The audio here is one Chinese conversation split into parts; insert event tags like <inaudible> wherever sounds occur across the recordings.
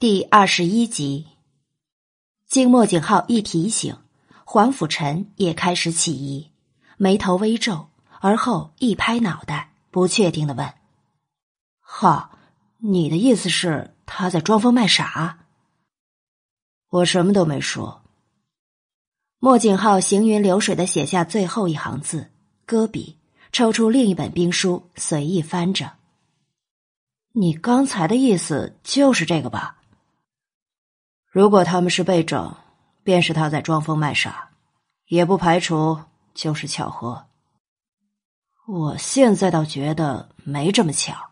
第二十一集，经莫景浩一提醒，黄甫臣也开始起疑，眉头微皱，而后一拍脑袋，不确定的问：“哈，你的意思是他在装疯卖傻？”我什么都没说。莫景浩行云流水的写下最后一行字，搁笔，抽出另一本兵书，随意翻着。你刚才的意思就是这个吧？如果他们是被整，便是他在装疯卖傻，也不排除就是巧合。我现在倒觉得没这么巧。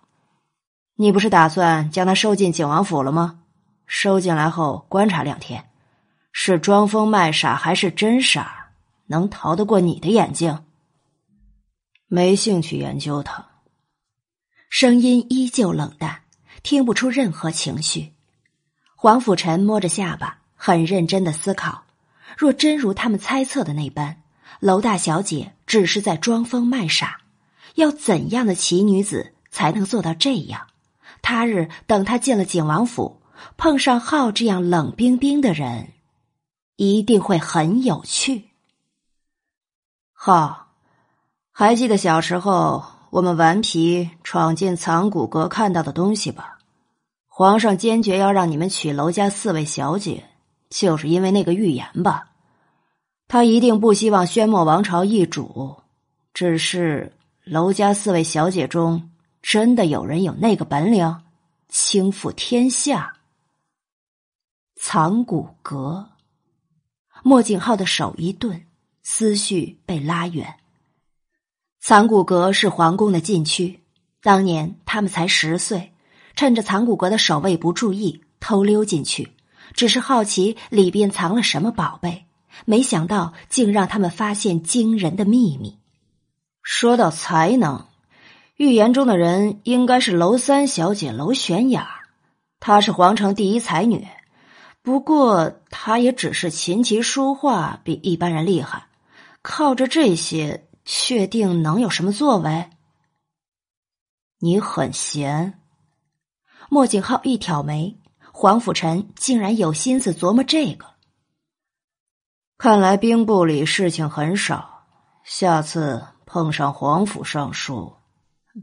你不是打算将他收进景王府了吗？收进来后观察两天，是装疯卖傻还是真傻，能逃得过你的眼睛？没兴趣研究他。声音依旧冷淡，听不出任何情绪。黄甫臣摸着下巴，很认真的思考：若真如他们猜测的那般，楼大小姐只是在装疯卖傻，要怎样的奇女子才能做到这样？他日等他进了景王府，碰上浩这样冷冰冰的人，一定会很有趣。浩，还记得小时候我们顽皮闯进藏骨阁看到的东西吧？皇上坚决要让你们娶娄家四位小姐，就是因为那个预言吧？他一定不希望宣墨王朝易主。只是娄家四位小姐中，真的有人有那个本领，倾覆天下？藏骨阁，莫景浩的手一顿，思绪被拉远。藏骨阁是皇宫的禁区，当年他们才十岁。趁着藏骨阁的守卫不注意，偷溜进去，只是好奇里边藏了什么宝贝，没想到竟让他们发现惊人的秘密。说到才能，预言中的人应该是娄三小姐娄玄雅，她是皇城第一才女，不过她也只是琴棋书画比一般人厉害，靠着这些，确定能有什么作为？你很闲。莫景浩一挑眉，黄甫臣竟然有心思琢磨这个。看来兵部里事情很少，下次碰上皇甫尚书，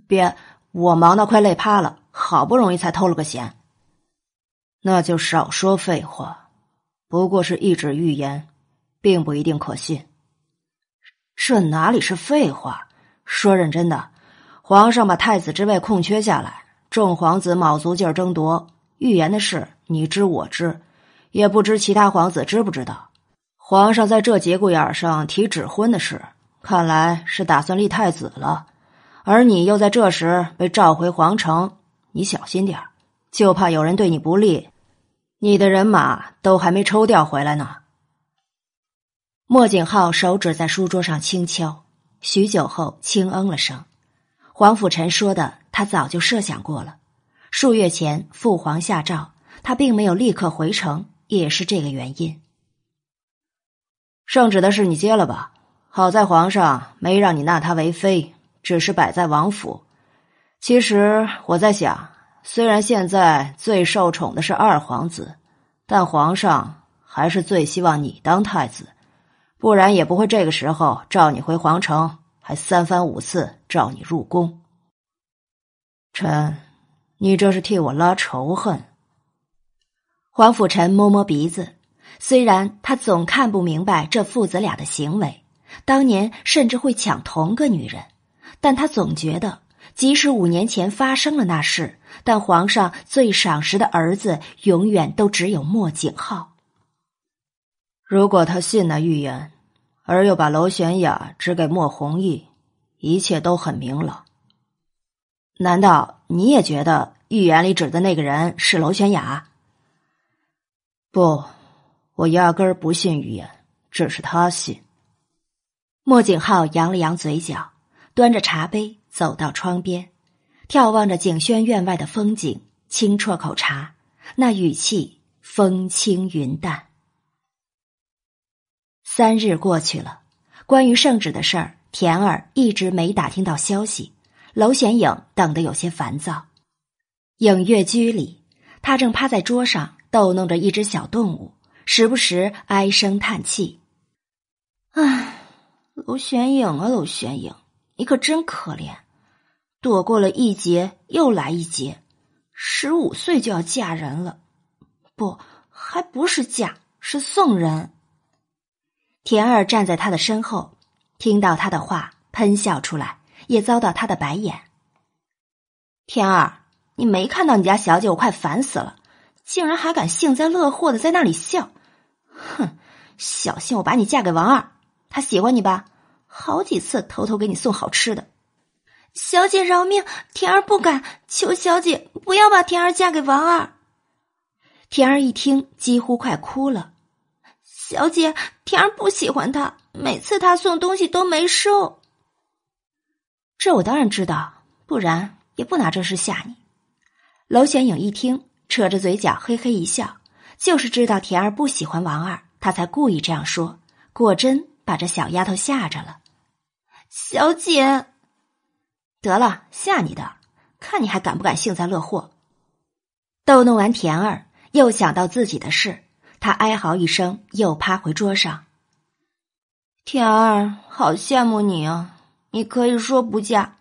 别，我忙到快累趴了，好不容易才偷了个闲。那就少说废话，不过是一纸预言，并不一定可信。这哪里是废话？说认真的，皇上把太子之位空缺下来。众皇子卯足劲儿争夺预言的事，你知我知，也不知其他皇子知不知道。皇上在这节骨眼上提指婚的事，看来是打算立太子了。而你又在这时被召回皇城，你小心点就怕有人对你不利。你的人马都还没抽调回来呢。莫景浩手指在书桌上轻敲，许久后轻嗯了声。黄甫臣说的。他早就设想过了，数月前父皇下诏，他并没有立刻回城，也是这个原因。圣旨的事你接了吧，好在皇上没让你纳他为妃，只是摆在王府。其实我在想，虽然现在最受宠的是二皇子，但皇上还是最希望你当太子，不然也不会这个时候召你回皇城，还三番五次召你入宫。臣，你这是替我拉仇恨。黄甫臣摸摸鼻子，虽然他总看不明白这父子俩的行为，当年甚至会抢同个女人，但他总觉得，即使五年前发生了那事，但皇上最赏识的儿子永远都只有莫景浩。如果他信那预言，而又把娄玄雅指给莫弘毅，一切都很明朗。难道你也觉得预言里指的那个人是娄玄雅？不，我压根儿不信预言，只是他信。莫景浩扬了扬嘴角，端着茶杯走到窗边，眺望着景轩院外的风景，轻啜口茶，那语气风轻云淡。三日过去了，关于圣旨的事儿，田儿一直没打听到消息。娄玄影等得有些烦躁。影月居里，他正趴在桌上逗弄着一只小动物，时不时唉声叹气。唉，娄玄影啊，娄玄影，你可真可怜，躲过了一劫又来一劫，十五岁就要嫁人了，不，还不是嫁，是送人。田儿站在他的身后，听到他的话，喷笑出来，也遭到他的白眼。天儿，你没看到你家小姐，我快烦死了，竟然还敢幸灾乐祸的在那里笑，哼，小心我把你嫁给王二。他喜欢你吧？好几次偷偷给你送好吃的。小姐饶命，天儿不敢，求小姐不要把天儿嫁给王二。天儿一听，几乎快哭了。小姐，天儿不喜欢他，每次他送东西都没收。这我当然知道，不然也不拿这事吓你。娄玄影一听，扯着嘴角嘿嘿一笑，就是知道田儿不喜欢王二，他才故意这样说。果真。把这小丫头吓着了，小姐，得了，吓你的，看你还敢不敢幸灾乐祸。逗弄完田儿，又想到自己的事，他哀嚎一声，又趴回桌上。田儿，好羡慕你啊！你可以说不嫁，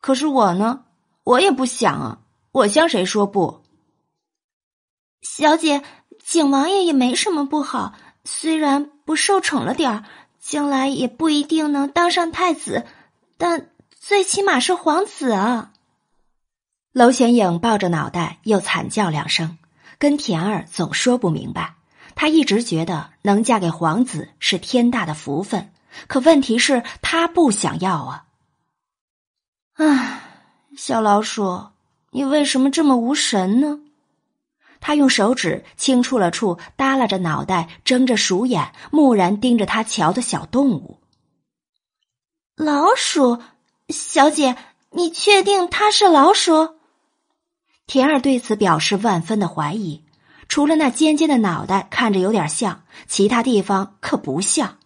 可是我呢，我也不想啊，我向谁说不？小姐，景王爷也没什么不好，虽然不受宠了点儿。将来也不一定能当上太子，但最起码是皇子啊！娄玄影抱着脑袋又惨叫两声，跟田儿总说不明白。他一直觉得能嫁给皇子是天大的福分，可问题是，他不想要啊！啊，小老鼠，你为什么这么无神呢？他用手指轻触了触耷拉着脑袋、睁着鼠眼、木然盯着他瞧的小动物。老鼠，小姐，你确定它是老鼠？田儿对此表示万分的怀疑。除了那尖尖的脑袋看着有点像，其他地方可不像。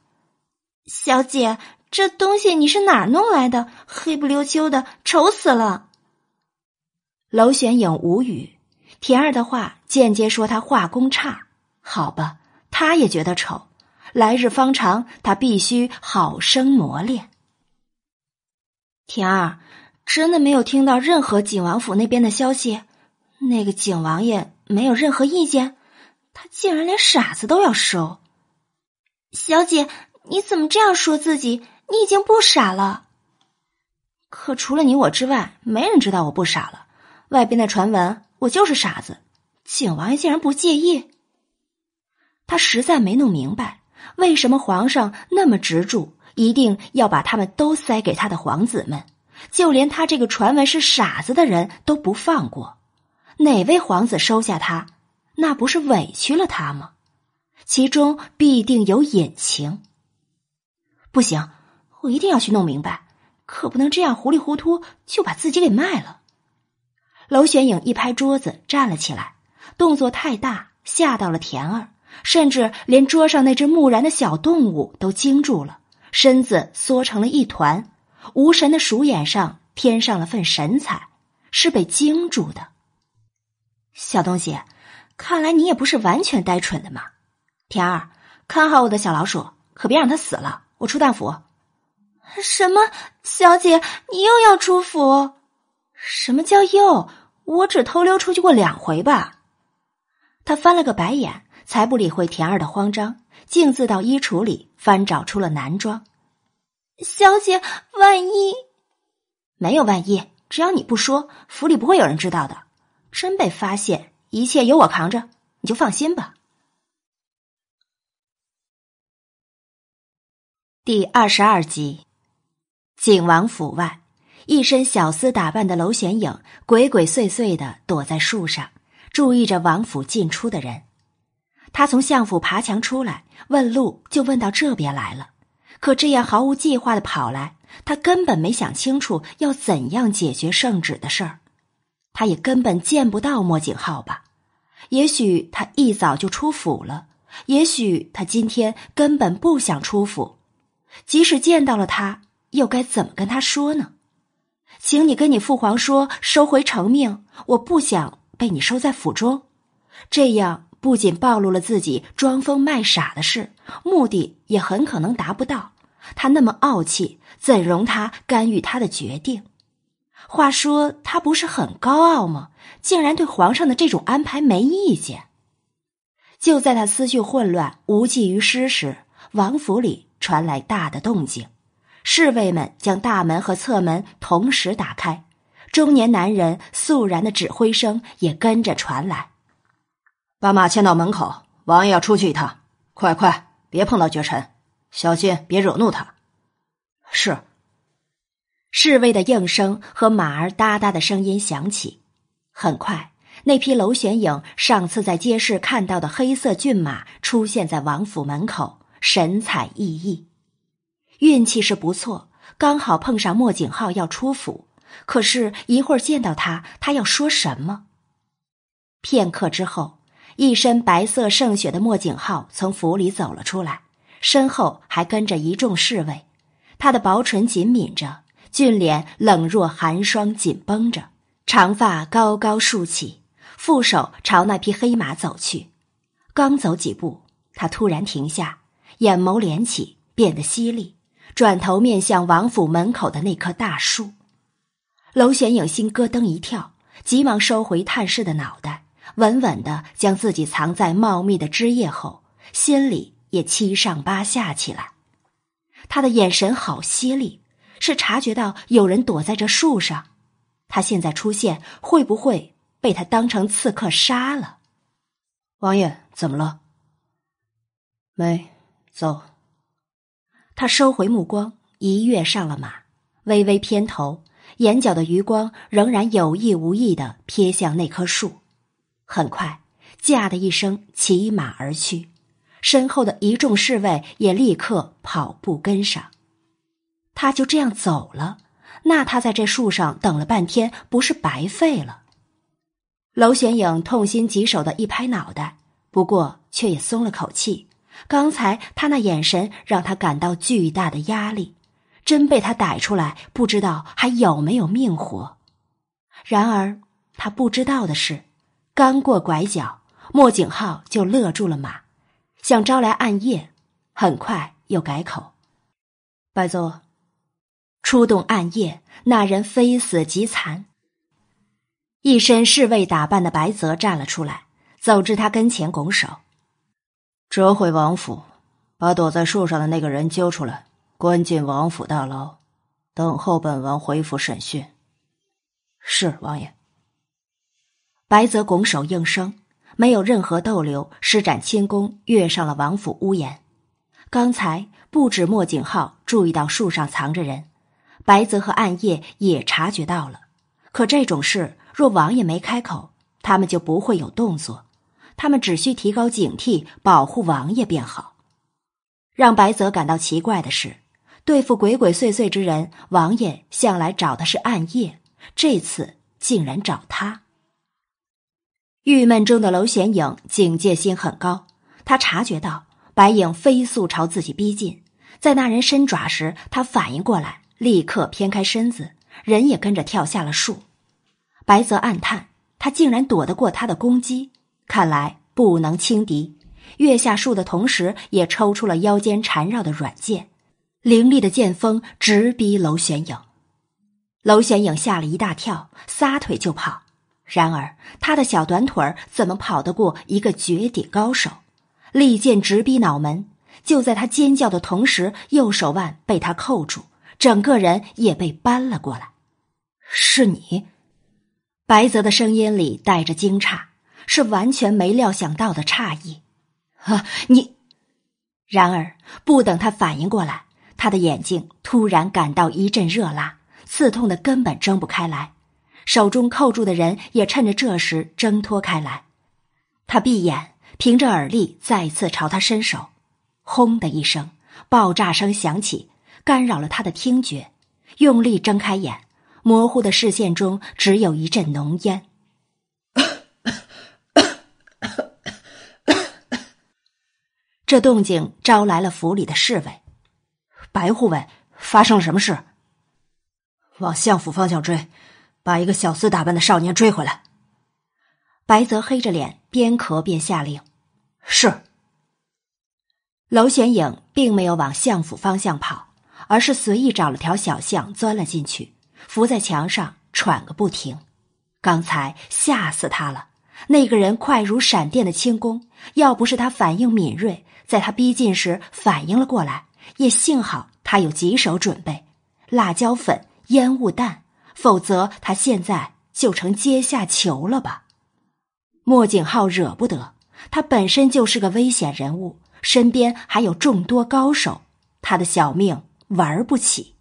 小姐，这东西你是哪儿弄来的？黑不溜秋的，丑死了。娄玄影无语。田儿的话间接说他画工差，好吧，他也觉得丑。来日方长，他必须好生磨练。田儿真的没有听到任何景王府那边的消息，那个景王爷没有任何意见，他竟然连傻子都要收。小姐，你怎么这样说自己？你已经不傻了。可除了你我之外，没人知道我不傻了。外边的传闻。我就是傻子，景王爷竟然不介意。他实在没弄明白，为什么皇上那么执着，一定要把他们都塞给他的皇子们，就连他这个传闻是傻子的人都不放过。哪位皇子收下他，那不是委屈了他吗？其中必定有隐情。不行，我一定要去弄明白，可不能这样糊里糊涂就把自己给卖了。娄玄影一拍桌子，站了起来，动作太大，吓到了田儿，甚至连桌上那只木然的小动物都惊住了，身子缩成了一团，无神的鼠眼上添上了份神采，是被惊住的。小东西，看来你也不是完全呆蠢的嘛。田儿，看好我的小老鼠，可别让它死了。我出大府。什么？小姐，你又要出府？什么叫又？我只偷溜出去过两回吧。他翻了个白眼，才不理会田儿的慌张，径自到衣橱里翻找出了男装。小姐，万一没有万一，只要你不说，府里不会有人知道的。真被发现，一切由我扛着，你就放心吧。第二十二集，景王府外。一身小厮打扮的娄玄影鬼鬼祟祟的躲在树上，注意着王府进出的人。他从相府爬墙出来，问路就问到这边来了。可这样毫无计划的跑来，他根本没想清楚要怎样解决圣旨的事儿。他也根本见不到莫景浩吧？也许他一早就出府了，也许他今天根本不想出府。即使见到了他，又该怎么跟他说呢？请你跟你父皇说，收回成命。我不想被你收在府中，这样不仅暴露了自己装疯卖傻的事，目的也很可能达不到。他那么傲气，怎容他干预他的决定？话说，他不是很高傲吗？竟然对皇上的这种安排没意见。就在他思绪混乱、无济于事时，王府里传来大的动静，侍卫们将大门和侧门同时打开，中年男人肃然的指挥声也跟着传来：“把马牵到门口，王爷要出去一趟，快快，别碰到绝尘，小心别惹怒他。”是。侍卫的应声和马儿哒哒的声音响起，很快，那匹娄玄影上次在街市看到的黑色骏马出现在王府门口，神采奕奕。运气是不错，刚好碰上莫景浩要出府。可是，一会儿见到他，他要说什么？片刻之后，一身白色胜雪的莫景浩从府里走了出来，身后还跟着一众侍卫，他的薄唇紧抿着。俊脸冷若寒霜，紧绷着，长发高高竖起，负手朝那匹黑马走去。刚走几步，他突然停下，眼眸连起，变得犀利，转头面向王府门口的那棵大树。娄玄影心咯噔一跳，急忙收回探视的脑袋，稳稳的将自己藏在茂密的枝叶后，心里也七上八下起来。他的眼神好犀利。是察觉到有人躲在这树上，他现在出现会不会被他当成刺客杀了？王爷怎么了？没走。他收回目光，一跃上了马，微微偏头，眼角的余光仍然有意无意的瞥向那棵树。很快，驾的一声骑马而去，身后的一众侍卫也立刻跑步跟上。他就这样走了，那他在这树上等了半天，不是白费了？娄玄影痛心疾首的一拍脑袋，不过却也松了口气。刚才他那眼神让他感到巨大的压力，真被他逮出来，不知道还有没有命活。然而他不知道的是，刚过拐角，莫景浩就勒住了马，想招来暗夜，很快又改口：“白泽。”出动暗夜，那人非死即残。一身侍卫打扮的白泽站了出来，走至他跟前，拱手：“折回王府，把躲在树上的那个人揪出来，关进王府大牢，等候本王回府审讯。”是王爷。白泽拱手应声，没有任何逗留，施展轻功跃上了王府屋檐。刚才不止莫景浩注意到树上藏着人。白泽和暗夜也察觉到了，可这种事若王爷没开口，他们就不会有动作。他们只需提高警惕，保护王爷便好。让白泽感到奇怪的是，对付鬼鬼祟祟之人，王爷向来找的是暗夜，这次竟然找他。郁闷中的娄玄影警戒心很高，他察觉到白影飞速朝自己逼近，在那人伸爪时，他反应过来。立刻偏开身子，人也跟着跳下了树。白泽暗叹，他竟然躲得过他的攻击，看来不能轻敌。跃下树的同时，也抽出了腰间缠绕的软剑，凌厉的剑锋直逼娄玄影。娄玄影吓了一大跳，撒腿就跑。然而他的小短腿怎么跑得过一个绝顶高手？利剑直逼脑门。就在他尖叫的同时，右手腕被他扣住。整个人也被扳了过来，是你，白泽的声音里带着惊诧，是完全没料想到的诧异。啊，你！然而不等他反应过来，他的眼睛突然感到一阵热辣，刺痛的根本睁不开来，手中扣住的人也趁着这时挣脱开来。他闭眼，凭着耳力再次朝他伸手，轰的一声，爆炸声响起。干扰了他的听觉，用力睁开眼，模糊的视线中只有一阵浓烟。这动静招来了府里的侍卫。白护卫，发生了什么事？往相府方向追，把一个小厮打扮的少年追回来。白泽黑着脸，边咳边下令：“是。”娄玄影并没有往相府方向跑，而是随意找了条小巷钻了进去，伏在墙上喘个不停。刚才吓死他了，那个人快如闪电的轻功，要不是他反应敏锐，在他逼近时反应了过来，也幸好他有几手准备，辣椒粉、烟雾弹，否则他现在就成阶下囚了吧。莫景浩惹不得，他本身就是个危险人物。身边还有众多高手，他的小命玩不起。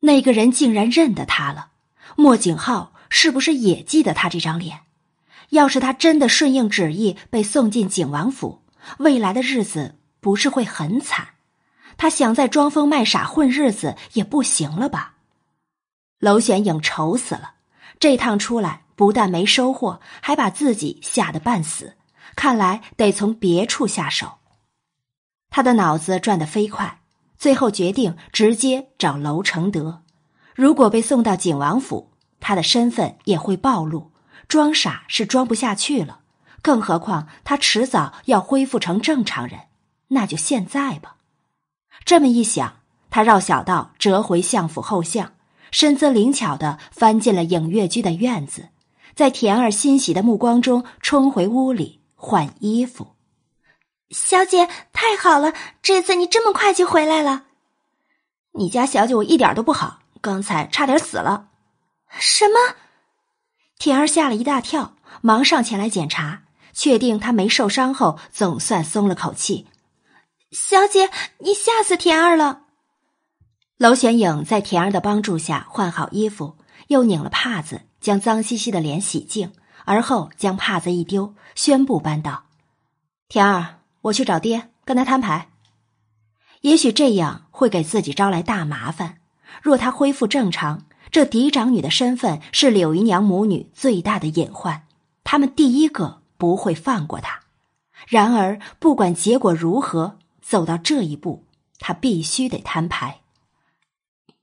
那个人竟然认得他了，莫景浩是不是也记得他这张脸？要是他真的顺应旨意被送进景王府，未来的日子不是会很惨？他想再装疯卖傻混日子也不行了吧？娄玄影愁死了，这趟出来不但没收获，还把自己吓得半死。看来得从别处下手。他的脑子转得飞快，最后决定直接找娄承德。如果被送到景王府，他的身份也会暴露，装傻是装不下去了。更何况他迟早要恢复成正常人，那就现在吧。这么一想，他绕小道折回相府后巷，身姿灵巧的翻进了影月居的院子，在田儿欣喜的目光中冲回屋里换衣服。小姐，太好了！这次你这么快就回来了。你家小姐我一点都不好，刚才差点死了。什么？田儿吓了一大跳，忙上前来检查，确定她没受伤后，总算松了口气。小姐，你吓死田儿了。娄玄影在田儿的帮助下换好衣服，又拧了帕子，将脏兮兮的脸洗净，而后将帕子一丢，宣布搬道：“田儿。”我去找爹，跟他摊牌。也许这样会给自己招来大麻烦。若他恢复正常，这嫡长女的身份是柳姨娘母女最大的隐患，他们第一个不会放过他。然而，不管结果如何，走到这一步，他必须得摊牌。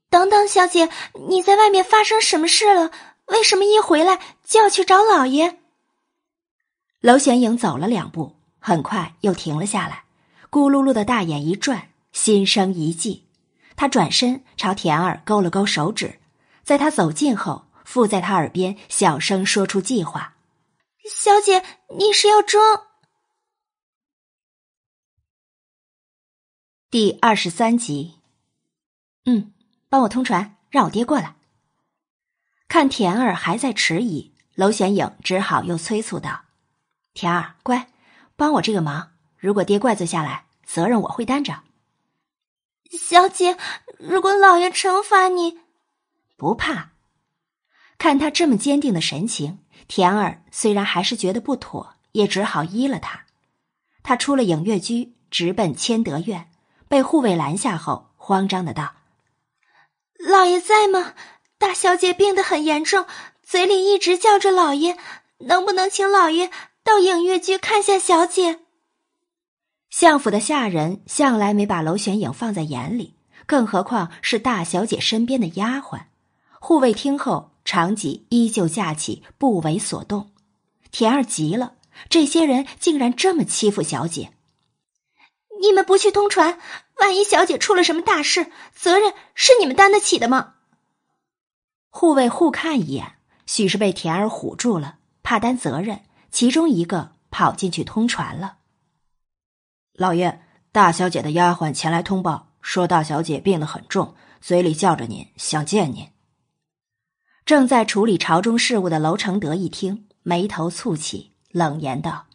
等等，小姐，你在外面发生什么事了？为什么一回来就要去找老爷？娄玄影走了两步。很快又停了下来，咕噜噜的大眼一转，心生一计。他转身朝田儿勾了勾手指，在他走近后，附在他耳边小声说出计划：“小姐，你是要装？”第二十三集，嗯，帮我通传，让我爹过来。看田儿还在迟疑，娄玄影只好又催促道：“田儿，乖。”帮我这个忙，如果爹怪罪下来，责任我会担着。小姐，如果老爷惩罚你，不怕。看他这么坚定的神情，田儿虽然还是觉得不妥，也只好依了他。他出了影月居，直奔千德院，被护卫拦下后，慌张的道：“老爷在吗？大小姐病得很严重，嘴里一直叫着老爷，能不能请老爷？”到影月居看下小姐。相府的下人向来没把娄玄影放在眼里，更何况是大小姐身边的丫鬟。护卫听后，长戟依旧架起，不为所动。田儿急了，这些人竟然这么欺负小姐！你们不去通传，万一小姐出了什么大事，责任是你们担得起的吗？护卫互看一眼，许是被田儿唬住了，怕担责任。其中一个跑进去通传了。老爷，大小姐的丫鬟前来通报，说大小姐病得很重，嘴里叫着您，想见您。正在处理朝中事务的娄承德一听，眉头蹙起，冷言道：“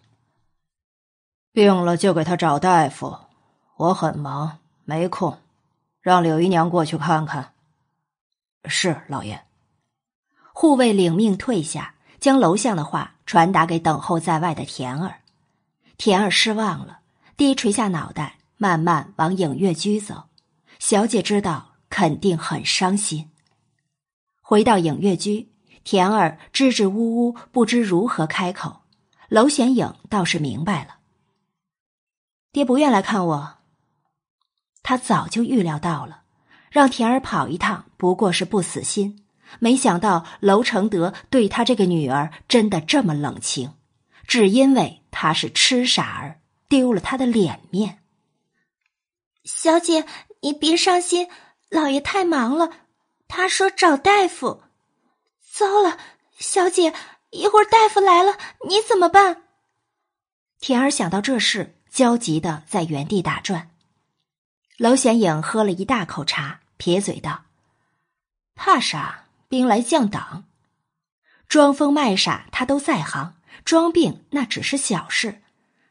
病了就给他找大夫，我很忙，没空，让柳姨娘过去看看。”是老爷。护卫领命退下。将楼相的话传达给等候在外的田儿，田儿失望了，低垂下脑袋，慢慢往影月居走。小姐知道，肯定很伤心。回到影月居，田儿支支吾吾，不知如何开口。娄玄影倒是明白了，爹不愿来看我。他早就预料到了，让田儿跑一趟不过是不死心。没想到娄承德对他这个女儿真的这么冷清，只因为他是痴傻儿，丢了他的脸面。小姐，你别伤心，老爷太忙了，他说找大夫。糟了，小姐，一会儿大夫来了，你怎么办？田儿想到这事，焦急的在原地打转。娄显影喝了一大口茶，撇嘴道：“怕啥？兵来将挡。装疯卖傻他都在行，装病那只是小事。”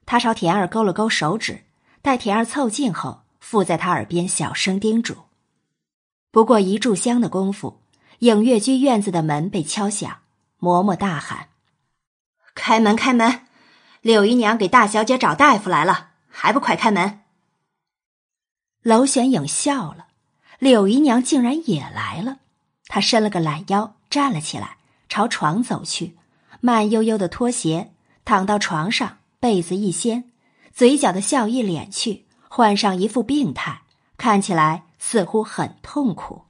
他朝田儿勾了勾手指，待田儿凑近后，附在他耳边小声叮嘱。不过一炷香的功夫，影月居院子的门被敲响，嬷嬷大喊：“开门，开门！”柳姨娘给大小姐找大夫来了，还不快开门！娄玄影笑了，柳姨娘竟然也来了。她伸了个懒腰，站了起来，朝床走去，慢悠悠的脱鞋，躺到床上，被子一掀，嘴角的笑意敛去，换上一副病态，看起来似乎很痛苦。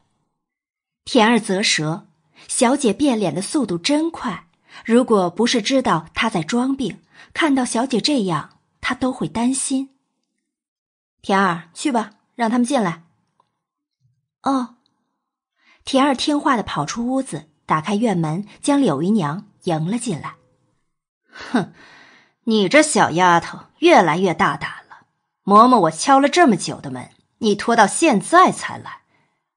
田儿啧舌，小姐变脸的速度真快，如果不是知道她在装病。看到小姐这样，她都会担心。田儿，去吧，让他们进来。哦，田儿听话的跑出屋子，打开院门，将柳姨娘迎了进来。哼，你这小丫头越来越大胆了。嬷嬷，我敲了这么久的门，你拖到现在才来，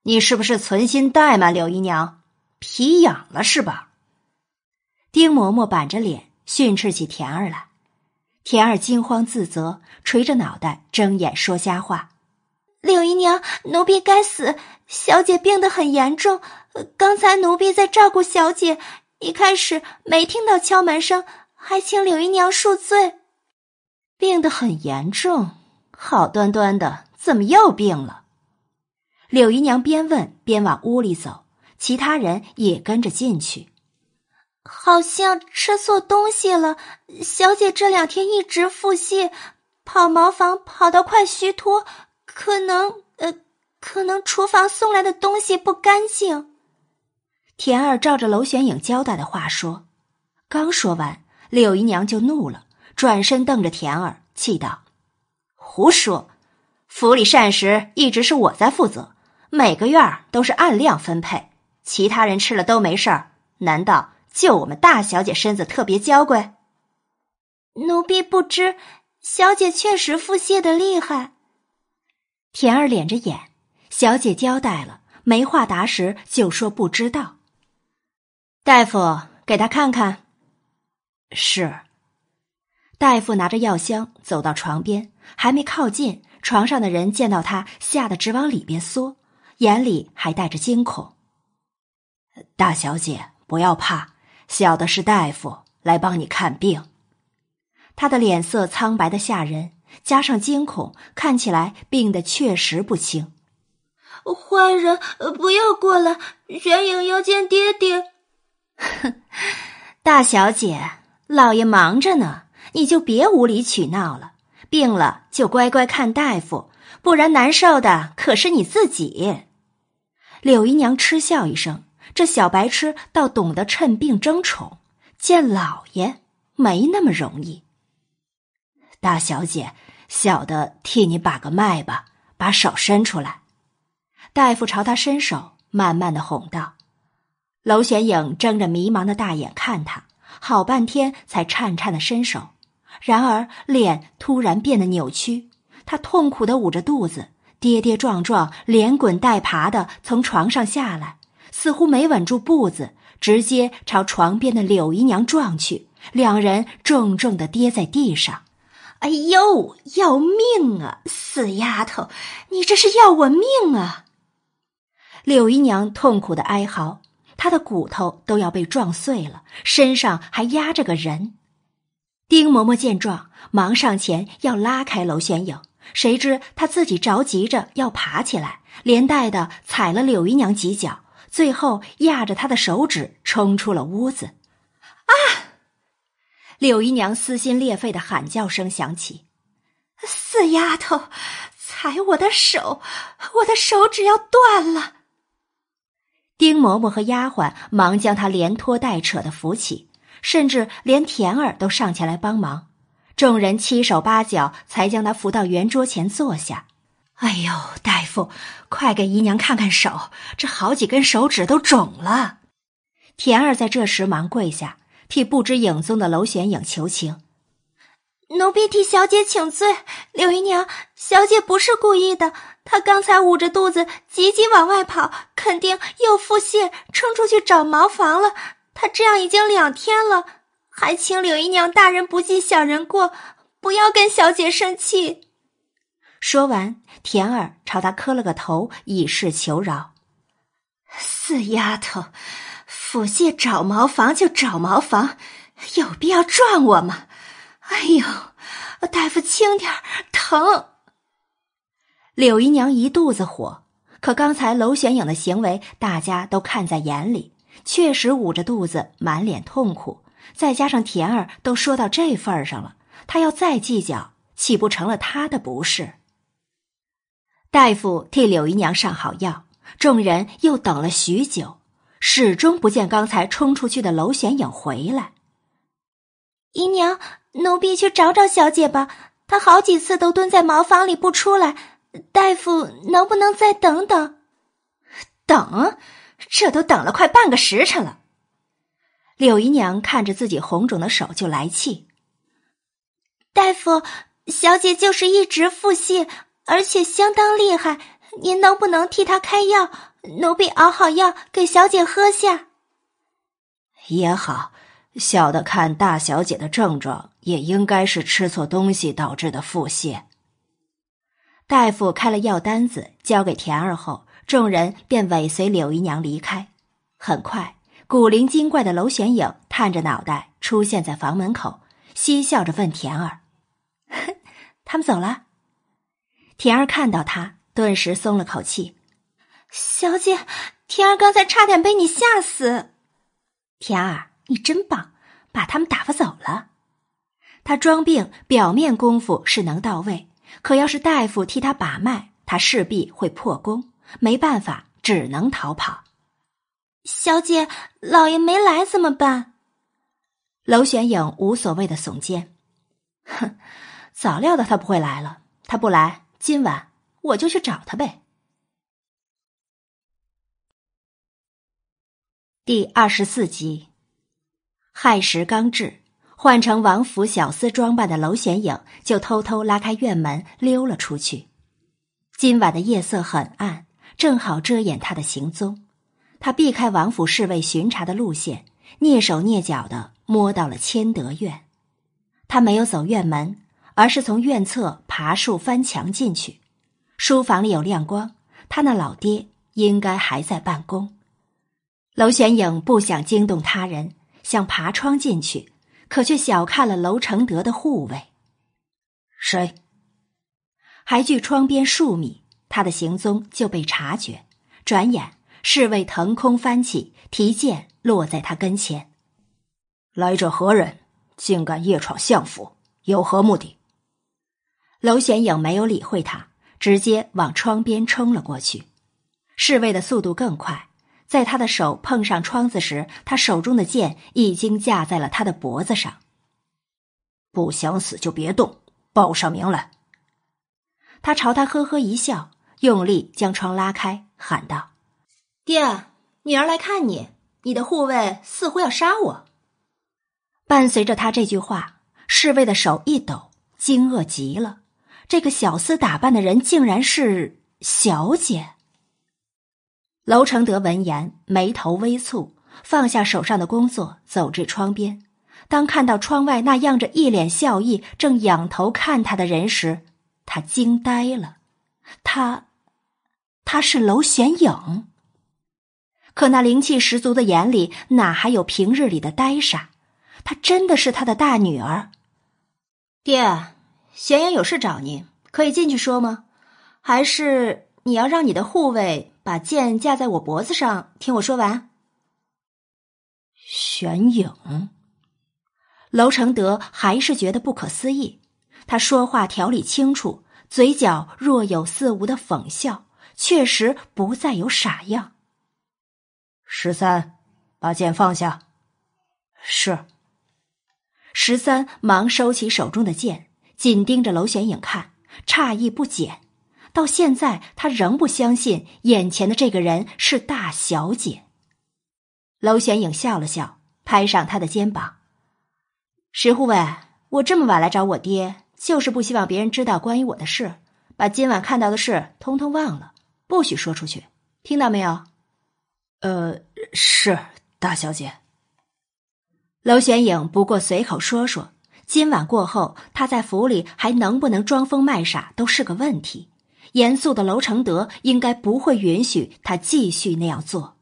你是不是存心怠慢柳姨娘？皮痒了是吧？丁嬷嬷板着脸。训斥起田儿来，田儿惊慌自责，垂着脑袋睁眼说瞎话。柳姨娘，奴婢该死，小姐病得很严重。刚才奴婢在照顾小姐，一开始没听到敲门声，还请柳姨娘恕罪。病得很严重，好端端的怎么又病了？柳姨娘边问边往屋里走，其他人也跟着进去。好像吃错东西了，小姐这两天一直腹泻，跑茅房跑到快虚脱，可能呃，可能厨房送来的东西不干净。田儿照着娄玄影交代的话说，刚说完，柳姨娘就怒了，转身瞪着田儿，气道：“胡说！府里膳食一直是我在负责，每个院都是按量分配，其他人吃了都没事儿，难道？”就我们大小姐身子特别娇贵，奴婢不知，小姐确实腹泻的厉害。田儿敛着眼，小姐交代了，没话答时就说不知道。大夫，给他看看。是。大夫拿着药箱走到床边，还没靠近，床上的人见到他，吓得直往里边缩，眼里还带着惊恐。大小姐，不要怕。小的是大夫来帮你看病，他的脸色苍白的吓人，加上惊恐，看起来病得确实不轻。坏人，不要过来！玄影要见爹爹。哼，<laughs> 大小姐，老爷忙着呢，你就别无理取闹了。病了就乖乖看大夫，不然难受的可是你自己。柳姨娘嗤笑一声。这小白痴倒懂得趁病争宠，见老爷没那么容易。大小姐，小的替你把个脉吧，把手伸出来。大夫朝他伸手，慢慢的哄道。娄玄影睁着迷茫的大眼看他，好半天才颤颤的伸手，然而脸突然变得扭曲，他痛苦的捂着肚子，跌跌撞撞，连滚带爬的从床上下来。似乎没稳住步子，直接朝床边的柳姨娘撞去，两人重重的跌在地上。哎呦，要命啊！死丫头，你这是要我命啊！柳姨娘痛苦的哀嚎，她的骨头都要被撞碎了，身上还压着个人。丁嬷嬷见状，忙上前要拉开娄玄影，谁知她自己着急着要爬起来，连带的踩了柳姨娘几脚。最后压着她的手指冲出了屋子，啊！柳姨娘撕心裂肺的喊叫声响起：“死丫头，踩我的手，我的手指要断了！”丁嬷嬷和丫鬟忙将她连拖带扯的扶起，甚至连田儿都上前来帮忙。众人七手八脚才将他扶到圆桌前坐下。哎呦，大夫，快给姨娘看看手，这好几根手指都肿了。田儿在这时忙跪下，替不知影踪的娄玄影求情：“奴婢替小姐请罪，柳姨娘，小姐不是故意的。她刚才捂着肚子急急往外跑，肯定又腹泻，冲出去找茅房了。她这样已经两天了。”还请柳姨娘大人不计小人过，不要跟小姐生气。说完，田儿朝他磕了个头，以示求饶。死丫头，腹泻找茅房就找茅房，有必要撞我吗？哎呦，大夫轻点疼！柳姨娘一肚子火，可刚才娄玄影的行为，大家都看在眼里，确实捂着肚子，满脸痛苦。再加上田儿都说到这份儿上了，他要再计较，岂不成了他的不是？大夫替柳姨娘上好药，众人又等了许久，始终不见刚才冲出去的娄玄影回来。姨娘，奴婢去找找小姐吧，她好几次都蹲在茅房里不出来。大夫能不能再等等？等？这都等了快半个时辰了。柳姨娘看着自己红肿的手就来气。大夫，小姐就是一直腹泻，而且相当厉害，您能不能替她开药？奴婢熬好药给小姐喝下。也好，小的看大小姐的症状，也应该是吃错东西导致的腹泻。大夫开了药单子交给田儿后，众人便尾随柳姨娘离开。很快。古灵精怪的娄玄影探着脑袋出现在房门口，嬉笑着问田儿：“ <laughs> 他们走了？”田儿看到他，顿时松了口气：“小姐，田儿刚才差点被你吓死。”田儿，你真棒，把他们打发走了。他装病，表面功夫是能到位，可要是大夫替他把脉，他势必会破功，没办法，只能逃跑。小姐，老爷没来怎么办？娄玄影无所谓的耸肩，哼，早料到他不会来了。他不来，今晚我就去找他呗。第二十四集，亥时刚至，换成王府小厮装扮的娄玄影就偷偷拉开院门溜了出去。今晚的夜色很暗，正好遮掩他的行踪。他避开王府侍卫巡查的路线，蹑手蹑脚的摸到了千德院。他没有走院门，而是从院侧爬树翻墙进去。书房里有亮光，他那老爹应该还在办公。娄玄影不想惊动他人，想爬窗进去，可却小看了娄承德的护卫。谁？还距窗边数米，他的行踪就被察觉。转眼。侍卫腾空翻起，提剑落在他跟前。来者何人？竟敢夜闯相府，有何目的？娄玄影没有理会他，直接往窗边冲了过去。侍卫的速度更快，在他的手碰上窗子时，他手中的剑已经架在了他的脖子上。不想死就别动，报上名来。他朝他呵呵一笑，用力将窗拉开，喊道。爹，女儿来看你。你的护卫似乎要杀我。伴随着他这句话，侍卫的手一抖，惊愕极了。这个小厮打扮的人竟然是小姐。娄承德闻言，眉头微蹙，放下手上的工作，走至窗边。当看到窗外那样着一脸笑意、正仰头看他的人时，他惊呆了。他，他是娄玄影。可那灵气十足的眼里，哪还有平日里的呆傻？她真的是他的大女儿。爹，玄影有事找您，可以进去说吗？还是你要让你的护卫把剑架在我脖子上，听我说完？玄影，娄承德还是觉得不可思议。他说话条理清楚，嘴角若有似无的讽笑，确实不再有傻样。十三，把剑放下。是。十三忙收起手中的剑，紧盯着娄玄影看，诧异不减。到现在，他仍不相信眼前的这个人是大小姐。娄玄影笑了笑，拍上他的肩膀：“石护卫，我这么晚来找我爹，就是不希望别人知道关于我的事，把今晚看到的事通通忘了，不许说出去，听到没有？”“呃，是大小姐。”娄玄影不过随口说说，今晚过后，他在府里还能不能装疯卖傻都是个问题。严肃的楼承德应该不会允许他继续那样做。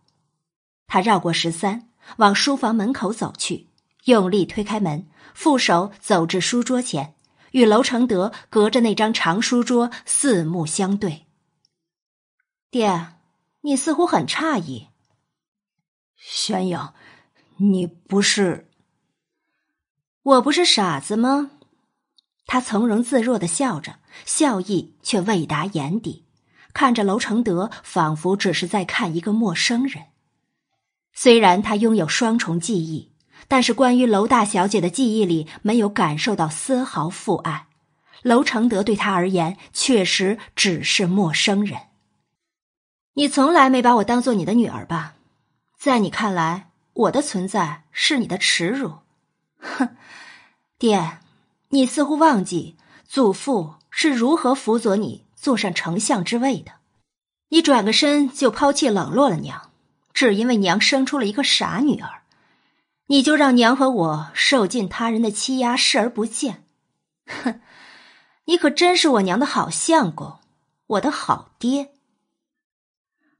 他绕过十三，往书房门口走去，用力推开门，负手走至书桌前，与楼承德隔着那张长书桌四目相对。爹，你似乎很诧异。玄影，你不是？我不是傻子吗？他从容自若的笑着，笑意却未达眼底，看着楼承德，仿佛只是在看一个陌生人。虽然他拥有双重记忆，但是关于楼大小姐的记忆里没有感受到丝毫父爱。楼承德对他而言，确实只是陌生人。你从来没把我当做你的女儿吧？在你看来，我的存在是你的耻辱。哼，<laughs> 爹。你似乎忘记祖父是如何辅佐你坐上丞相之位的，你转个身就抛弃冷落了娘，只因为娘生出了一个傻女儿，你就让娘和我受尽他人的欺压，视而不见。哼，你可真是我娘的好相公，我的好爹。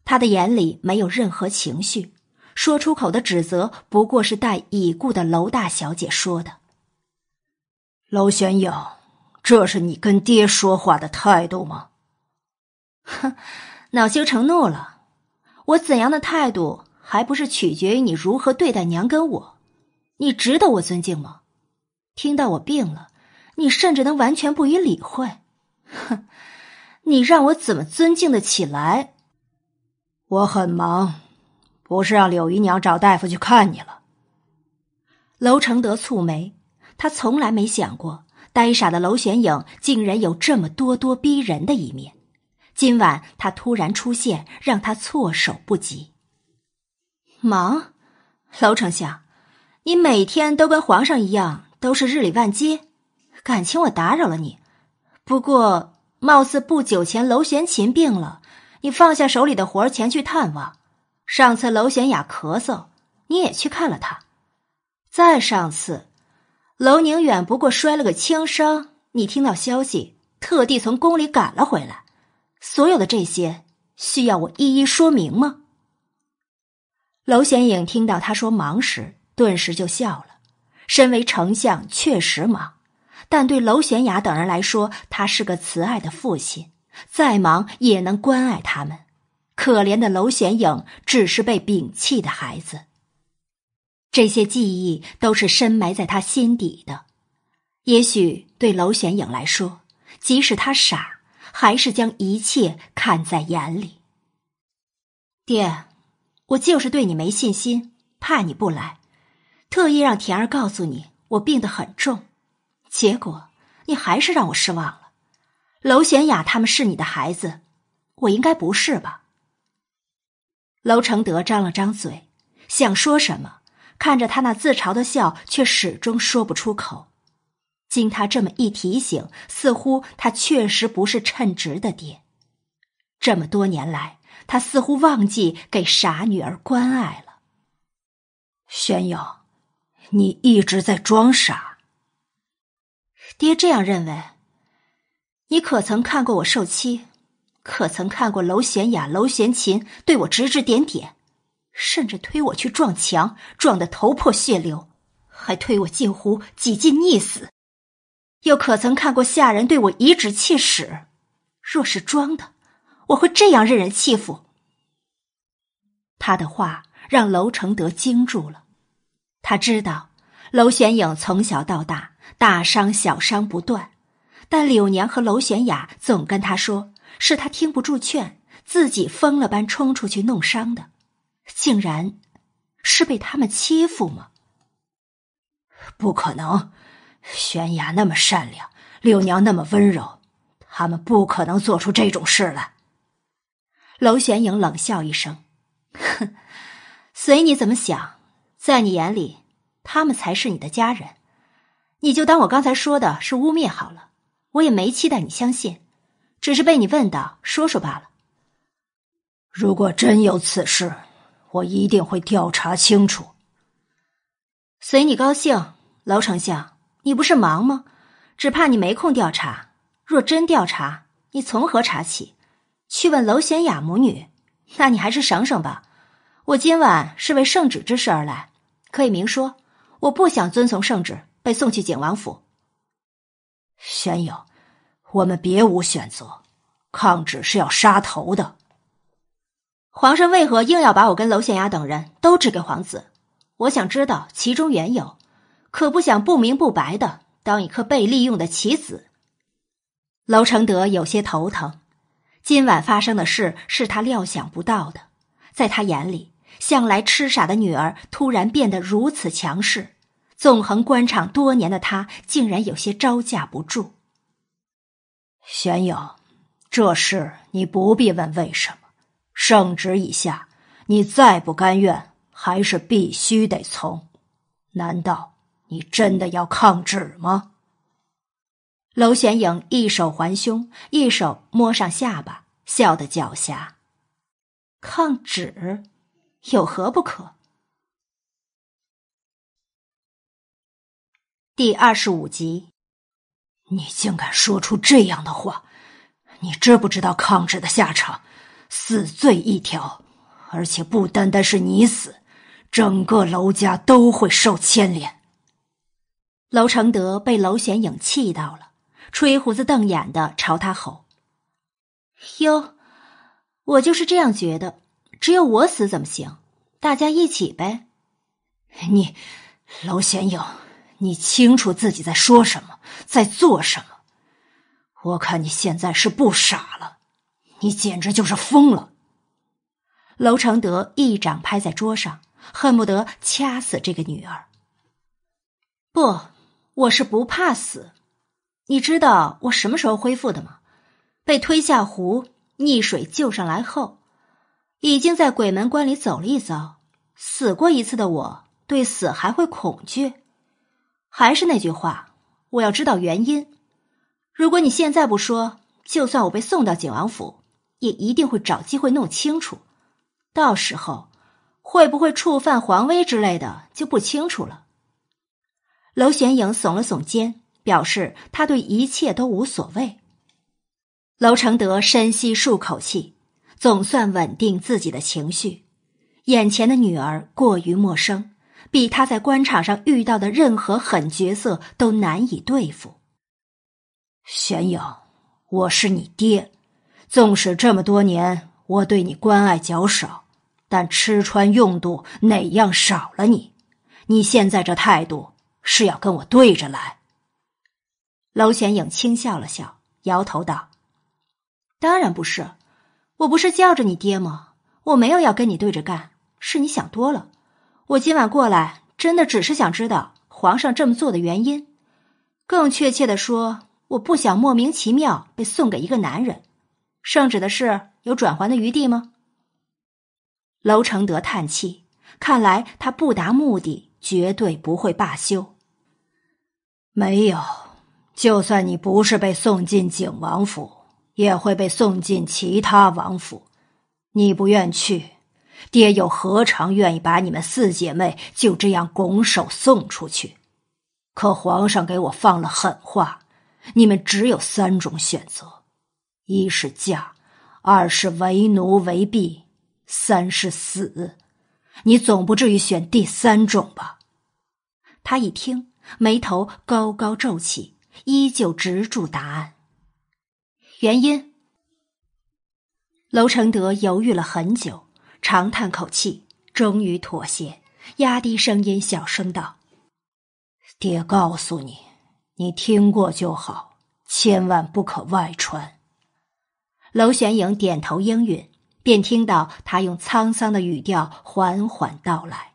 他的眼里没有任何情绪，说出口的指责不过是待已故的娄大小姐说的。娄玄影，这是你跟爹说话的态度吗？哼，恼羞成怒了。我怎样的态度，还不是取决于你如何对待娘跟我？你值得我尊敬吗？听到我病了，你甚至能完全不予理会。哼，你让我怎么尊敬的起来？我很忙，不是让柳姨娘找大夫去看你了。娄承德蹙眉。他从来没想过，呆傻的娄玄影竟然有这么咄咄逼人的一面。今晚他突然出现，让他措手不及。忙，娄丞相，你每天都跟皇上一样，都是日理万机，感情我打扰了你。不过，貌似不久前娄玄琴病了，你放下手里的活前去探望。上次娄玄雅咳嗽，你也去看了他。再上次。娄宁远不过摔了个轻伤，你听到消息，特地从宫里赶了回来。所有的这些，需要我一一说明吗？娄显影听到他说忙时，顿时就笑了。身为丞相，确实忙，但对娄玄雅等人来说，他是个慈爱的父亲，再忙也能关爱他们。可怜的娄显影，只是被摒弃的孩子。这些记忆都是深埋在他心底的，也许对娄玄影来说，即使他傻，还是将一切看在眼里。爹，我就是对你没信心，怕你不来，特意让田儿告诉你我病得很重，结果你还是让我失望了。娄玄雅他们是你的孩子，我应该不是吧？娄承德张了张嘴，想说什么。看着他那自嘲的笑，却始终说不出口。经他这么一提醒，似乎他确实不是称职的爹。这么多年来，他似乎忘记给傻女儿关爱了。宣瑶，你一直在装傻。爹这样认为。你可曾看过我受欺？可曾看过娄贤雅、娄贤琴对我指指点点？甚至推我去撞墙，撞得头破血流，还推我进湖，几近溺死。又可曾看过下人对我颐指气使？若是装的，我会这样任人欺负？他的话让娄承德惊住了。他知道娄玄影从小到大大伤小伤不断，但柳娘和娄玄雅总跟他说，是他听不住劝，自己疯了般冲出去弄伤的。竟然是被他们欺负吗？不可能，玄雅那么善良，柳娘那么温柔，他们不可能做出这种事来。娄玄影冷笑一声：“哼，随你怎么想，在你眼里，他们才是你的家人。你就当我刚才说的是污蔑好了，我也没期待你相信，只是被你问到，说说罢了。如果真有此事，我一定会调查清楚。随你高兴。”娄丞相，你不是忙吗？只怕你没空调查。若真调查，你从何查起？去问娄贤雅母女，那你还是省省吧。我今晚是为圣旨之事而来，可以明说，我不想遵从圣旨，被送去景王府。玄友，我们别无选择，抗旨是要杀头的。皇上为何硬要把我跟娄贤雅等人都指给皇子？我想知道其中缘由。可不想不明不白的当一颗被利用的棋子。娄承德有些头疼，今晚发生的事是他料想不到的，在他眼里，向来痴傻的女儿突然变得如此强势，纵横官场多年的他竟然有些招架不住。玄影，这事你不必问为什么，圣旨已下，你再不甘愿，还是必须得从。难道？你真的要抗旨吗？娄玄影一手环胸，一手摸上下巴，笑得狡黠。抗旨，有何不可？第二十五集，你竟敢说出这样的话！你知不知道抗旨的下场？死罪一条，而且不单单是你死，整个娄家都会受牵连。娄承德被娄玄影气到了，吹胡子瞪眼的朝他吼：“哟，我就是这样觉得，只有我死怎么行？大家一起呗。”你，娄显影，你清楚自己在说什么，在做什么？我看你现在是不傻了，你简直就是疯了！娄承德一掌拍在桌上，恨不得掐死这个女儿。不。我是不怕死，你知道我什么时候恢复的吗？被推下湖，溺水救上来后，已经在鬼门关里走了一遭。死过一次的我，对死还会恐惧？还是那句话，我要知道原因。如果你现在不说，就算我被送到景王府，也一定会找机会弄清楚。到时候，会不会触犯皇威之类的，就不清楚了。娄玄影耸了耸肩，表示他对一切都无所谓。娄承德深吸数口气，总算稳定自己的情绪。眼前的女儿过于陌生，比他在官场上遇到的任何狠角色都难以对付。玄影，我是你爹，纵使这么多年我对你关爱较少，但吃穿用度哪样少了你？你现在这态度。是要跟我对着来？娄玄影轻笑了笑，摇头道：“当然不是，我不是叫着你爹吗？我没有要跟你对着干，是你想多了。我今晚过来，真的只是想知道皇上这么做的原因。更确切的说，我不想莫名其妙被送给一个男人。圣旨的事有转圜的余地吗？”娄承德叹气，看来他不达目的。绝对不会罢休。没有，就算你不是被送进景王府，也会被送进其他王府。你不愿去，爹又何尝愿意把你们四姐妹就这样拱手送出去？可皇上给我放了狠话，你们只有三种选择：一是嫁，二是为奴为婢，三是死。你总不至于选第三种吧？他一听，眉头高高皱起，依旧执着答案。原因？娄承德犹豫了很久，长叹口气，终于妥协，压低声音，小声道：“爹告诉你，你听过就好，千万不可外传。”娄玄影点头应允，便听到他用沧桑的语调缓缓道来：“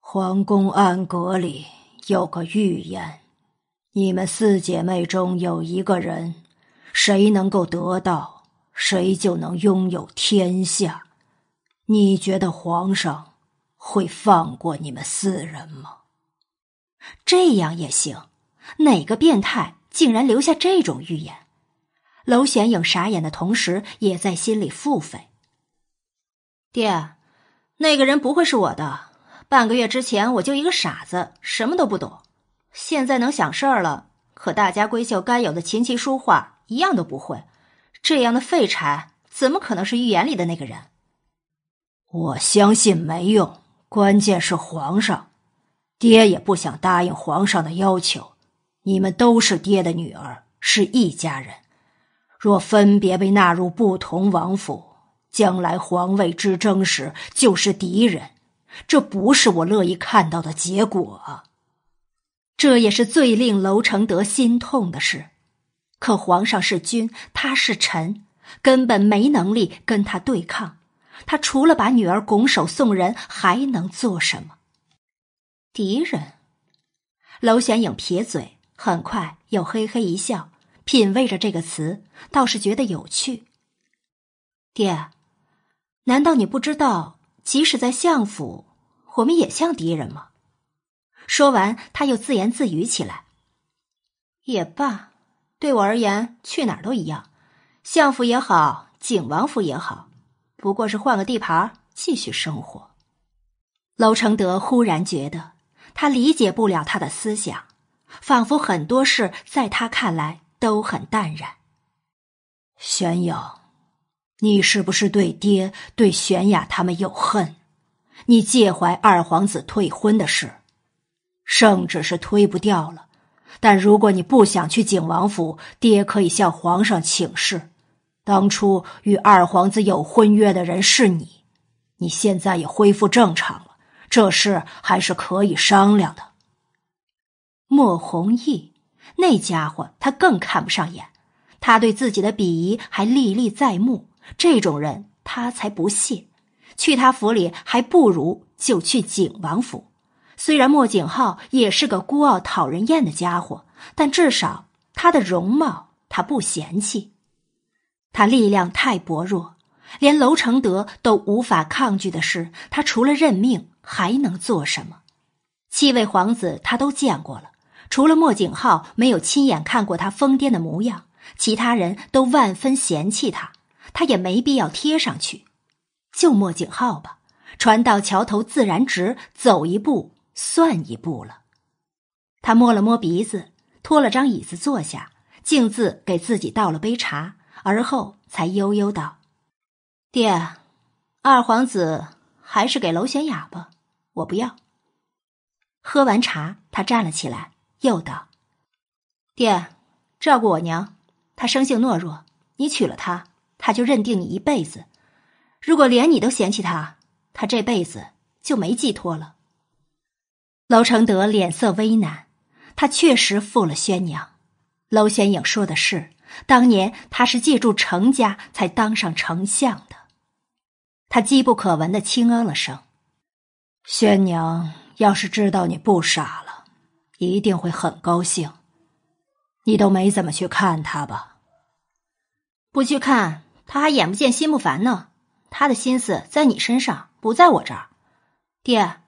皇宫暗阁里有个预言，你们四姐妹中有一个人，谁能够得到，谁就能拥有天下。你觉得皇上会放过你们四人吗？”这样也行？哪个变态竟然留下这种预言？娄玄影傻眼的同时，也在心里腹诽：“爹，那个人不会是我的。半个月之前，我就一个傻子，什么都不懂。现在能想事儿了，可大家闺秀该有的琴棋书画一样都不会。这样的废柴，怎么可能是预言里的那个人？我相信没用，关键是皇上。爹也不想答应皇上的要求。你们都是爹的女儿，是一家人。”若分别被纳入不同王府，将来皇位之争时就是敌人，这不是我乐意看到的结果。这也是最令娄承德心痛的事。可皇上是君，他是臣，根本没能力跟他对抗。他除了把女儿拱手送人，还能做什么？敌人？娄玄影撇嘴，很快又嘿嘿一笑。品味着这个词，倒是觉得有趣。爹，难道你不知道，即使在相府，我们也像敌人吗？说完，他又自言自语起来。也罢，对我而言，去哪儿都一样，相府也好，景王府也好，不过是换个地盘继续生活。娄承德忽然觉得，他理解不了他的思想，仿佛很多事在他看来。都很淡然。玄影，你是不是对爹、对玄雅他们有恨？你介怀二皇子退婚的事，圣旨是推不掉了。但如果你不想去景王府，爹可以向皇上请示。当初与二皇子有婚约的人是你，你现在也恢复正常了，这事还是可以商量的。莫弘毅。那家伙他更看不上眼，他对自己的鄙夷还历历在目。这种人他才不屑，去他府里还不如就去景王府。虽然莫景浩也是个孤傲讨人厌的家伙，但至少他的容貌他不嫌弃。他力量太薄弱，连娄承德都无法抗拒的事，他除了认命还能做什么？七位皇子他都见过了。除了莫景浩没有亲眼看过他疯癫的模样，其他人都万分嫌弃他，他也没必要贴上去。就莫景浩吧，船到桥头自然直，走一步算一步了。他摸了摸鼻子，拖了张椅子坐下，径自给自己倒了杯茶，而后才悠悠道：“爹，二皇子还是给娄玄雅吧，我不要。”喝完茶，他站了起来。又道：“爹，照顾我娘，她生性懦弱。你娶了她，她就认定你一辈子。如果连你都嫌弃她，她这辈子就没寄托了。”娄承德脸色微难，他确实负了宣娘。娄玄影说的是，当年他是借助程家才当上丞相的。他机不可闻的轻嗯了声：“宣娘要是知道你不傻了。”一定会很高兴。你都没怎么去看他吧？不去看他还眼不见心不烦呢。他的心思在你身上，不在我这儿。爹，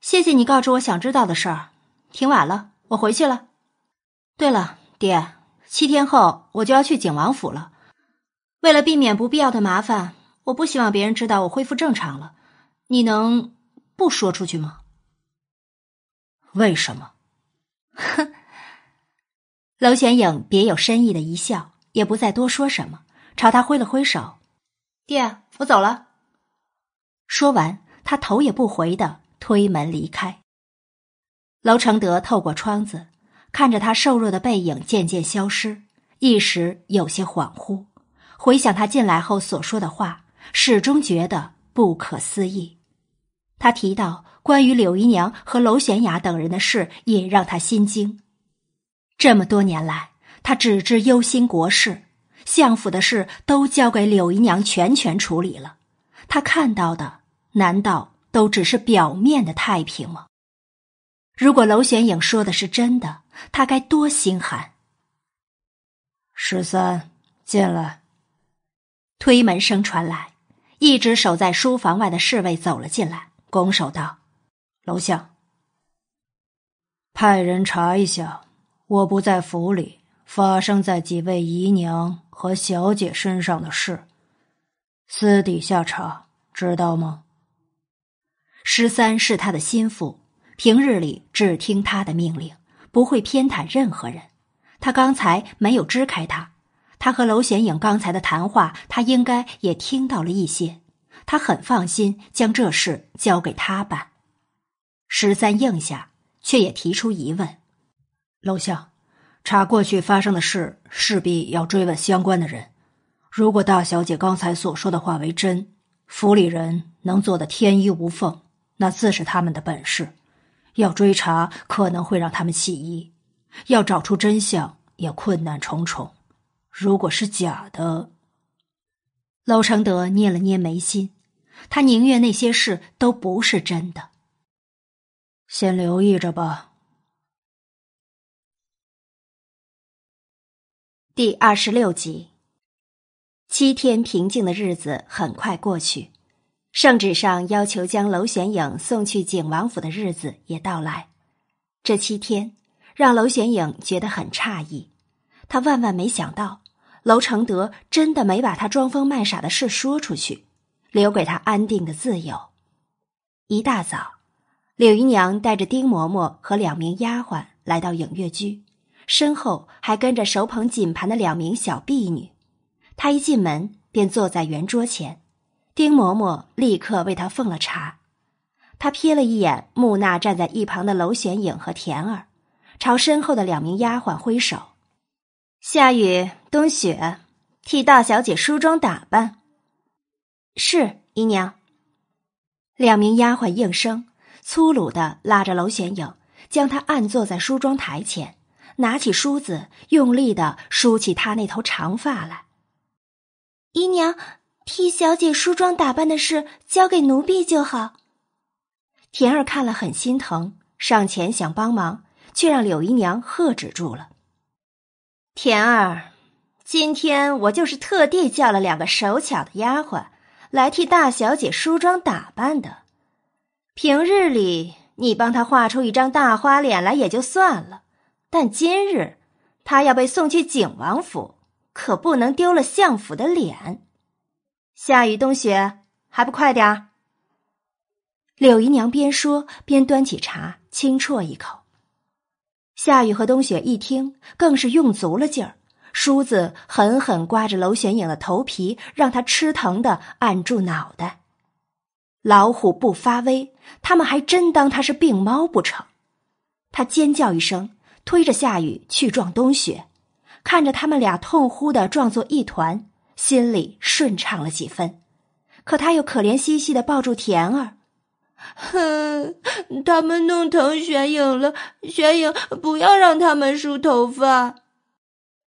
谢谢你告知我想知道的事儿。挺晚了，我回去了。对了，爹，七天后我就要去景王府了。为了避免不必要的麻烦，我不希望别人知道我恢复正常了。你能不说出去吗？为什么？哼，娄玄影别有深意的一笑，也不再多说什么，朝他挥了挥手：“爹，我走了。”说完，他头也不回的推门离开。娄承德透过窗子看着他瘦弱的背影渐渐消失，一时有些恍惚。回想他进来后所说的话，始终觉得不可思议。他提到。关于柳姨娘和娄玄雅等人的事，也让他心惊。这么多年来，他只知忧心国事，相府的事都交给柳姨娘全权处理了，他看到的难道都只是表面的太平吗？如果娄玄影说的是真的，他该多心寒。十三，进来。推门声传来，一直守在书房外的侍卫走了进来，拱手道：“楼下，派人查一下，我不在府里，发生在几位姨娘和小姐身上的事，私底下查，知道吗？”十三是他的心腹。平日里只听他的命令，不会偏袒任何人。他刚才没有支开他，他和娄显影刚才的谈话，他应该也听到了一些。他很放心将这事交给他办。十三应下，却也提出疑问：“楼下，查过去发生的事，势必要追问相关的人。如果大小姐刚才所说的话为真，府里人能做的天衣无缝，那自是他们的本事。”要追查可能会让他们起疑，要找出真相也困难重重。如果是假的，娄承德捏了捏眉心，他宁愿那些事都不是真的。先留意着吧。第二十六集，七天平静的日子很快过去。圣旨上要求将娄玄影送去景王府的日子也到来，这七天让娄玄影觉得很诧异，他万万没想到娄承德真的没把他装疯卖傻的事说出去，留给他安定的自由。一大早，柳姨娘带着丁嬷嬷和两名丫鬟来到影月居，身后还跟着手捧锦盘的两名小婢女。她一进门便坐在圆桌前。丁嬷嬷立刻为他奉了茶，他瞥了一眼木讷站在一旁的娄玄影和田儿，朝身后的两名丫鬟挥手：“夏雨、冬雪，替大小姐梳妆打扮。”是姨娘。两名丫鬟应声，粗鲁的拉着娄玄影，将她按坐在梳妆台前，拿起梳子，用力的梳起她那头长发来。姨娘。替小姐梳妆打扮的事交给奴婢就好。田儿看了很心疼，上前想帮忙，却让柳姨娘喝止住了。田儿，今天我就是特地叫了两个手巧的丫鬟来替大小姐梳妆打扮的。平日里你帮她画出一张大花脸来也就算了，但今日她要被送去景王府，可不能丢了相府的脸。夏雨、冬雪，还不快点儿！柳姨娘边说边端起茶，轻啜一口。夏雨和冬雪一听，更是用足了劲儿，梳子狠狠刮着娄玄影的头皮，让他吃疼的按住脑袋。老虎不发威，他们还真当他是病猫不成？他尖叫一声，推着夏雨去撞冬雪，看着他们俩痛呼的撞作一团。心里顺畅了几分，可他又可怜兮兮的抱住田儿，哼，他们弄疼玄影了，玄影不要让他们梳头发。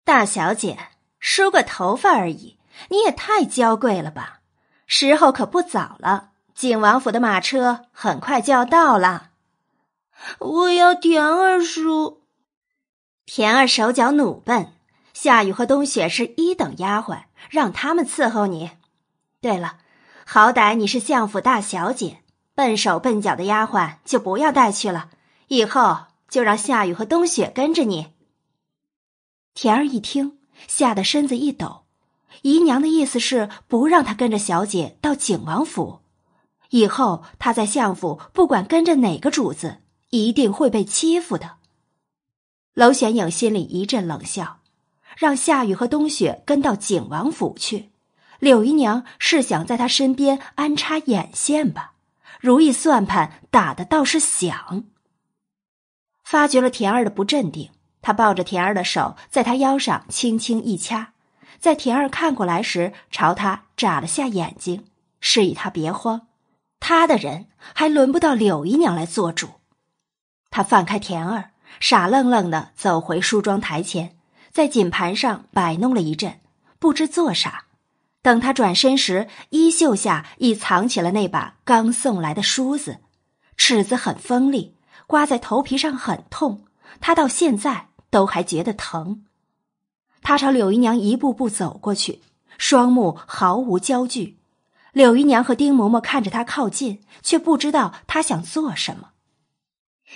大小姐梳个头发而已，你也太娇贵了吧？时候可不早了，景王府的马车很快就要到了。我要田儿梳，田儿手脚努笨。夏雨和冬雪是一等丫鬟，让他们伺候你。对了，好歹你是相府大小姐，笨手笨脚的丫鬟就不要带去了，以后就让夏雨和冬雪跟着你。田儿一听，吓得身子一抖。姨娘的意思是不让她跟着小姐到景王府，以后她在相府不管跟着哪个主子，一定会被欺负的。娄玄影心里一阵冷笑。让夏雨和冬雪跟到景王府去，柳姨娘是想在他身边安插眼线吧？如意算盘打的倒是响。发觉了田儿的不镇定，他抱着田儿的手，在他腰上轻轻一掐，在田儿看过来时，朝他眨了下眼睛，示意他别慌，他的人还轮不到柳姨娘来做主。他放开田儿，傻愣愣的走回梳妆台前。在锦盘上摆弄了一阵，不知做啥。等他转身时，衣袖下已藏起了那把刚送来的梳子，尺子很锋利，刮在头皮上很痛。他到现在都还觉得疼。他朝柳姨娘一步步走过去，双目毫无焦距。柳姨娘和丁嬷嬷看着他靠近，却不知道他想做什么。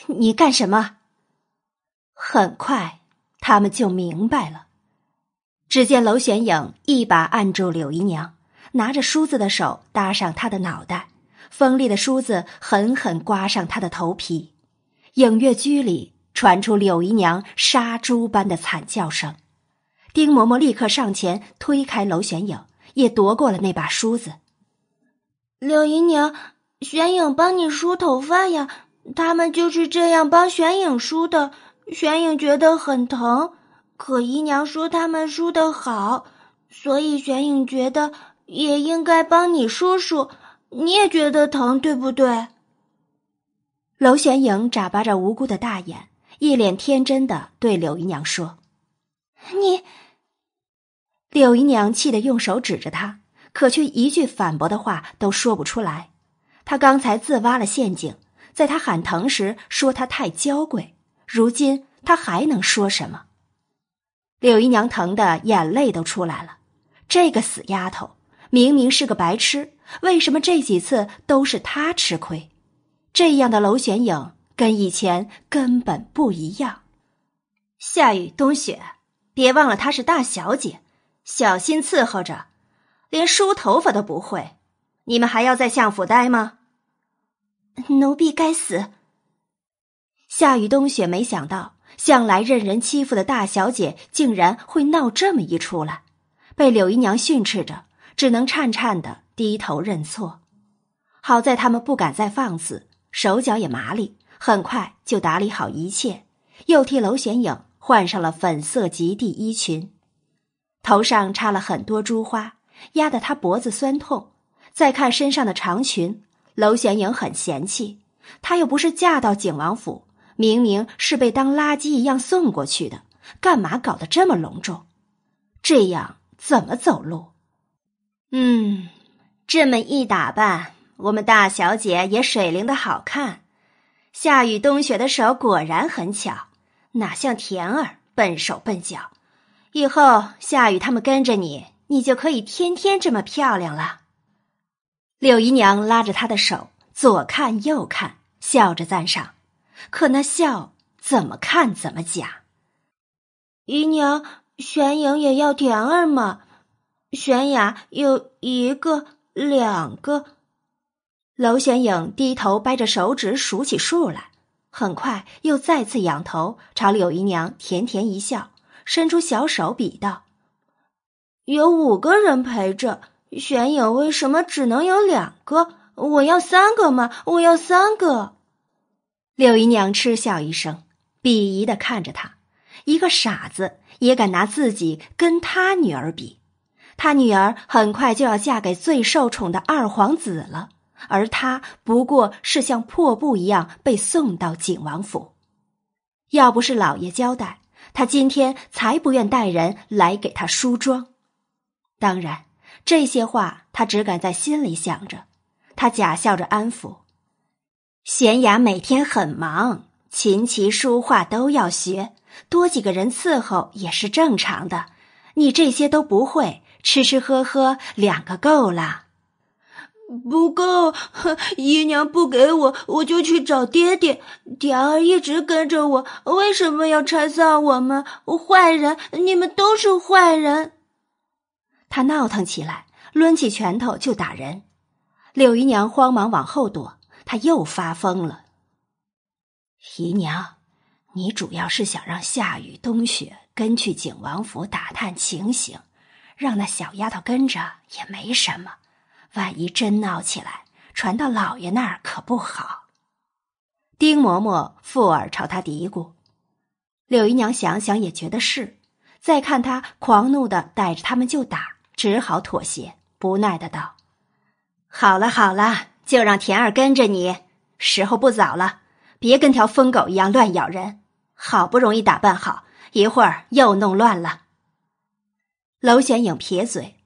你干什么？很快，他们就明白了。只见娄玄影一把按住柳姨娘，拿着梳子的手搭上她的脑袋，锋利的梳子狠狠刮上她的头皮。影月居里传出柳姨娘杀猪般的惨叫声。丁嬷嬷立刻上前推开娄玄影，也夺过了那把梳子。柳姨娘，玄影帮你梳头发呀，他们就是这样帮玄影梳的。玄影觉得很疼。可姨娘说他们梳的好，所以玄影觉得也应该帮你梳梳。你也觉得疼，对不对？娄玄影眨巴着无辜的大眼，一脸天真的对柳姨娘说：“你。”柳姨娘气得用手指着他，可却一句反驳的话都说不出来。她刚才自挖了陷阱，在他喊疼时说他太娇贵，如今他还能说什么？柳姨娘疼得眼泪都出来了，这个死丫头明明是个白痴，为什么这几次都是她吃亏？这样的娄玄影跟以前根本不一样。夏雨冬雪，别忘了她是大小姐，小心伺候着，连梳头发都不会，你们还要在相府待吗？奴婢该死。夏雨冬雪没想到。向来任人欺负的大小姐，竟然会闹这么一出来，被柳姨娘训斥着，只能颤颤的低头认错。好在他们不敢再放肆，手脚也麻利，很快就打理好一切，又替娄玄影换上了粉色极地衣裙，头上插了很多珠花，压得她脖子酸痛。再看身上的长裙，娄玄影很嫌弃，她又不是嫁到景王府。明明是被当垃圾一样送过去的，干嘛搞得这么隆重？这样怎么走路？嗯，这么一打扮，我们大小姐也水灵的好看。夏雨冬雪的手果然很巧，哪像田儿笨手笨脚。以后夏雨他们跟着你，你就可以天天这么漂亮了。柳姨娘拉着她的手，左看右看，笑着赞赏。可那笑怎么看怎么假。姨娘，玄影也要甜儿嘛？玄雅有一个、两个。娄玄影低头掰着手指数起数来，很快又再次仰头朝柳姨娘甜甜一笑，伸出小手比道：“有五个人陪着，玄影为什么只能有两个？我要三个嘛！我要三个。”柳姨娘嗤笑一声，鄙夷的看着他，一个傻子也敢拿自己跟他女儿比。他女儿很快就要嫁给最受宠的二皇子了，而他不过是像破布一样被送到景王府。要不是老爷交代，他今天才不愿带人来给他梳妆。当然，这些话他只敢在心里想着。他假笑着安抚。贤雅每天很忙，琴棋书画都要学，多几个人伺候也是正常的。你这些都不会，吃吃喝喝两个够了。不够，姨娘不给我，我就去找爹爹。田儿一直跟着我，为什么要拆散我们？坏人，你们都是坏人！他闹腾起来，抡起拳头就打人。柳姨娘慌忙往后躲。他又发疯了，姨娘，你主要是想让夏雨冬雪跟去景王府打探情形，让那小丫头跟着也没什么，万一真闹起来，传到老爷那儿可不好。丁嬷嬷附耳朝他嘀咕，柳姨娘想想也觉得是，再看他狂怒的带着他们就打，只好妥协，不耐的道：“好了好了。”就让田儿跟着你，时候不早了，别跟条疯狗一样乱咬人。好不容易打扮好，一会儿又弄乱了。娄玄影撇嘴，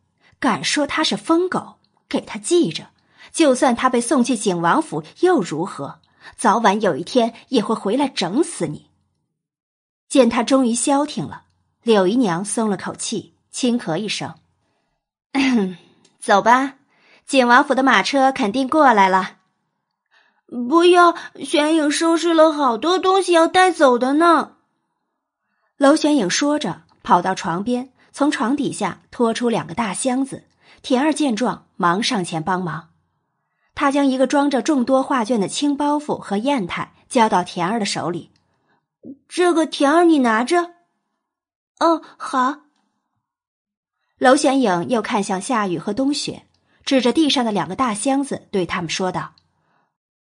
敢说他是疯狗，给他记着。就算他被送去景王府又如何？早晚有一天也会回来整死你。见他终于消停了，柳姨娘松了口气，轻咳一声：“ <coughs> 走吧，景王府的马车肯定过来了。”不要，玄影收拾了好多东西要带走的呢。娄玄影说着，跑到床边，从床底下拖出两个大箱子。田儿见状，忙上前帮忙。他将一个装着众多画卷的青包袱和砚台交到田儿的手里，这个田儿你拿着。哦，好。娄玄影又看向夏雨和冬雪，指着地上的两个大箱子，对他们说道：“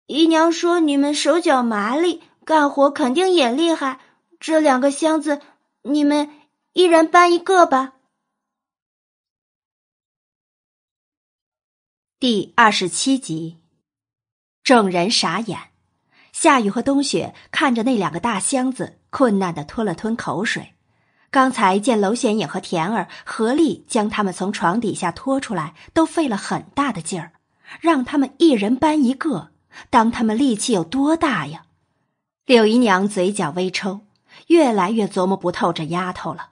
姨娘说你们手脚麻利，干活肯定也厉害。这两个箱子，你们一人搬一个吧。”第二十七集，众人傻眼。夏雨和冬雪看着那两个大箱子，困难的吞了吞口水。刚才见娄显影和田儿合力将他们从床底下拖出来，都费了很大的劲儿，让他们一人搬一个，当他们力气有多大呀？柳姨娘嘴角微抽，越来越琢磨不透这丫头了。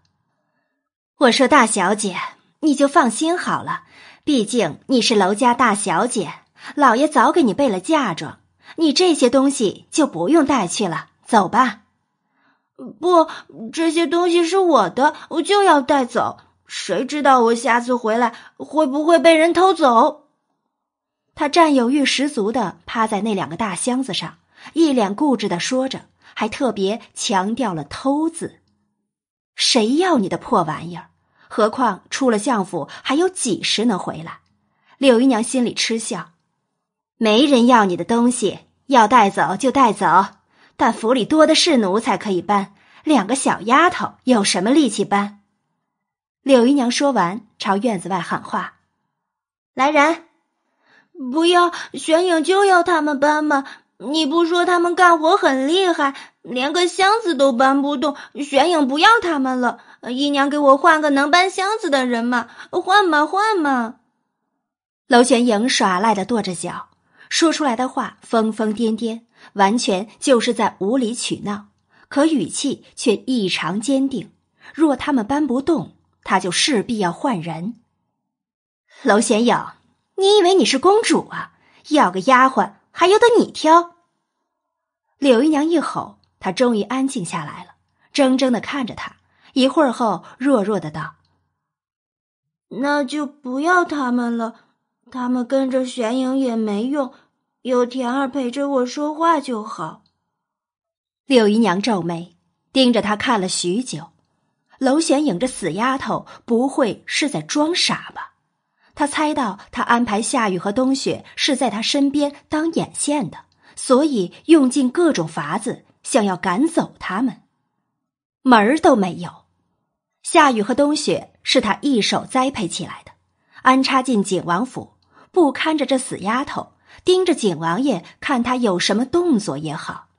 我说大小姐，你就放心好了。毕竟你是娄家大小姐，老爷早给你备了嫁妆，你这些东西就不用带去了。走吧。不，这些东西是我的，我就要带走。谁知道我下次回来会不会被人偷走？他占有欲十足的趴在那两个大箱子上，一脸固执的说着，还特别强调了“偷”字。谁要你的破玩意儿？何况出了相府，还有几时能回来？柳姨娘心里嗤笑，没人要你的东西，要带走就带走。但府里多的是奴才可以搬，两个小丫头有什么力气搬？柳姨娘说完，朝院子外喊话：“来人，不要玄影就要他们搬吗？你不说他们干活很厉害，连个箱子都搬不动。玄影不要他们了。”姨娘，给我换个能搬箱子的人嘛！换嘛换嘛！娄玄影耍赖的跺着脚，说出来的话疯疯癫癫，完全就是在无理取闹，可语气却异常坚定。若他们搬不动，他就势必要换人。娄玄影，你以为你是公主啊？要个丫鬟还由得你挑？柳姨娘一吼，她终于安静下来了，怔怔的看着他。一会儿后，弱弱的道：“那就不要他们了，他们跟着玄影也没用，有田儿陪着我说话就好。”柳姨娘皱眉，盯着他看了许久。娄玄影这死丫头，不会是在装傻吧？他猜到他安排夏雨和冬雪是在他身边当眼线的，所以用尽各种法子想要赶走他们，门儿都没有。夏雨和冬雪是他一手栽培起来的，安插进景王府，不看着这死丫头，盯着景王爷看他有什么动作也好，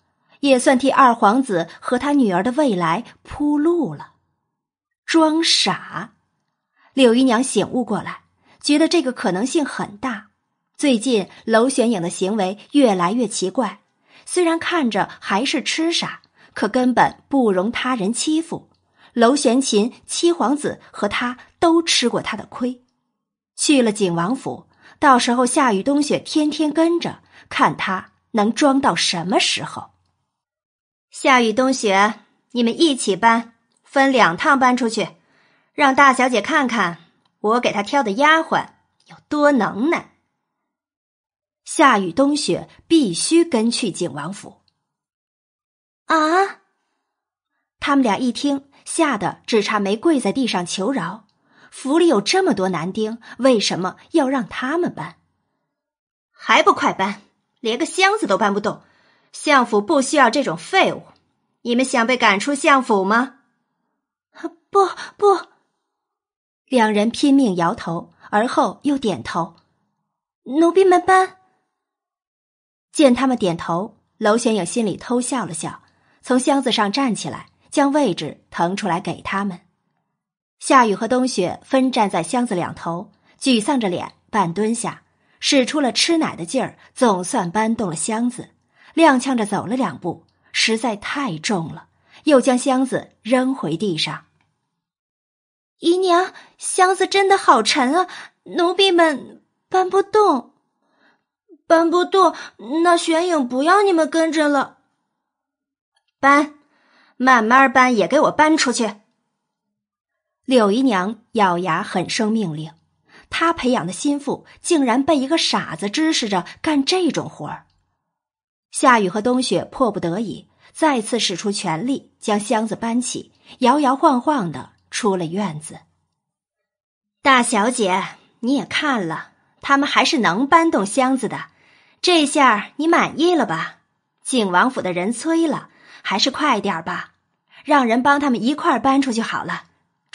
也算替二皇子和他女儿的未来铺路了。装傻，柳姨娘醒悟过来，觉得这个可能性很大。最近娄玄影的行为越来越奇怪，虽然看着还是痴傻，可根本不容他人欺负。娄玄琴、七皇子和他都吃过他的亏，去了景王府，到时候夏雨、冬雪天天跟着，看他能装到什么时候。夏雨、冬雪，你们一起搬，分两趟搬出去，让大小姐看看我给她挑的丫鬟有多能耐。夏雨、冬雪必须跟去景王府。啊！他们俩一听。吓得只差没跪在地上求饶。府里有这么多男丁，为什么要让他们搬？还不快搬！连个箱子都搬不动，相府不需要这种废物。你们想被赶出相府吗？不不！两人拼命摇头，而后又点头。奴婢们搬。见他们点头，娄玄影心里偷笑了笑，从箱子上站起来。将位置腾出来给他们。夏雨和冬雪分站在箱子两头，沮丧着脸，半蹲下，使出了吃奶的劲儿，总算搬动了箱子。踉跄着走了两步，实在太重了，又将箱子扔回地上。姨娘，箱子真的好沉啊，奴婢们搬不动，搬不动。那玄影不要你们跟着了，搬，慢慢搬，也给我搬出去。柳姨娘咬牙狠声命令：“她培养的心腹竟然被一个傻子指使着干这种活儿。”夏雨和冬雪迫不得已，再次使出全力将箱子搬起，摇摇晃晃的出了院子。大小姐，你也看了，他们还是能搬动箱子的，这下你满意了吧？景王府的人催了，还是快点吧，让人帮他们一块搬出去好了。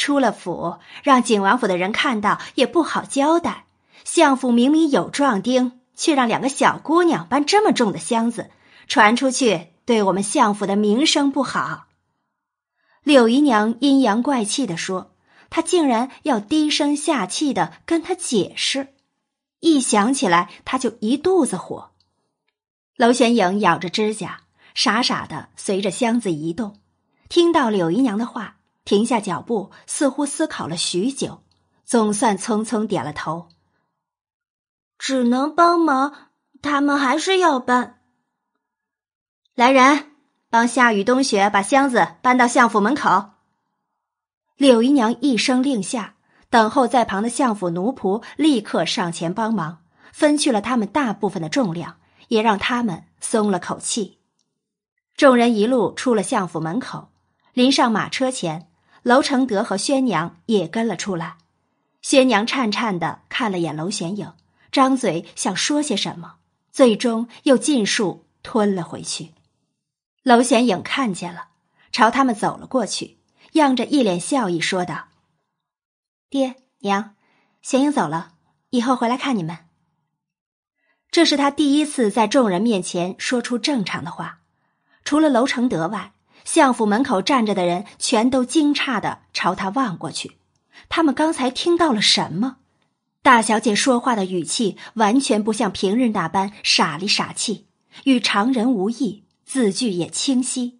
出了府，让景王府的人看到也不好交代。相府明明有壮丁。却让两个小姑娘搬这么重的箱子，传出去对我们相府的名声不好。柳姨娘阴阳怪气的说：“她竟然要低声下气的跟他解释，一想起来她就一肚子火。”娄玄影咬着指甲，傻傻的随着箱子移动，听到柳姨娘的话，停下脚步，似乎思考了许久，总算匆匆点了头。只能帮忙，他们还是要搬。来人，帮夏雨、冬雪把箱子搬到相府门口。柳姨娘一声令下，等候在旁的相府奴仆立刻上前帮忙，分去了他们大部分的重量，也让他们松了口气。众人一路出了相府门口，临上马车前，娄承德和宣娘也跟了出来。宣娘颤颤的看了眼娄玄影。张嘴想说些什么，最终又尽数吞了回去。娄显影看见了，朝他们走了过去，漾着一脸笑意说道：“爹娘，显影走了，以后回来看你们。”这是他第一次在众人面前说出正常的话。除了娄承德外，相府门口站着的人全都惊诧的朝他望过去。他们刚才听到了什么？大小姐说话的语气完全不像平日那般傻里傻气，与常人无异，字句也清晰。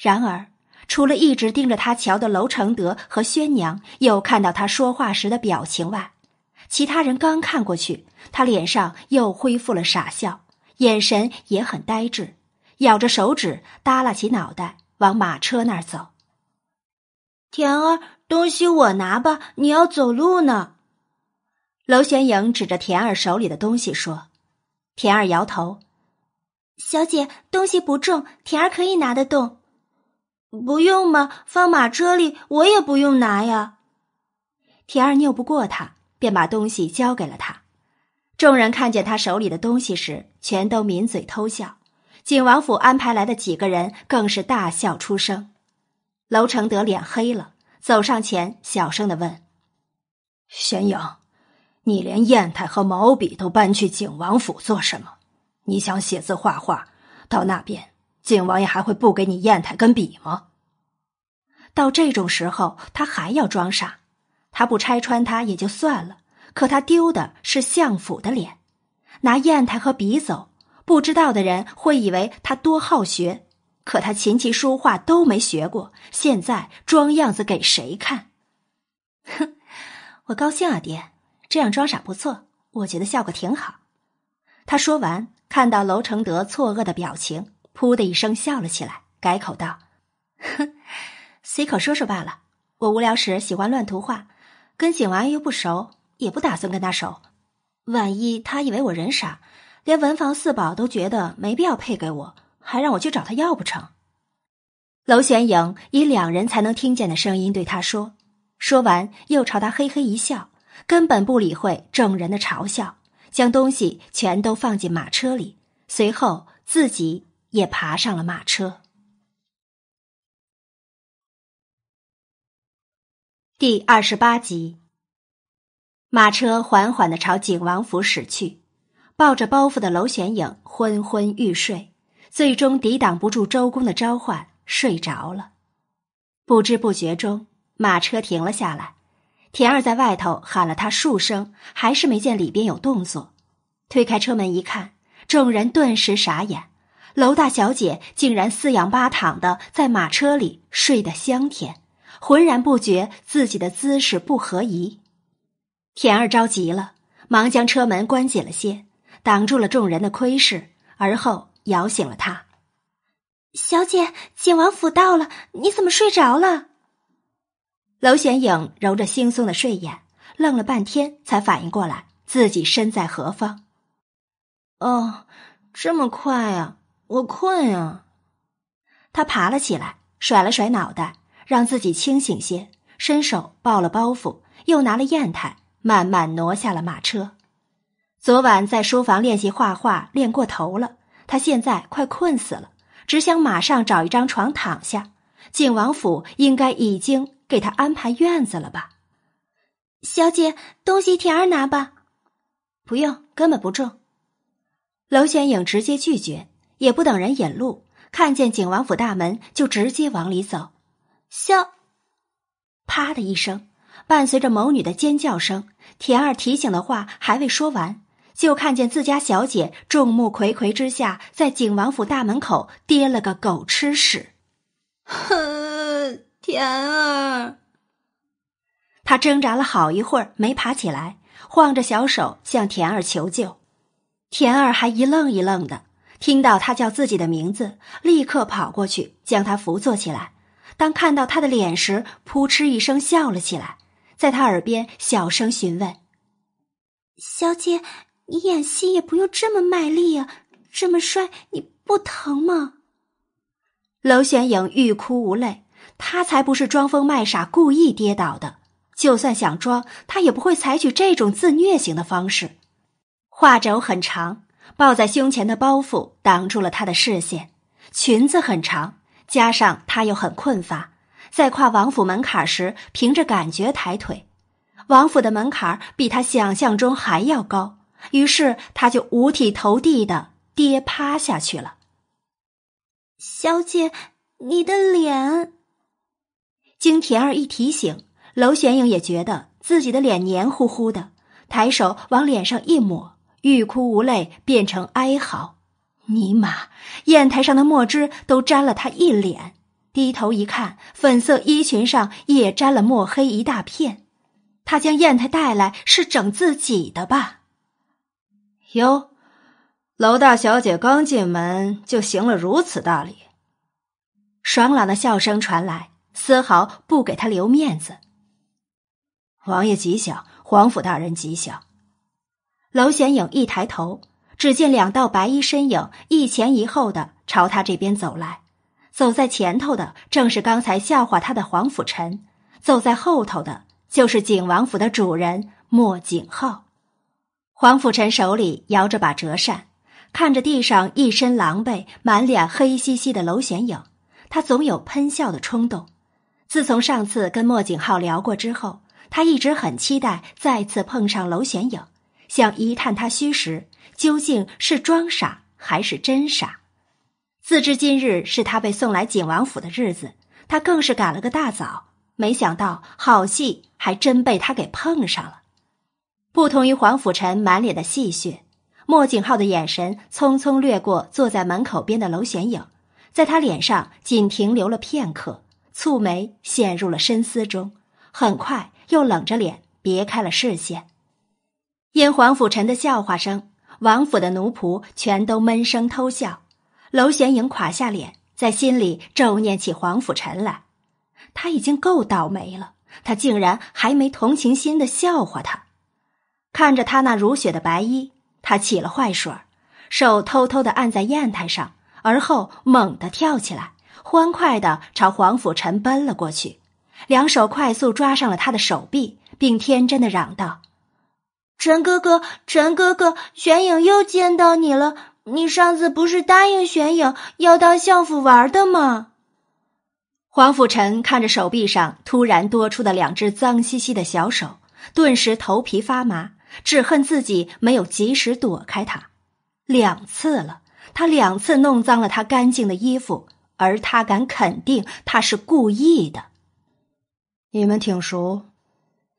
然而，除了一直盯着他瞧的娄承德和宣娘有看到他说话时的表情外，其他人刚看过去，他脸上又恢复了傻笑，眼神也很呆滞，咬着手指，耷拉起脑袋往马车那儿走。田儿，东西我拿吧，你要走路呢。娄玄影指着田儿手里的东西说：“田儿摇头，小姐，东西不重，田儿可以拿得动。不用嘛？放马车里，我也不用拿呀。”田儿拗不过他，便把东西交给了他。众人看见他手里的东西时，全都抿嘴偷笑。景王府安排来的几个人更是大笑出声。娄承德脸黑了，走上前，小声的问：“玄影。”你连砚台和毛笔都搬去景王府做什么？你想写字画画，到那边景王爷还会不给你砚台跟笔吗？到这种时候，他还要装傻？他不拆穿他也就算了，可他丢的是相府的脸，拿砚台和笔走，不知道的人会以为他多好学，可他琴棋书画都没学过，现在装样子给谁看？哼，<laughs> 我高兴啊，爹。这样装傻不错，我觉得效果挺好。他说完，看到娄承德错愕的表情，噗的一声笑了起来，改口道：“哼，<laughs> 随口说说罢了。我无聊时喜欢乱涂画，跟景娃又不熟，也不打算跟他熟。万一他以为我人傻，连文房四宝都觉得没必要配给我，还让我去找他要不成？”娄玄影以两人才能听见的声音对他说，说完又朝他嘿嘿一笑。根本不理会众人的嘲笑，将东西全都放进马车里，随后自己也爬上了马车。第二十八集，马车缓缓的朝景王府驶去，抱着包袱的娄玄影昏昏欲睡，最终抵挡不住周公的召唤，睡着了。不知不觉中，马车停了下来。田儿在外头喊了他数声，还是没见里边有动作。推开车门一看，众人顿时傻眼。楼大小姐竟然四仰八躺的在马车里睡得香甜，浑然不觉自己的姿势不合宜。田儿着急了，忙将车门关紧了些，挡住了众人的窥视，而后摇醒了她：“小姐，景王府到了，你怎么睡着了？”娄显影揉着惺忪的睡眼，愣了半天，才反应过来自己身在何方。哦，这么快啊！我困啊！他爬了起来，甩了甩脑袋，让自己清醒些，伸手抱了包袱，又拿了砚台，慢慢挪下了马车。昨晚在书房练习画画，练过头了，他现在快困死了，只想马上找一张床躺下。景王府应该已经给他安排院子了吧？小姐，东西田儿拿吧。不用，根本不重。娄玄影直接拒绝。也不等人引路，看见景王府大门就直接往里走。小，啪的一声，伴随着某女的尖叫声，田儿提醒的话还未说完，就看见自家小姐众目睽睽之下在景王府大门口跌了个狗吃屎。哼，田儿，他挣扎了好一会儿没爬起来，晃着小手向田儿求救。田儿还一愣一愣的。听到他叫自己的名字，立刻跑过去将他扶坐起来。当看到他的脸时，扑哧一声笑了起来，在他耳边小声询问：“小姐，你演戏也不用这么卖力啊，这么摔你不疼吗？”娄玄影欲哭无泪，他才不是装疯卖傻故意跌倒的，就算想装，他也不会采取这种自虐型的方式。画轴很长。抱在胸前的包袱挡住了他的视线，裙子很长，加上他又很困乏，在跨王府门槛时凭着感觉抬腿，王府的门槛比他想象中还要高，于是他就五体投地的跌趴下去了。小姐，你的脸。经田儿一提醒，娄玄影也觉得自己的脸黏糊糊的，抬手往脸上一抹。欲哭无泪变成哀嚎，尼玛！砚台上的墨汁都沾了他一脸。低头一看，粉色衣裙上也沾了墨黑一大片。他将砚台带来是整自己的吧？哟，娄大小姐刚进门就行了如此大礼。爽朗的笑声传来，丝毫不给他留面子。王爷吉祥，皇甫大人吉祥。娄显影一抬头，只见两道白衣身影一前一后的朝他这边走来。走在前头的正是刚才笑话他的黄甫臣，走在后头的就是景王府的主人莫景浩。黄甫臣手里摇着把折扇，看着地上一身狼狈、满脸黑兮兮的娄玄影，他总有喷笑的冲动。自从上次跟莫景浩聊过之后，他一直很期待再次碰上娄玄影。想一探他虚实，究竟是装傻还是真傻？自知今日是他被送来景王府的日子，他更是赶了个大早。没想到好戏还真被他给碰上了。不同于黄甫臣满脸的戏谑，莫景浩的眼神匆匆掠过坐在门口边的娄玄影，在他脸上仅停留了片刻，蹙眉陷入了深思中，很快又冷着脸别开了视线。因黄甫臣的笑话声，王府的奴仆全都闷声偷笑。娄玄影垮下脸，在心里咒念起黄甫臣来。他已经够倒霉了，他竟然还没同情心的笑话他。看着他那如雪的白衣，他起了坏水手偷偷的按在砚台上，而后猛地跳起来，欢快的朝黄甫臣奔了过去，两手快速抓上了他的手臂，并天真的嚷道。陈哥哥，陈哥哥，玄影又见到你了。你上次不是答应玄影要到相府玩的吗？黄甫臣看着手臂上突然多出的两只脏兮兮的小手，顿时头皮发麻，只恨自己没有及时躲开他。两次了，他两次弄脏了他干净的衣服，而他敢肯定他是故意的。你们挺熟。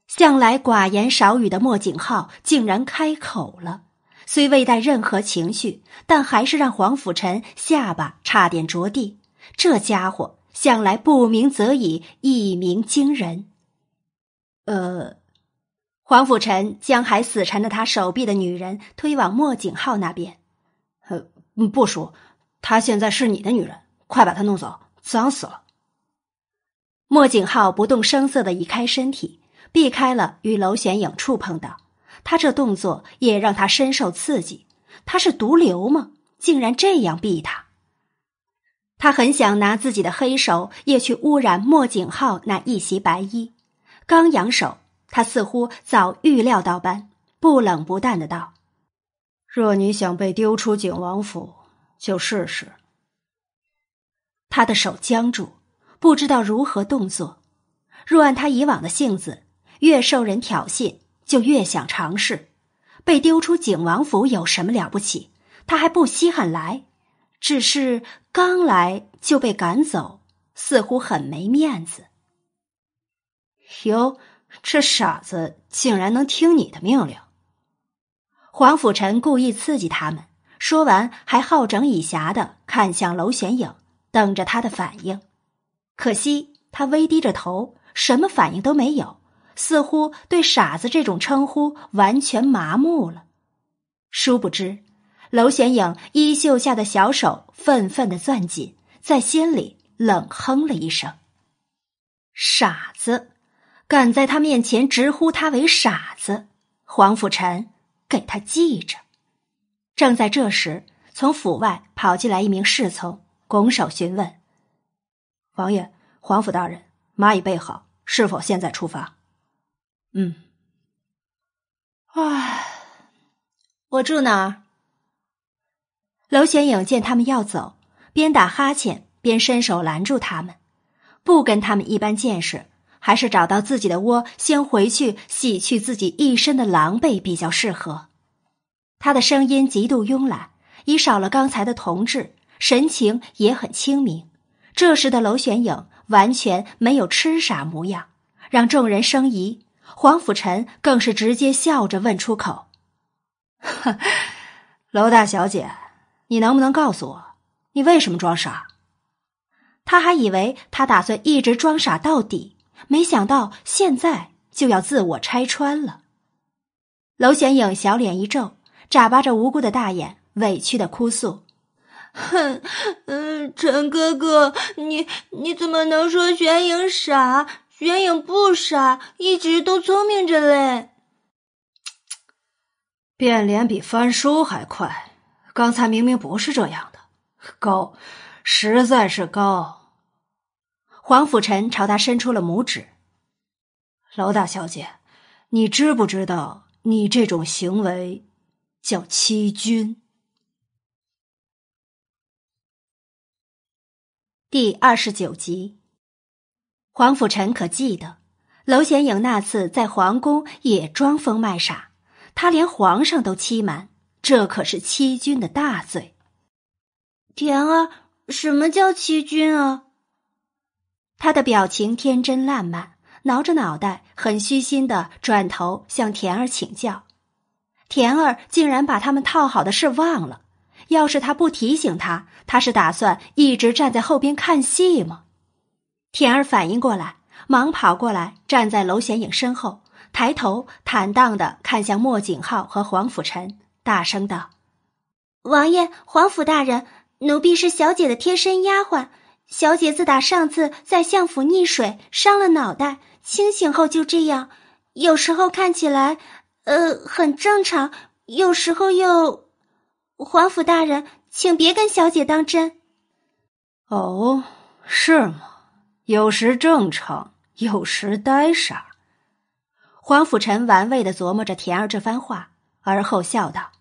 向来寡言少语的莫景浩竟然开口了，虽未带任何情绪，但还是让黄甫臣下巴差点着地。这家伙向来不鸣则已，一鸣惊人。呃，黄甫臣将还死缠着他手臂的女人推往莫景浩那边。呃，不说，她现在是你的女人，快把她弄走，脏死了。莫景浩不动声色的移开身体。避开了与娄玄影触碰的，他这动作也让他深受刺激。他是毒瘤吗？竟然这样避他！他很想拿自己的黑手也去污染莫景浩那一袭白衣。刚扬手，他似乎早预料到般，不冷不淡的道：“若你想被丢出景王府，就试试。”他的手僵住，不知道如何动作。若按他以往的性子，越受人挑衅，就越想尝试。被丢出景王府有什么了不起？他还不稀罕来，只是刚来就被赶走，似乎很没面子。哟，这傻子竟然能听你的命令！黄甫臣故意刺激他们，说完还好整以暇的看向娄玄影，等着他的反应。可惜他微低着头，什么反应都没有。似乎对“傻子”这种称呼完全麻木了。殊不知，娄玄影衣袖下的小手愤愤的攥紧，在心里冷哼了一声：“傻子，敢在他面前直呼他为傻子，黄甫臣给他记着。”正在这时，从府外跑进来一名侍从，拱手询问：“王爷，皇甫大人，马已备好，是否现在出发？”嗯，唉，我住哪儿？娄玄影见他们要走，边打哈欠边伸手拦住他们，不跟他们一般见识，还是找到自己的窝，先回去洗去自己一身的狼狈比较适合。他的声音极度慵懒，已少了刚才的同志，神情也很清明。这时的娄玄影完全没有痴傻模样，让众人生疑。黄甫臣更是直接笑着问出口：“娄大小姐，你能不能告诉我，你为什么装傻？”他还以为他打算一直装傻到底，没想到现在就要自我拆穿了。娄显影小脸一皱，眨巴着无辜的大眼，委屈的哭诉：“ <laughs> 哼，嗯，陈哥哥，你你怎么能说玄影傻？”玄影不傻，一直都聪明着嘞。变脸比翻书还快，刚才明明不是这样的，高，实在是高。黄甫臣朝他伸出了拇指。娄大小姐，你知不知道你这种行为叫欺君？第二十九集。黄甫臣可记得，娄显影那次在皇宫也装疯卖傻，他连皇上都欺瞒，这可是欺君的大罪。田儿，什么叫欺君啊？他的表情天真烂漫，挠着脑袋，很虚心的转头向田儿请教。田儿竟然把他们套好的事忘了，要是他不提醒他，他是打算一直站在后边看戏吗？田儿反应过来，忙跑过来，站在娄显影身后，抬头坦荡的看向莫景浩和黄甫臣，大声道：“王爷，皇甫大人，奴婢是小姐的贴身丫鬟。小姐自打上次在相府溺水伤了脑袋，清醒后就这样，有时候看起来，呃，很正常，有时候又……皇府大人，请别跟小姐当真。”哦，是吗？有时正常，有时呆傻。黄甫臣玩味的琢磨着田儿这番话，而后笑道：“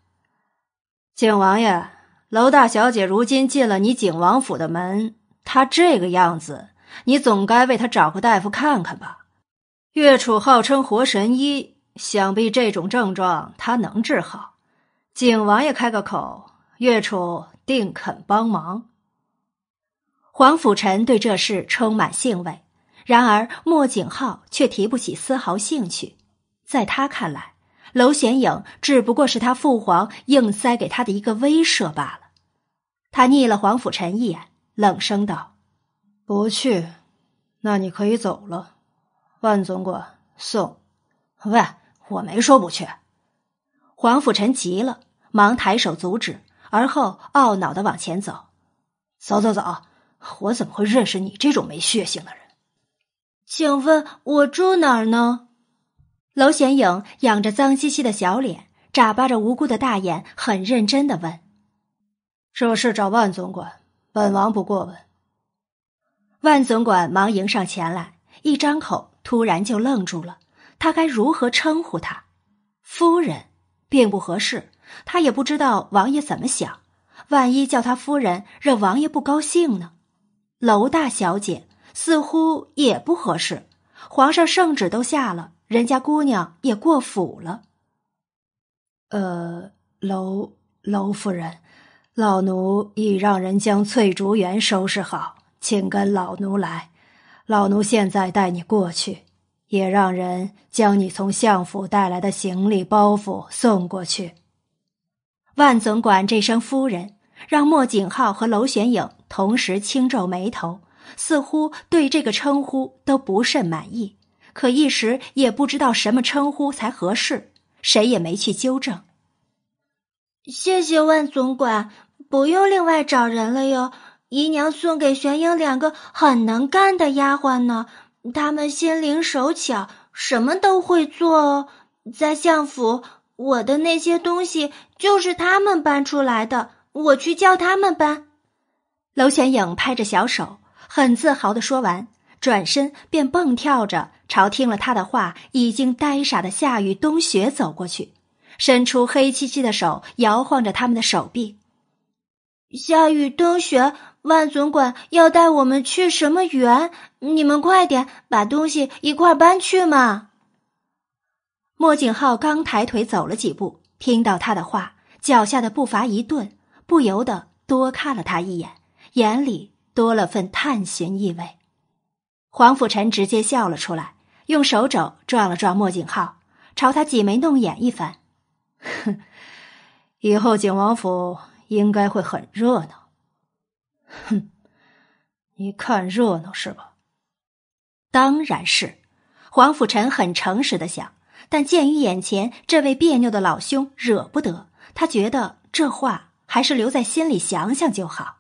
景王爷，娄大小姐如今进了你景王府的门，他这个样子，你总该为他找个大夫看看吧？岳楚号称活神医，想必这种症状他能治好。景王爷开个口，岳楚定肯帮忙。”黄甫臣对这事充满兴味，然而莫景浩却提不起丝毫兴趣，在他看来，娄显影只不过是他父皇硬塞给他的一个威慑罢了。他睨了黄甫臣一眼，冷声道：“不去，那你可以走了。”万总管送。喂，我没说不去。黄甫臣急了，忙抬手阻止，而后懊恼的往前走。走走走，我怎么会认识你这种没血性的人？请问我住哪儿呢？娄显影仰着脏兮兮的小脸，眨巴着无辜的大眼，很认真的问：“这事找万总管，本王不过问。”万总管忙迎上前来，一张口，突然就愣住了。他该如何称呼他？夫人，并不合适。他也不知道王爷怎么想，万一叫他夫人，惹王爷不高兴呢？娄大小姐。似乎也不合适，皇上圣旨都下了，人家姑娘也过府了。呃，娄娄夫人，老奴已让人将翠竹园收拾好，请跟老奴来。老奴现在带你过去，也让人将你从相府带来的行李包袱送过去。万总管这声“夫人”，让莫景浩和娄玄影同时轻皱眉头。似乎对这个称呼都不甚满意，可一时也不知道什么称呼才合适，谁也没去纠正。谢谢万总管，不用另外找人了哟。姨娘送给玄英两个很能干的丫鬟呢，她们心灵手巧，什么都会做哦。在相府，我的那些东西就是他们搬出来的，我去叫他们搬。娄玄影拍着小手。很自豪的说完，转身便蹦跳着朝听了他的话已经呆傻的夏雨冬雪走过去，伸出黑漆漆的手摇晃着他们的手臂。夏雨冬雪，万总管要带我们去什么园？你们快点把东西一块搬去嘛！莫景浩刚抬腿走了几步，听到他的话，脚下的步伐一顿，不由得多看了他一眼，眼里。多了份探寻意味，黄甫臣直接笑了出来，用手肘撞了撞莫景浩，朝他挤眉弄眼一番：“哼，<laughs> 以后景王府应该会很热闹。”“哼，你看热闹是吧？”“当然是。”黄甫臣很诚实的想，但鉴于眼前这位别扭的老兄惹不得，他觉得这话还是留在心里想想就好。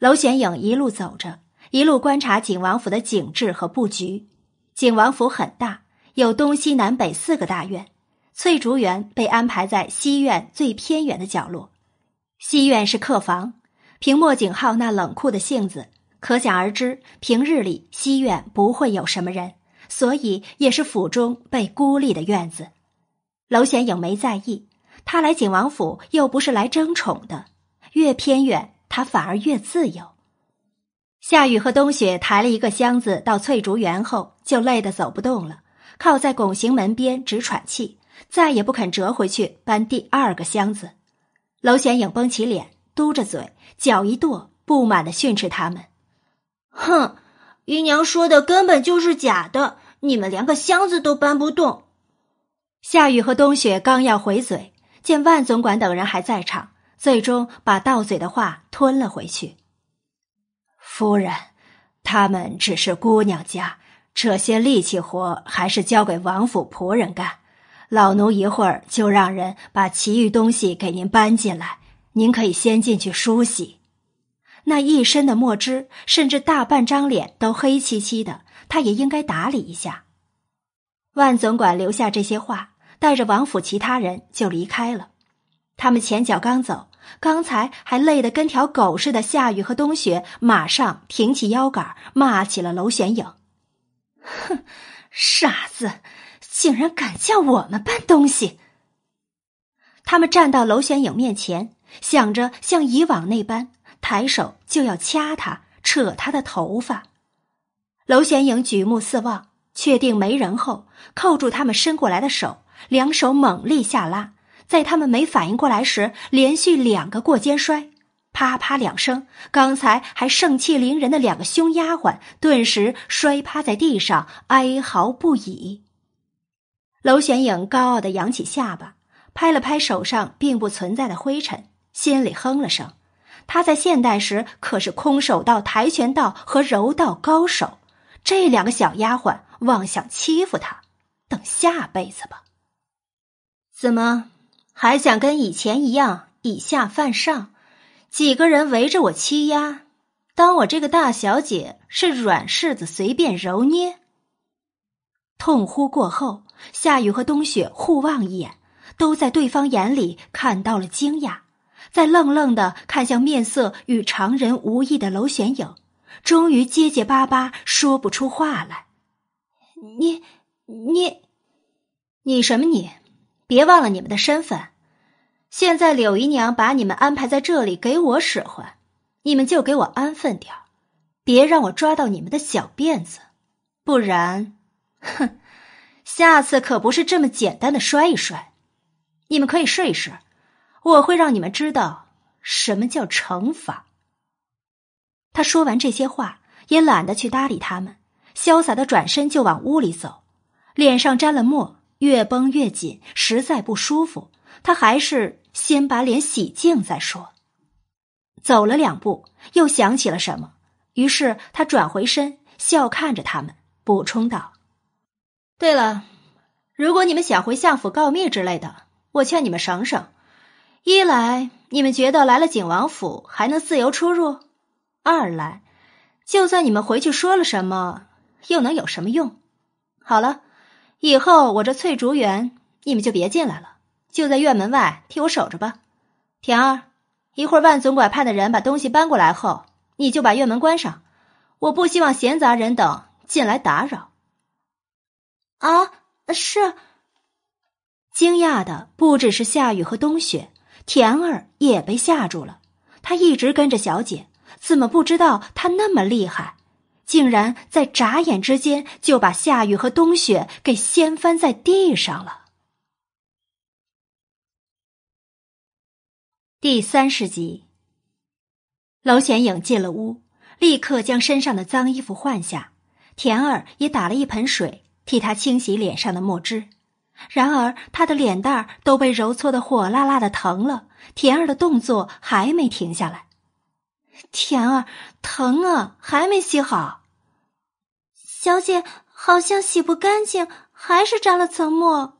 娄玄影一路走着，一路观察景王府的景致和布局。景王府很大，有东西南北四个大院。翠竹园被安排在西院最偏远的角落。西院是客房。凭莫景浩那冷酷的性子，可想而知，平日里西院不会有什么人，所以也是府中被孤立的院子。娄显影没在意，他来景王府又不是来争宠的，越偏远。他反而越自由。夏雨和冬雪抬了一个箱子到翠竹园后，就累得走不动了，靠在拱形门边直喘气，再也不肯折回去搬第二个箱子。娄玄影绷起脸，嘟着嘴，脚一跺，不满的训斥他们：“哼，姨娘说的根本就是假的，你们连个箱子都搬不动。”夏雨和冬雪刚要回嘴，见万总管等人还在场。最终把到嘴的话吞了回去。夫人，他们只是姑娘家，这些力气活还是交给王府仆人干。老奴一会儿就让人把其余东西给您搬进来，您可以先进去梳洗。那一身的墨汁，甚至大半张脸都黑漆漆的，他也应该打理一下。万总管留下这些话，带着王府其他人就离开了。他们前脚刚走。刚才还累得跟条狗似的，夏雨和冬雪马上挺起腰杆，骂起了娄玄影：“哼，<laughs> 傻子，竟然敢叫我们搬东西！”他们站到娄玄影面前，想着像以往那般，抬手就要掐他、扯他的头发。娄玄影举目四望，确定没人后，扣住他们伸过来的手，两手猛力下拉。在他们没反应过来时，连续两个过肩摔，啪啪两声，刚才还盛气凌人的两个凶丫鬟顿时摔趴在地上，哀嚎不已。娄玄影高傲的扬起下巴，拍了拍手上并不存在的灰尘，心里哼了声。他在现代时可是空手道、跆拳道和柔道高手，这两个小丫鬟妄想欺负他，等下辈子吧。怎么还想跟以前一样以下犯上？几个人围着我欺压，当我这个大小姐是软柿子随便揉捏。痛呼过后，夏雨和冬雪互望一眼，都在对方眼里看到了惊讶，再愣愣的看向面色与常人无异的娄玄影，终于结结巴巴说不出话来：“你，你，你什么你？别忘了你们的身份。”现在柳姨娘把你们安排在这里给我使唤，你们就给我安分点别让我抓到你们的小辫子，不然，哼，下次可不是这么简单的摔一摔。你们可以试一试，我会让你们知道什么叫惩罚。他说完这些话，也懒得去搭理他们，潇洒的转身就往屋里走，脸上沾了墨，越绷越紧，实在不舒服。他还是。先把脸洗净再说。走了两步，又想起了什么，于是他转回身，笑看着他们，补充道：“对了，如果你们想回相府告密之类的，我劝你们省省。一来，你们觉得来了景王府还能自由出入；二来，就算你们回去说了什么，又能有什么用？好了，以后我这翠竹园，你们就别进来了。”就在院门外替我守着吧，田儿。一会儿万总管派的人把东西搬过来后，你就把院门关上。我不希望闲杂人等进来打扰。啊，是。惊讶的不只是夏雨和冬雪，田儿也被吓住了。他一直跟着小姐，怎么不知道她那么厉害？竟然在眨眼之间就把夏雨和冬雪给掀翻在地上了。第三十集，娄显影进了屋，立刻将身上的脏衣服换下。田儿也打了一盆水替他清洗脸上的墨汁。然而他的脸蛋儿都被揉搓的火辣辣的疼了。田儿的动作还没停下来。田儿，疼啊，还没洗好。小姐好像洗不干净，还是沾了层墨。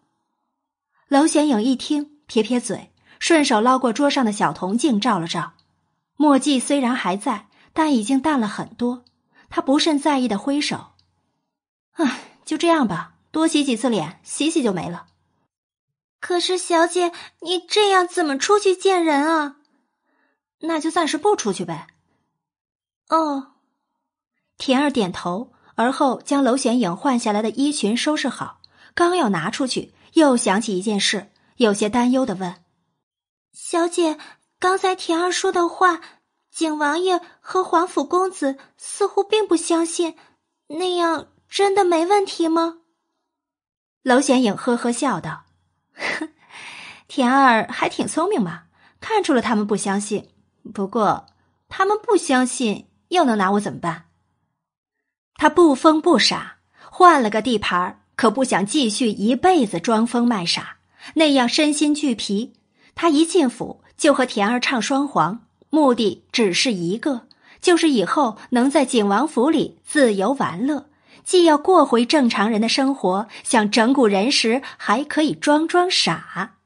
娄显影一听，撇撇嘴。顺手捞过桌上的小铜镜，照了照，墨迹虽然还在，但已经淡了很多。他不甚在意的挥手：“唉，就这样吧，多洗几次脸，洗洗就没了。”可是，小姐，你这样怎么出去见人啊？那就暂时不出去呗。哦，田儿点头，而后将娄玄影换下来的衣裙收拾好，刚要拿出去，又想起一件事，有些担忧的问。小姐，刚才田儿说的话，景王爷和皇甫公子似乎并不相信，那样真的没问题吗？娄显影呵呵笑道：“田儿还挺聪明嘛，看出了他们不相信。不过他们不相信，又能拿我怎么办？他不疯不傻，换了个地盘，可不想继续一辈子装疯卖傻，那样身心俱疲。”他一进府就和田儿唱双簧，目的只是一个，就是以后能在景王府里自由玩乐，既要过回正常人的生活，想整蛊人时还可以装装傻。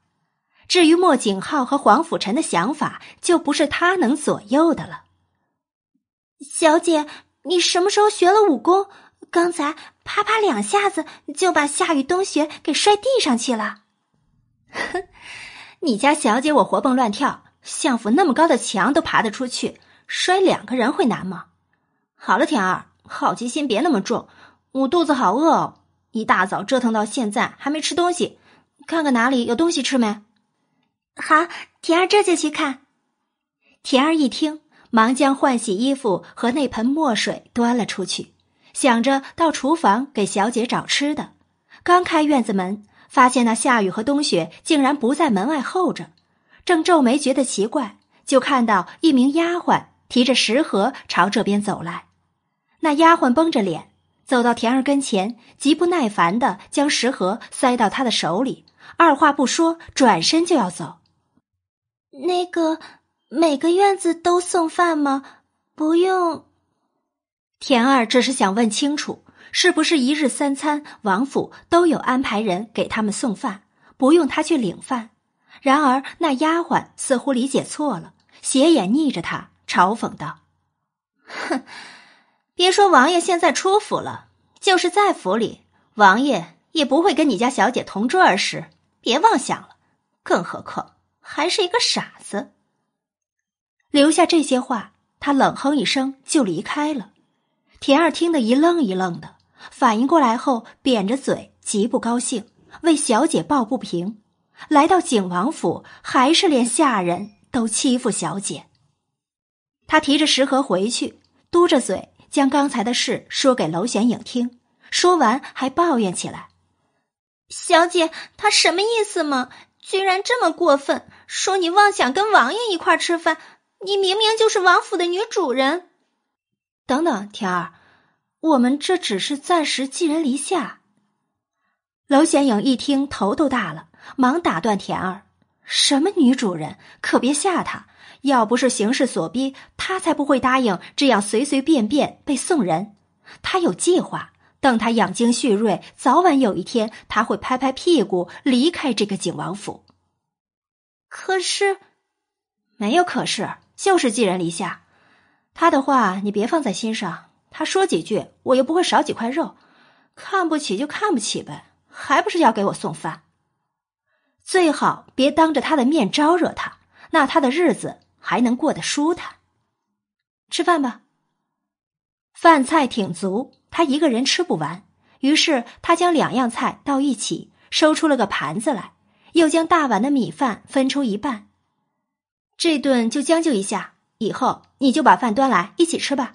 至于莫景浩和黄甫臣的想法，就不是他能左右的了。小姐，你什么时候学了武功？刚才啪啪两下子就把夏雨冬雪给摔地上去了。哼。你家小姐我活蹦乱跳，相府那么高的墙都爬得出去，摔两个人会难吗？好了，田儿，好奇心别那么重，我肚子好饿哦，一大早折腾到现在还没吃东西，看看哪里有东西吃没？好，田儿这就去看。田儿一听，忙将换洗衣服和那盆墨水端了出去，想着到厨房给小姐找吃的，刚开院子门。发现那夏雨和冬雪竟然不在门外候着，正皱眉觉得奇怪，就看到一名丫鬟提着食盒朝这边走来。那丫鬟绷着脸走到田儿跟前，极不耐烦的将食盒塞到他的手里，二话不说，转身就要走。那个，每个院子都送饭吗？不用。田儿只是想问清楚，是不是一日三餐王府都有安排人给他们送饭，不用他去领饭？然而那丫鬟似乎理解错了，斜眼睨着他，嘲讽道：“哼，别说王爷现在出府了，就是在府里，王爷也不会跟你家小姐同桌而食，别妄想了。更何况还是一个傻子。”留下这些话，他冷哼一声就离开了。田儿听得一愣一愣的，反应过来后，扁着嘴，极不高兴，为小姐抱不平。来到景王府，还是连下人都欺负小姐。他提着食盒回去，嘟着嘴将刚才的事说给娄玄影听，说完还抱怨起来：“小姐，他什么意思嘛？居然这么过分，说你妄想跟王爷一块吃饭，你明明就是王府的女主人。”等等，田儿，我们这只是暂时寄人篱下。娄显影一听，头都大了。忙打断田儿：“什么女主人？可别吓她！要不是形势所逼，她才不会答应这样随随便便被送人。她有计划，等她养精蓄锐，早晚有一天，她会拍拍屁股离开这个景王府。可是，没有可是，就是寄人篱下。他的话你别放在心上，他说几句，我又不会少几块肉。看不起就看不起呗，还不是要给我送饭？”最好别当着他的面招惹他，那他的日子还能过得舒坦。吃饭吧。饭菜挺足，他一个人吃不完，于是他将两样菜倒一起，收出了个盘子来，又将大碗的米饭分出一半。这顿就将就一下，以后你就把饭端来一起吃吧。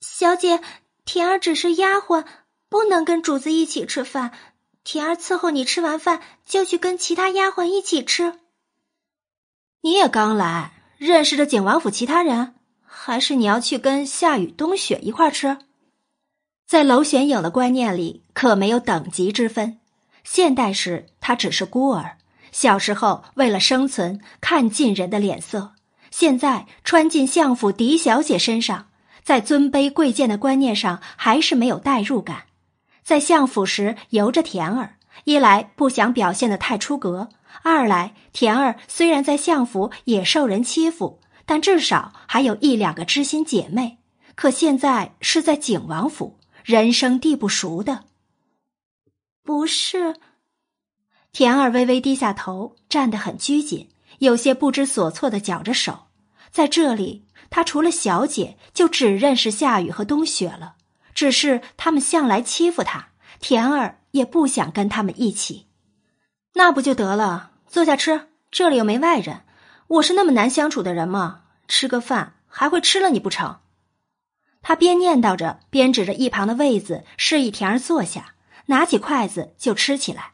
小姐，田儿只是丫鬟，不能跟主子一起吃饭。田儿伺候你吃完饭，就去跟其他丫鬟一起吃。你也刚来，认识着景王府其他人，还是你要去跟夏雨、冬雪一块吃？在娄玄影的观念里，可没有等级之分。现代时，他只是孤儿；小时候为了生存，看尽人的脸色；现在穿进相府狄小姐身上，在尊卑贵贱的观念上，还是没有代入感。在相府时由着田儿，一来不想表现的太出格，二来田儿虽然在相府也受人欺负，但至少还有一两个知心姐妹。可现在是在景王府，人生地不熟的。不是，田儿微微低下头，站得很拘谨，有些不知所措的绞着手。在这里，他除了小姐，就只认识夏雨和冬雪了。只是他们向来欺负他，田儿也不想跟他们一起。那不就得了？坐下吃，这里又没外人。我是那么难相处的人吗？吃个饭还会吃了你不成？他边念叨着，边指着一旁的位子，示意田儿坐下，拿起筷子就吃起来。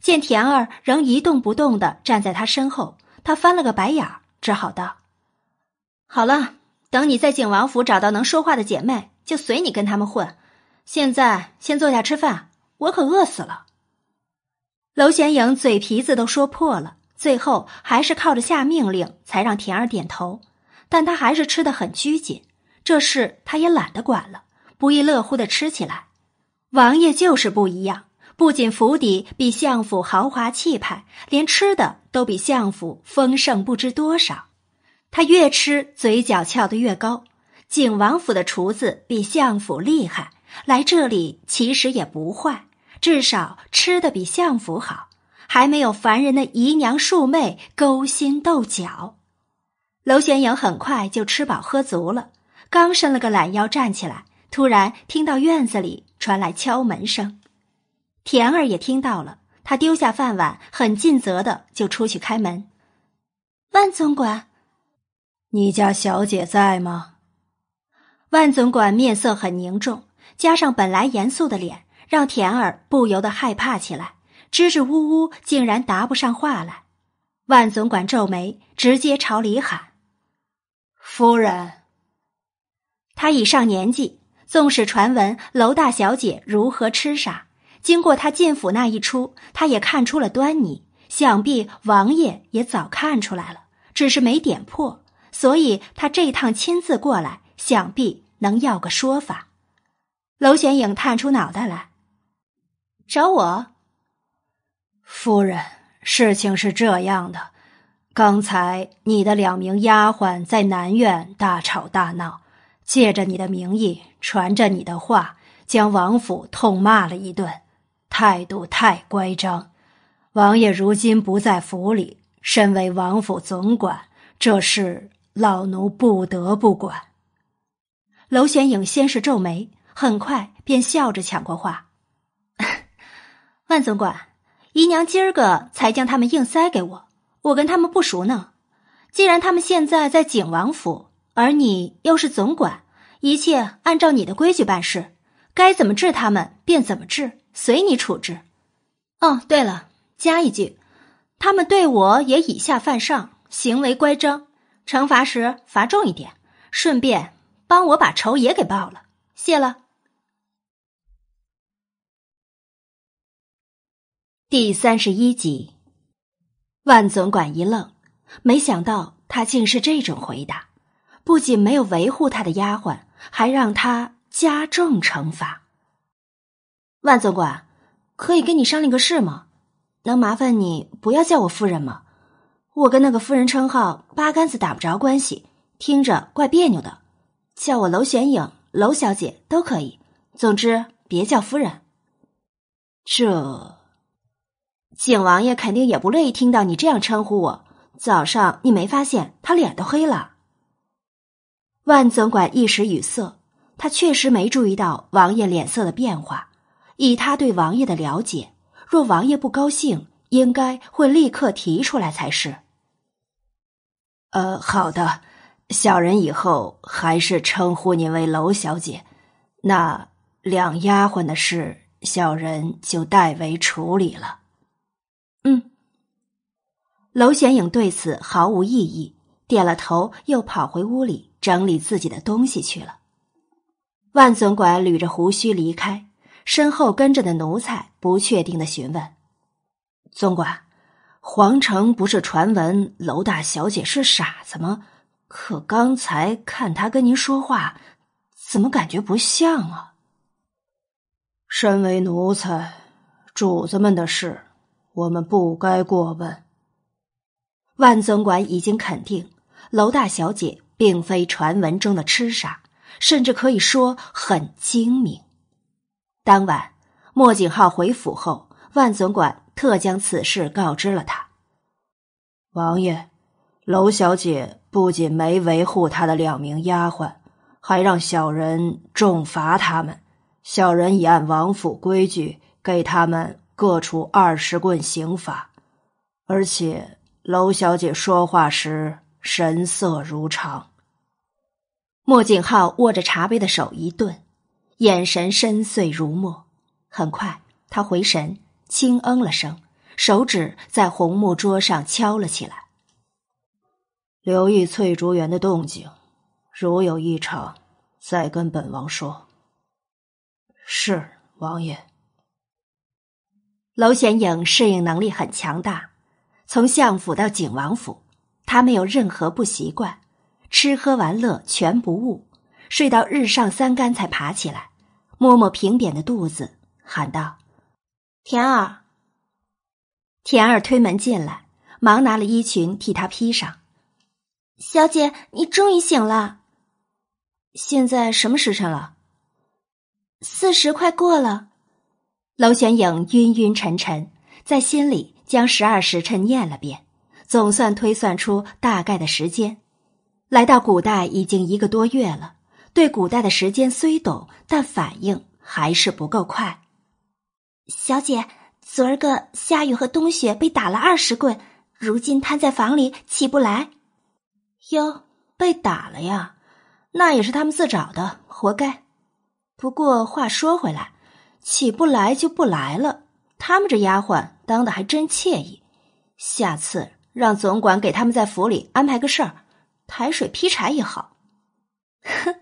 见田儿仍一动不动的站在他身后，他翻了个白眼，只好道：“好了，等你在景王府找到能说话的姐妹。”就随你跟他们混，现在先坐下吃饭，我可饿死了。娄玄影嘴皮子都说破了，最后还是靠着下命令才让田儿点头，但他还是吃的很拘谨，这事他也懒得管了，不亦乐乎的吃起来。王爷就是不一样，不仅府邸比相府豪华气派，连吃的都比相府丰盛不知多少。他越吃，嘴角翘得越高。景王府的厨子比相府厉害，来这里其实也不坏，至少吃的比相府好，还没有凡人的姨娘庶妹勾心斗角。娄玄影很快就吃饱喝足了，刚伸了个懒腰站起来，突然听到院子里传来敲门声，田儿也听到了，他丢下饭碗，很尽责的就出去开门。万总管，你家小姐在吗？万总管面色很凝重，加上本来严肃的脸，让田儿不由得害怕起来，支支吾吾，竟然答不上话来。万总管皱眉，直接朝里喊：“夫人。”他已上年纪，纵使传闻娄大小姐如何痴傻，经过他进府那一出，他也看出了端倪。想必王爷也早看出来了，只是没点破，所以他这趟亲自过来，想必能要个说法。娄玄影探出脑袋来，找我。夫人，事情是这样的，刚才你的两名丫鬟在南院大吵大闹，借着你的名义，传着你的话，将王府痛骂了一顿，态度太乖张。王爷如今不在府里，身为王府总管，这事老奴不得不管。娄玄影先是皱眉，很快便笑着抢过话：“ <laughs> 万总管，姨娘今儿个才将他们硬塞给我，我跟他们不熟呢。既然他们现在在景王府，而你又是总管，一切按照你的规矩办事，该怎么治他们便怎么治，随你处置。哦，对了。”加一句，他们对我也以下犯上，行为乖张，惩罚时罚重一点，顺便帮我把仇也给报了。谢了。第三十一集，万总管一愣，没想到他竟是这种回答，不仅没有维护他的丫鬟，还让他加重惩罚。万总管，可以跟你商量个事吗？能麻烦你不要叫我夫人吗？我跟那个夫人称号八竿子打不着关系，听着怪别扭的。叫我娄玄影、娄小姐都可以，总之别叫夫人。这景王爷肯定也不乐意听到你这样称呼我。早上你没发现他脸都黑了？万总管一时语塞，他确实没注意到王爷脸色的变化。以他对王爷的了解。若王爷不高兴，应该会立刻提出来才是。呃，好的，小人以后还是称呼您为娄小姐。那两丫鬟的事，小人就代为处理了。嗯，娄显影对此毫无异议，点了头，又跑回屋里整理自己的东西去了。万总管捋着胡须离开。身后跟着的奴才不确定的询问：“总管，皇城不是传闻娄大小姐是傻子吗？可刚才看她跟您说话，怎么感觉不像啊？”身为奴才，主子们的事，我们不该过问。万总管已经肯定，娄大小姐并非传闻中的痴傻，甚至可以说很精明。当晚，莫景浩回府后，万总管特将此事告知了他。王爷，娄小姐不仅没维护她的两名丫鬟，还让小人重罚他们。小人已按王府规矩给他们各处二十棍刑罚，而且娄小姐说话时神色如常。莫景浩握着茶杯的手一顿。眼神深邃如墨，很快他回神，轻嗯了声，手指在红木桌上敲了起来。留意翠竹园的动静，如有异常，再跟本王说。是王爷。娄显影适应能力很强大，从相府到景王府，他没有任何不习惯，吃喝玩乐全不误，睡到日上三竿才爬起来。摸摸平扁的肚子，喊道：“田儿。”田儿推门进来，忙拿了衣裙替他披上。小姐，你终于醒了。现在什么时辰了？四十快过了。娄玄影晕晕沉沉，在心里将十二时辰念了遍，总算推算出大概的时间。来到古代已经一个多月了。对古代的时间虽懂，但反应还是不够快。小姐，昨儿个夏雨和冬雪被打了二十棍，如今瘫在房里起不来。哟，被打了呀？那也是他们自找的，活该。不过话说回来，起不来就不来了。他们这丫鬟当的还真惬意，下次让总管给他们在府里安排个事儿，抬水劈柴也好。哼，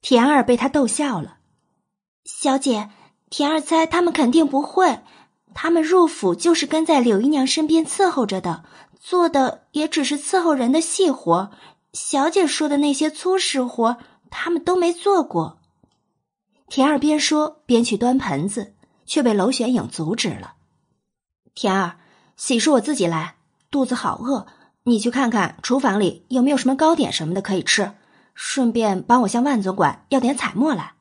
田儿被他逗笑了。小姐，田儿猜他们肯定不会。他们入府就是跟在柳姨娘身边伺候着的，做的也只是伺候人的细活。小姐说的那些粗实活，他们都没做过。田儿边说边去端盆子，却被娄玄影阻止了。田儿，洗漱我自己来，肚子好饿，你去看看厨房里有没有什么糕点什么的可以吃，顺便帮我向万总管要点彩墨来。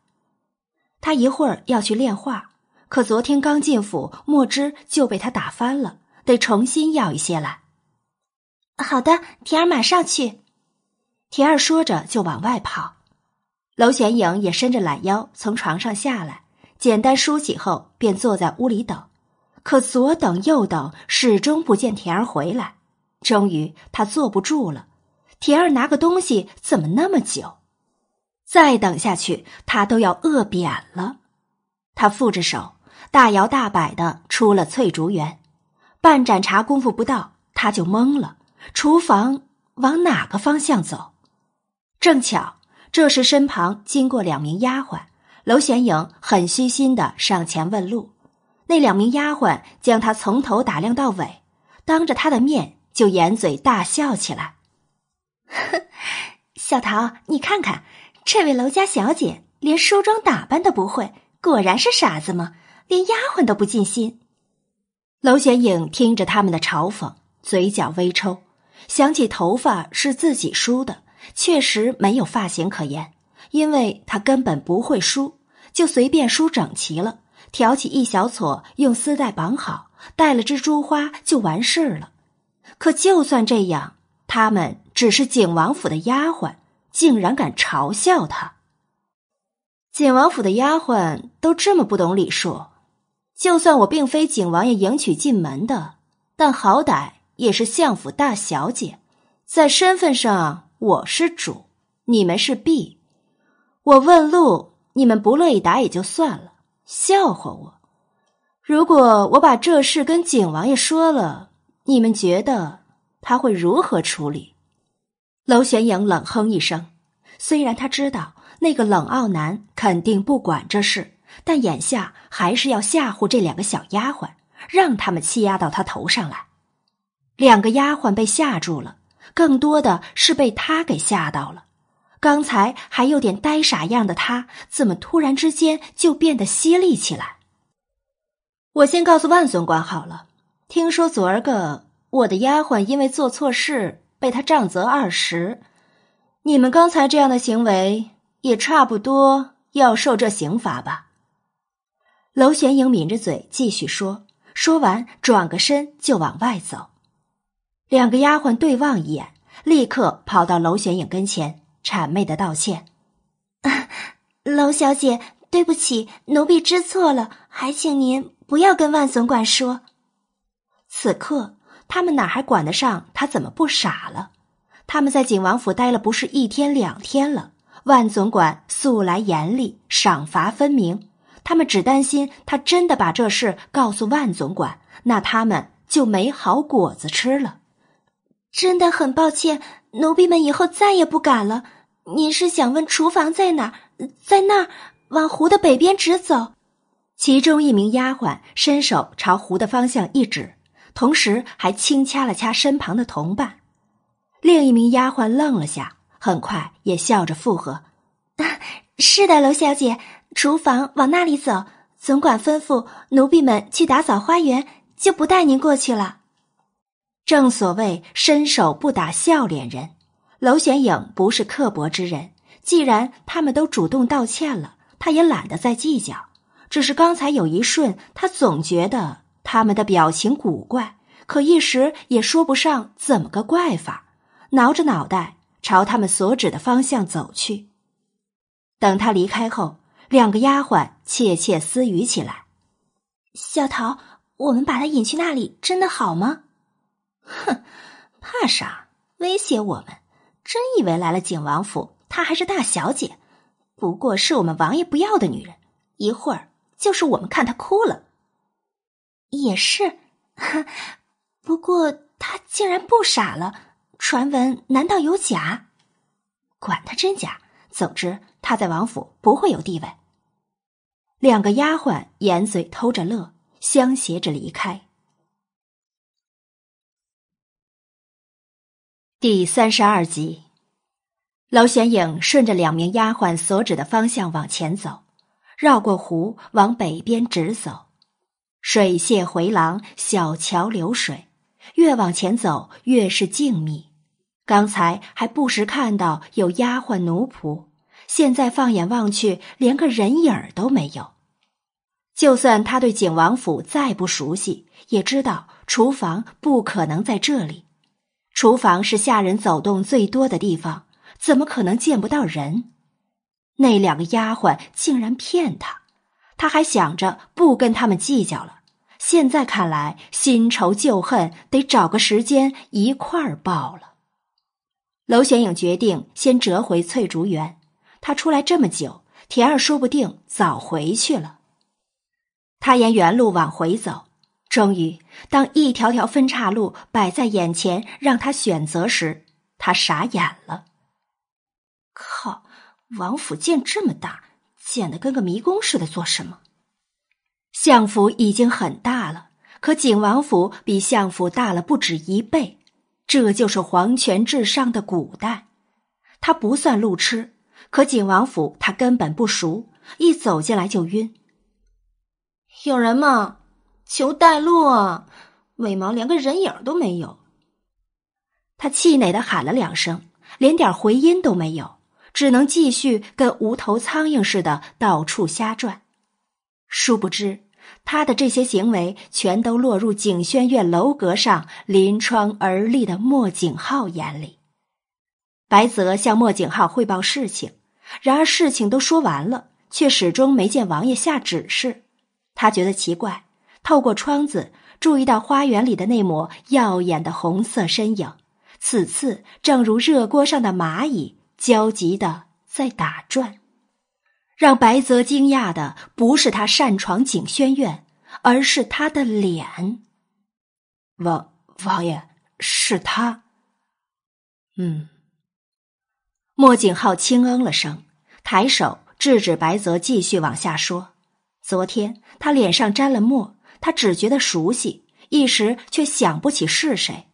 他一会儿要去练画，可昨天刚进府，墨汁就被他打翻了，得重新要一些来。好的，田儿马上去。田儿说着就往外跑。娄玄影也伸着懒腰从床上下来，简单梳洗后便坐在屋里等。可左等右等，始终不见田儿回来。终于他坐不住了，田儿拿个东西怎么那么久？再等下去，他都要饿扁了。他负着手，大摇大摆的出了翠竹园。半盏茶功夫不到，他就懵了。厨房往哪个方向走？正巧。这时，身旁经过两名丫鬟，娄玄影很虚心的上前问路。那两名丫鬟将他从头打量到尾，当着他的面就掩嘴大笑起来。<laughs> 小桃，你看看，这位楼家小姐连梳妆打扮都不会，果然是傻子吗？连丫鬟都不尽心。娄玄影听着他们的嘲讽，嘴角微抽，想起头发是自己梳的。确实没有发型可言，因为他根本不会梳，就随便梳整齐了，挑起一小撮，用丝带绑好，戴了只珠花就完事了。可就算这样，他们只是景王府的丫鬟，竟然敢嘲笑他。景王府的丫鬟都这么不懂礼数，就算我并非景王爷迎娶进门的，但好歹也是相府大小姐，在身份上。我是主，你们是婢。我问路，你们不乐意答也就算了，笑话我。如果我把这事跟景王爷说了，你们觉得他会如何处理？娄玄影冷哼一声，虽然他知道那个冷傲男肯定不管这事，但眼下还是要吓唬这两个小丫鬟，让他们欺压到他头上来。两个丫鬟被吓住了。更多的是被他给吓到了，刚才还有点呆傻样的他，怎么突然之间就变得犀利起来？我先告诉万总管好了，听说昨儿个我的丫鬟因为做错事被他杖责二十，你们刚才这样的行为也差不多要受这刑罚吧？娄玄影抿着嘴继续说，说完转个身就往外走。两个丫鬟对望一眼，立刻跑到娄玄影跟前，谄媚的道歉：“ <laughs> 娄小姐，对不起，奴婢知错了，还请您不要跟万总管说。”此刻他们哪还管得上他怎么不傻了？他们在景王府待了不是一天两天了，万总管素来严厉，赏罚分明，他们只担心他真的把这事告诉万总管，那他们就没好果子吃了。真的很抱歉，奴婢们以后再也不敢了。您是想问厨房在哪？在那儿，往湖的北边直走。其中一名丫鬟伸手朝湖的方向一指，同时还轻掐了掐身旁的同伴。另一名丫鬟愣了下，很快也笑着附和：“是的，娄小姐，厨房往那里走。总管吩咐奴婢们去打扫花园，就不带您过去了。”正所谓伸手不打笑脸人，娄玄影不是刻薄之人。既然他们都主动道歉了，他也懒得再计较。只是刚才有一瞬，他总觉得他们的表情古怪，可一时也说不上怎么个怪法。挠着脑袋朝他们所指的方向走去。等他离开后，两个丫鬟窃窃私语起来：“小桃，我们把他引去那里，真的好吗？”哼，怕啥？威胁我们？真以为来了景王府，她还是大小姐？不过是我们王爷不要的女人，一会儿就是我们看她哭了。也是，不过他竟然不傻了？传闻难道有假？管他真假，总之他在王府不会有地位。两个丫鬟掩嘴偷着乐，相携着离开。第三十二集，娄玄影顺着两名丫鬟所指的方向往前走，绕过湖往北边直走。水榭回廊，小桥流水，越往前走越是静谧。刚才还不时看到有丫鬟奴仆，现在放眼望去，连个人影儿都没有。就算他对景王府再不熟悉，也知道厨房不可能在这里。厨房是下人走动最多的地方，怎么可能见不到人？那两个丫鬟竟然骗他，他还想着不跟他们计较了。现在看来，新仇旧恨得找个时间一块儿报了。娄玄影决定先折回翠竹园，他出来这么久，田儿说不定早回去了。他沿原路往回走。终于，当一条条分岔路摆在眼前，让他选择时，他傻眼了。靠！王府建这么大，建的跟个迷宫似的，做什么？相府已经很大了，可景王府比相府大了不止一倍。这就是皇权至上的古代。他不算路痴，可景王府他根本不熟，一走进来就晕。有人吗？求带路啊！为毛连个人影都没有？他气馁的喊了两声，连点回音都没有，只能继续跟无头苍蝇似的到处瞎转。殊不知，他的这些行为全都落入景轩院楼阁上临窗而立的莫景浩眼里。白泽向莫景浩汇报事情，然而事情都说完了，却始终没见王爷下指示。他觉得奇怪。透过窗子注意到花园里的那抹耀眼的红色身影，此次正如热锅上的蚂蚁，焦急的在打转。让白泽惊讶的不是他擅闯景轩院，而是他的脸。王王爷是他。嗯。莫景浩轻嗯了声，抬手制止白泽继续往下说。昨天他脸上沾了墨。他只觉得熟悉，一时却想不起是谁。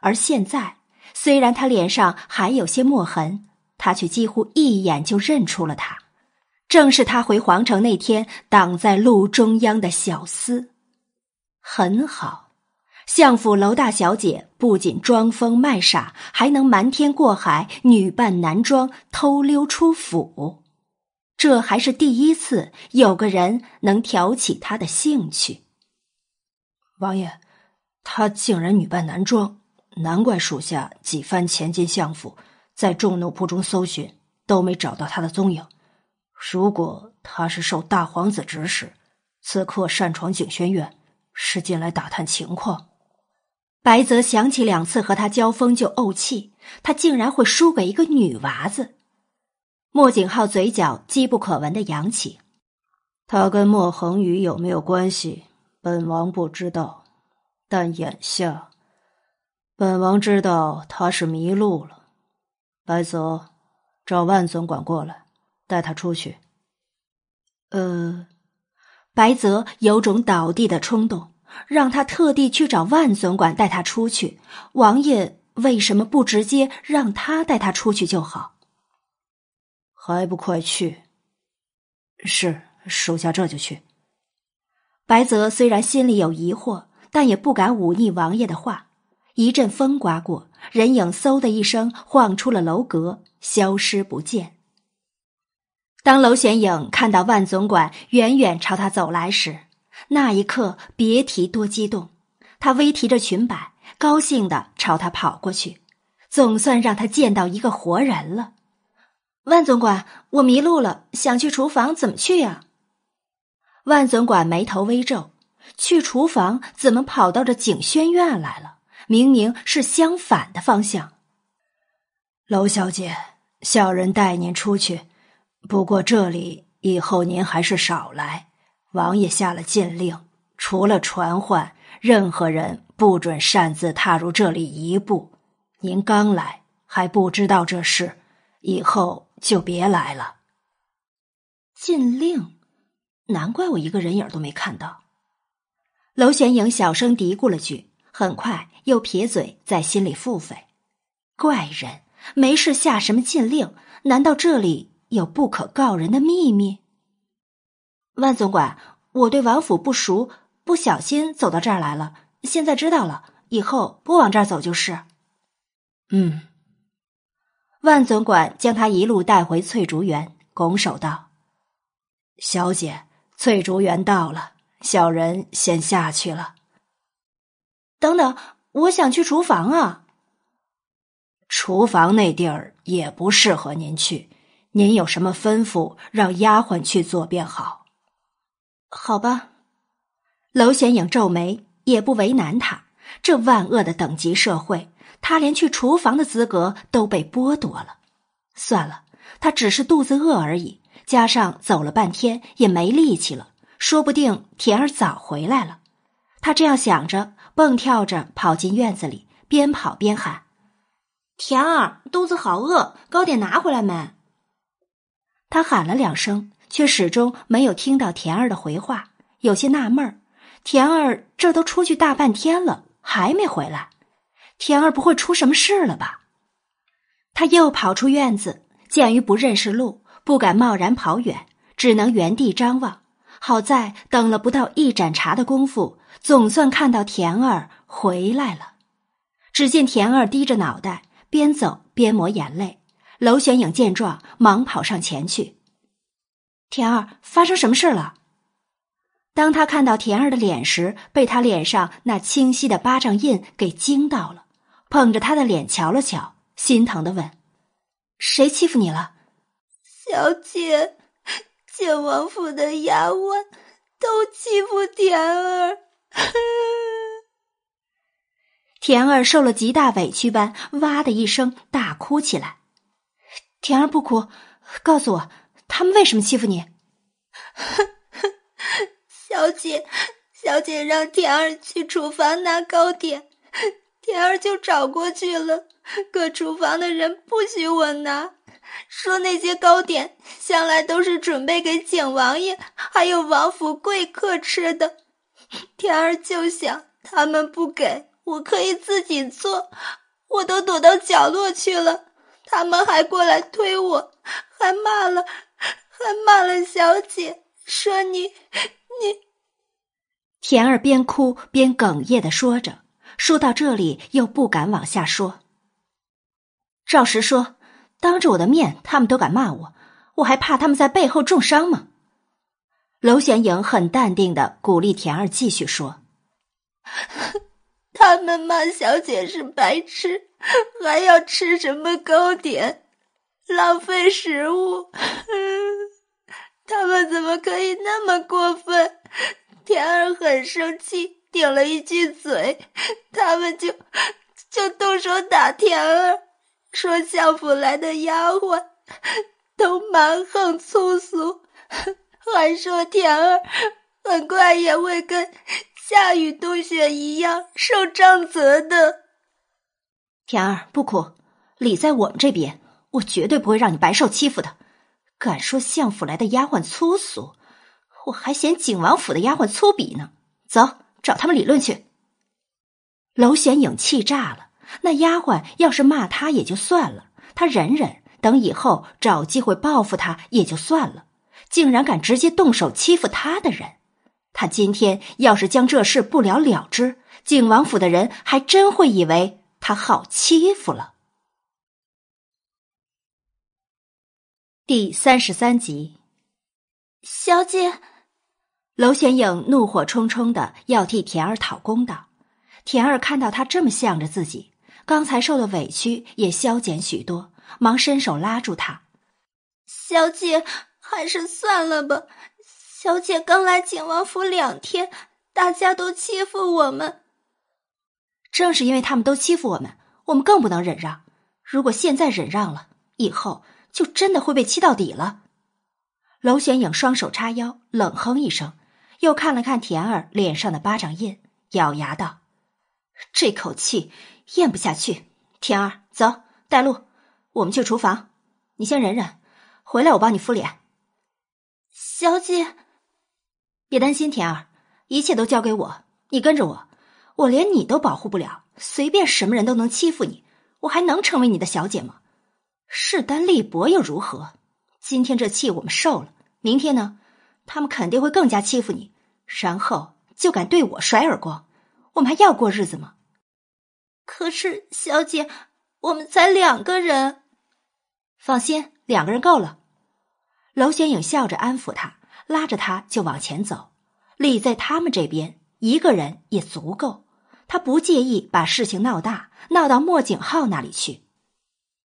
而现在，虽然他脸上还有些墨痕，他却几乎一眼就认出了他，正是他回皇城那天挡在路中央的小厮。很好，相府楼大小姐不仅装疯卖傻，还能瞒天过海，女扮男装偷溜出府，这还是第一次有个人能挑起他的兴趣。王爷，他竟然女扮男装，难怪属下几番前进相府，在众奴仆中搜寻，都没找到他的踪影。如果他是受大皇子指使，此刻擅闯景轩院，是进来打探情况。白泽想起两次和他交锋就怄气，他竟然会输给一个女娃子。莫景浩嘴角机不可闻的扬起，他跟莫恒宇有没有关系？本王不知道，但眼下，本王知道他是迷路了。白泽，找万总管过来，带他出去。呃，白泽有种倒地的冲动，让他特地去找万总管带他出去。王爷为什么不直接让他带他出去就好？还不快去！是，属下这就去。白泽虽然心里有疑惑，但也不敢忤逆王爷的话。一阵风刮过，人影嗖的一声晃出了楼阁，消失不见。当娄玄影看到万总管远远朝他走来时，那一刻别提多激动。他微提着裙摆，高兴的朝他跑过去，总算让他见到一个活人了。万总管，我迷路了，想去厨房，怎么去呀？万总管眉头微皱，去厨房怎么跑到这景轩院来了？明明是相反的方向。娄小姐，小人带您出去。不过这里以后您还是少来。王爷下了禁令，除了传唤，任何人不准擅自踏入这里一步。您刚来还不知道这事，以后就别来了。禁令，难怪我一个人影都没看到。娄玄影小声嘀咕了句，很快又撇嘴在心里腹诽：怪人，没事下什么禁令？难道这里有不可告人的秘密？万总管，我对王府不熟，不小心走到这儿来了。现在知道了，以后不往这儿走就是。嗯。万总管将他一路带回翠竹园，拱手道：“小姐，翠竹园到了，小人先下去了。”等等，我想去厨房啊。厨房那地儿也不适合您去，您有什么吩咐，让丫鬟去做便好。好吧，娄显影皱眉，也不为难他。这万恶的等级社会，他连去厨房的资格都被剥夺了。算了，他只是肚子饿而已，加上走了半天也没力气了，说不定田儿早回来了。他这样想着，蹦跳着跑进院子里，边跑边喊：“田儿，肚子好饿，糕点拿回来没？”他喊了两声。却始终没有听到田儿的回话，有些纳闷儿。田儿这都出去大半天了，还没回来，田儿不会出什么事了吧？他又跑出院子，鉴于不认识路，不敢贸然跑远，只能原地张望。好在等了不到一盏茶的功夫，总算看到田儿回来了。只见田儿低着脑袋，边走边抹眼泪。娄玄影见状，忙跑上前去。田儿，发生什么事了？当他看到田儿的脸时，被他脸上那清晰的巴掌印给惊到了，捧着他的脸瞧了瞧，心疼的问：“谁欺负你了？”小姐，建王府的丫鬟都欺负田儿。<laughs> 田儿受了极大委屈般，哇的一声大哭起来。田儿不哭，告诉我。他们为什么欺负你？<laughs> 小姐，小姐让田儿去厨房拿糕点，田儿就找过去了。可厨房的人不许我拿，说那些糕点向来都是准备给景王爷还有王府贵客吃的。田儿就想他们不给我，可以自己做，我都躲到角落去了。他们还过来推我，还骂了。还骂了小姐，说你你。田儿边哭边哽咽的说着，说到这里又不敢往下说。赵石说，当着我的面，他们都敢骂我，我还怕他们在背后重伤吗？娄玄影很淡定的鼓励田儿继续说：“ <laughs> 他们骂小姐是白痴，还要吃什么糕点，浪费食物。”他们怎么可以那么过分？田儿很生气，顶了一句嘴，他们就就动手打田儿，说相府来的丫鬟都蛮横粗俗，还说田儿很快也会跟夏雨冬雪一样受杖责的。田儿不哭，理在我们这边，我绝对不会让你白受欺负的。敢说相府来的丫鬟粗俗，我还嫌景王府的丫鬟粗鄙呢。走，找他们理论去。娄玄影气炸了，那丫鬟要是骂他也就算了，他忍忍，等以后找机会报复他也就算了，竟然敢直接动手欺负他的人。他今天要是将这事不了了之，景王府的人还真会以为他好欺负了。第三十三集，小姐，娄玄影怒火冲冲的要替田儿讨公道。田儿看到他这么向着自己，刚才受的委屈也消减许多，忙伸手拉住他：“小姐，还是算了吧。小姐刚来景王府两天，大家都欺负我们。正是因为他们都欺负我们，我们更不能忍让。如果现在忍让了，以后……”就真的会被欺到底了。娄玄影双手叉腰，冷哼一声，又看了看田儿脸上的巴掌印，咬牙道：“这口气咽不下去。”田儿，走，带路，我们去厨房。你先忍忍，回来我帮你敷脸。小姐，别担心，田儿，一切都交给我。你跟着我，我连你都保护不了，随便什么人都能欺负你，我还能成为你的小姐吗？势单力薄又如何？今天这气我们受了，明天呢？他们肯定会更加欺负你，然后就敢对我甩耳光，我们还要过日子吗？可是，小姐，我们才两个人。放心，两个人够了。娄玄影笑着安抚他，拉着他就往前走。立在他们这边，一个人也足够。他不介意把事情闹大，闹到莫景浩那里去。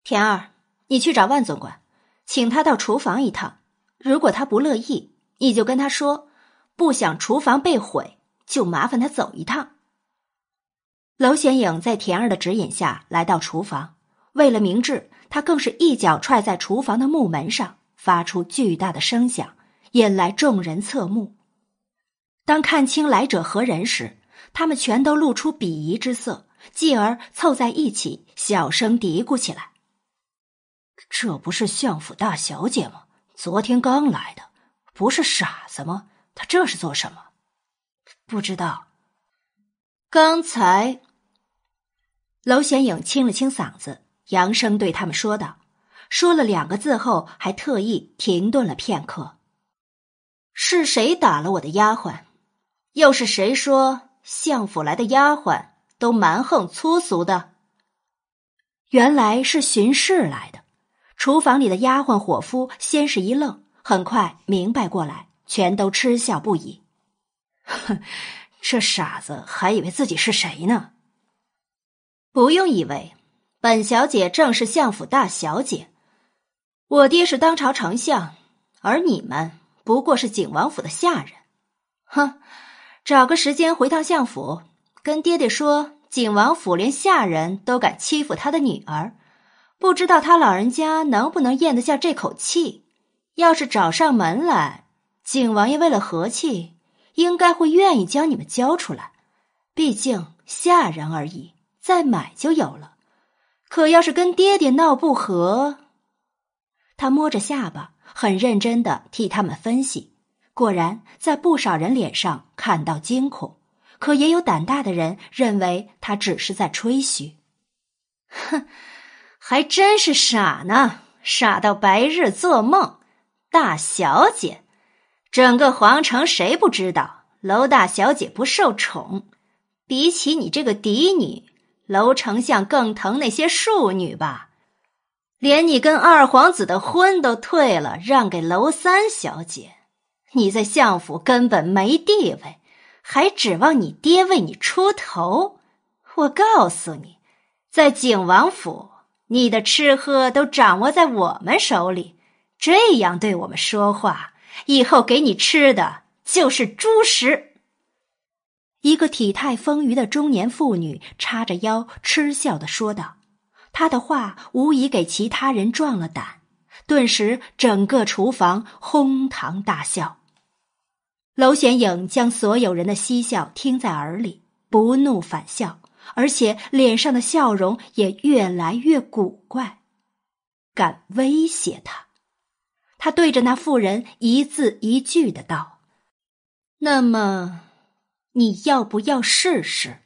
田儿，你去找万总管，请他到厨房一趟。如果他不乐意，你就跟他说，不想厨房被毁，就麻烦他走一趟。娄显影在田儿的指引下来到厨房，为了明智，他更是一脚踹在厨房的木门上，发出巨大的声响，引来众人侧目。当看清来者何人时，他们全都露出鄙夷之色，继而凑在一起，小声嘀咕起来：“这不是相府大小姐吗？昨天刚来的。”不是傻子吗？他这是做什么？不知道。刚才，娄显影清了清嗓子，扬声对他们说道：“说了两个字后，还特意停顿了片刻。是谁打了我的丫鬟？又是谁说相府来的丫鬟都蛮横粗俗的？原来是巡视来的。厨房里的丫鬟伙夫先是一愣。”很快明白过来，全都嗤笑不已。哼，这傻子还以为自己是谁呢？不用以为，本小姐正是相府大小姐。我爹是当朝丞相，而你们不过是景王府的下人。哼，找个时间回趟相府，跟爹爹说，景王府连下人都敢欺负他的女儿，不知道他老人家能不能咽得下这口气。要是找上门来，景王爷为了和气，应该会愿意将你们交出来。毕竟下人而已，再买就有了。可要是跟爹爹闹不和，他摸着下巴，很认真的替他们分析。果然，在不少人脸上看到惊恐，可也有胆大的人认为他只是在吹嘘。哼，还真是傻呢，傻到白日做梦。大小姐，整个皇城谁不知道娄大小姐不受宠？比起你这个嫡女，娄丞相更疼那些庶女吧？连你跟二皇子的婚都退了，让给娄三小姐，你在相府根本没地位，还指望你爹为你出头？我告诉你，在景王府，你的吃喝都掌握在我们手里。这样对我们说话，以后给你吃的就是猪食。一个体态丰腴的中年妇女叉着腰，嗤笑的说道：“她的话无疑给其他人壮了胆。”顿时，整个厨房哄堂大笑。娄显影将所有人的嬉笑听在耳里，不怒反笑，而且脸上的笑容也越来越古怪，敢威胁他。他对着那妇人一字一句的道：“那么，你要不要试试？”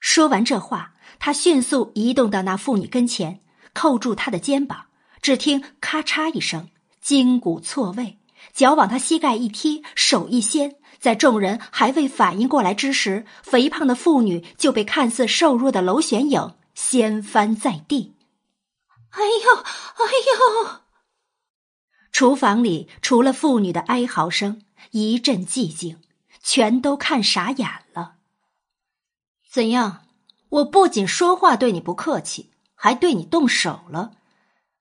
说完这话，他迅速移动到那妇女跟前，扣住她的肩膀。只听咔嚓一声，筋骨错位，脚往他膝盖一踢，手一掀，在众人还未反应过来之时，肥胖的妇女就被看似瘦弱的娄玄影掀翻在地。哎呦，哎呦！厨房里除了妇女的哀嚎声，一阵寂静，全都看傻眼了。怎样？我不仅说话对你不客气，还对你动手了，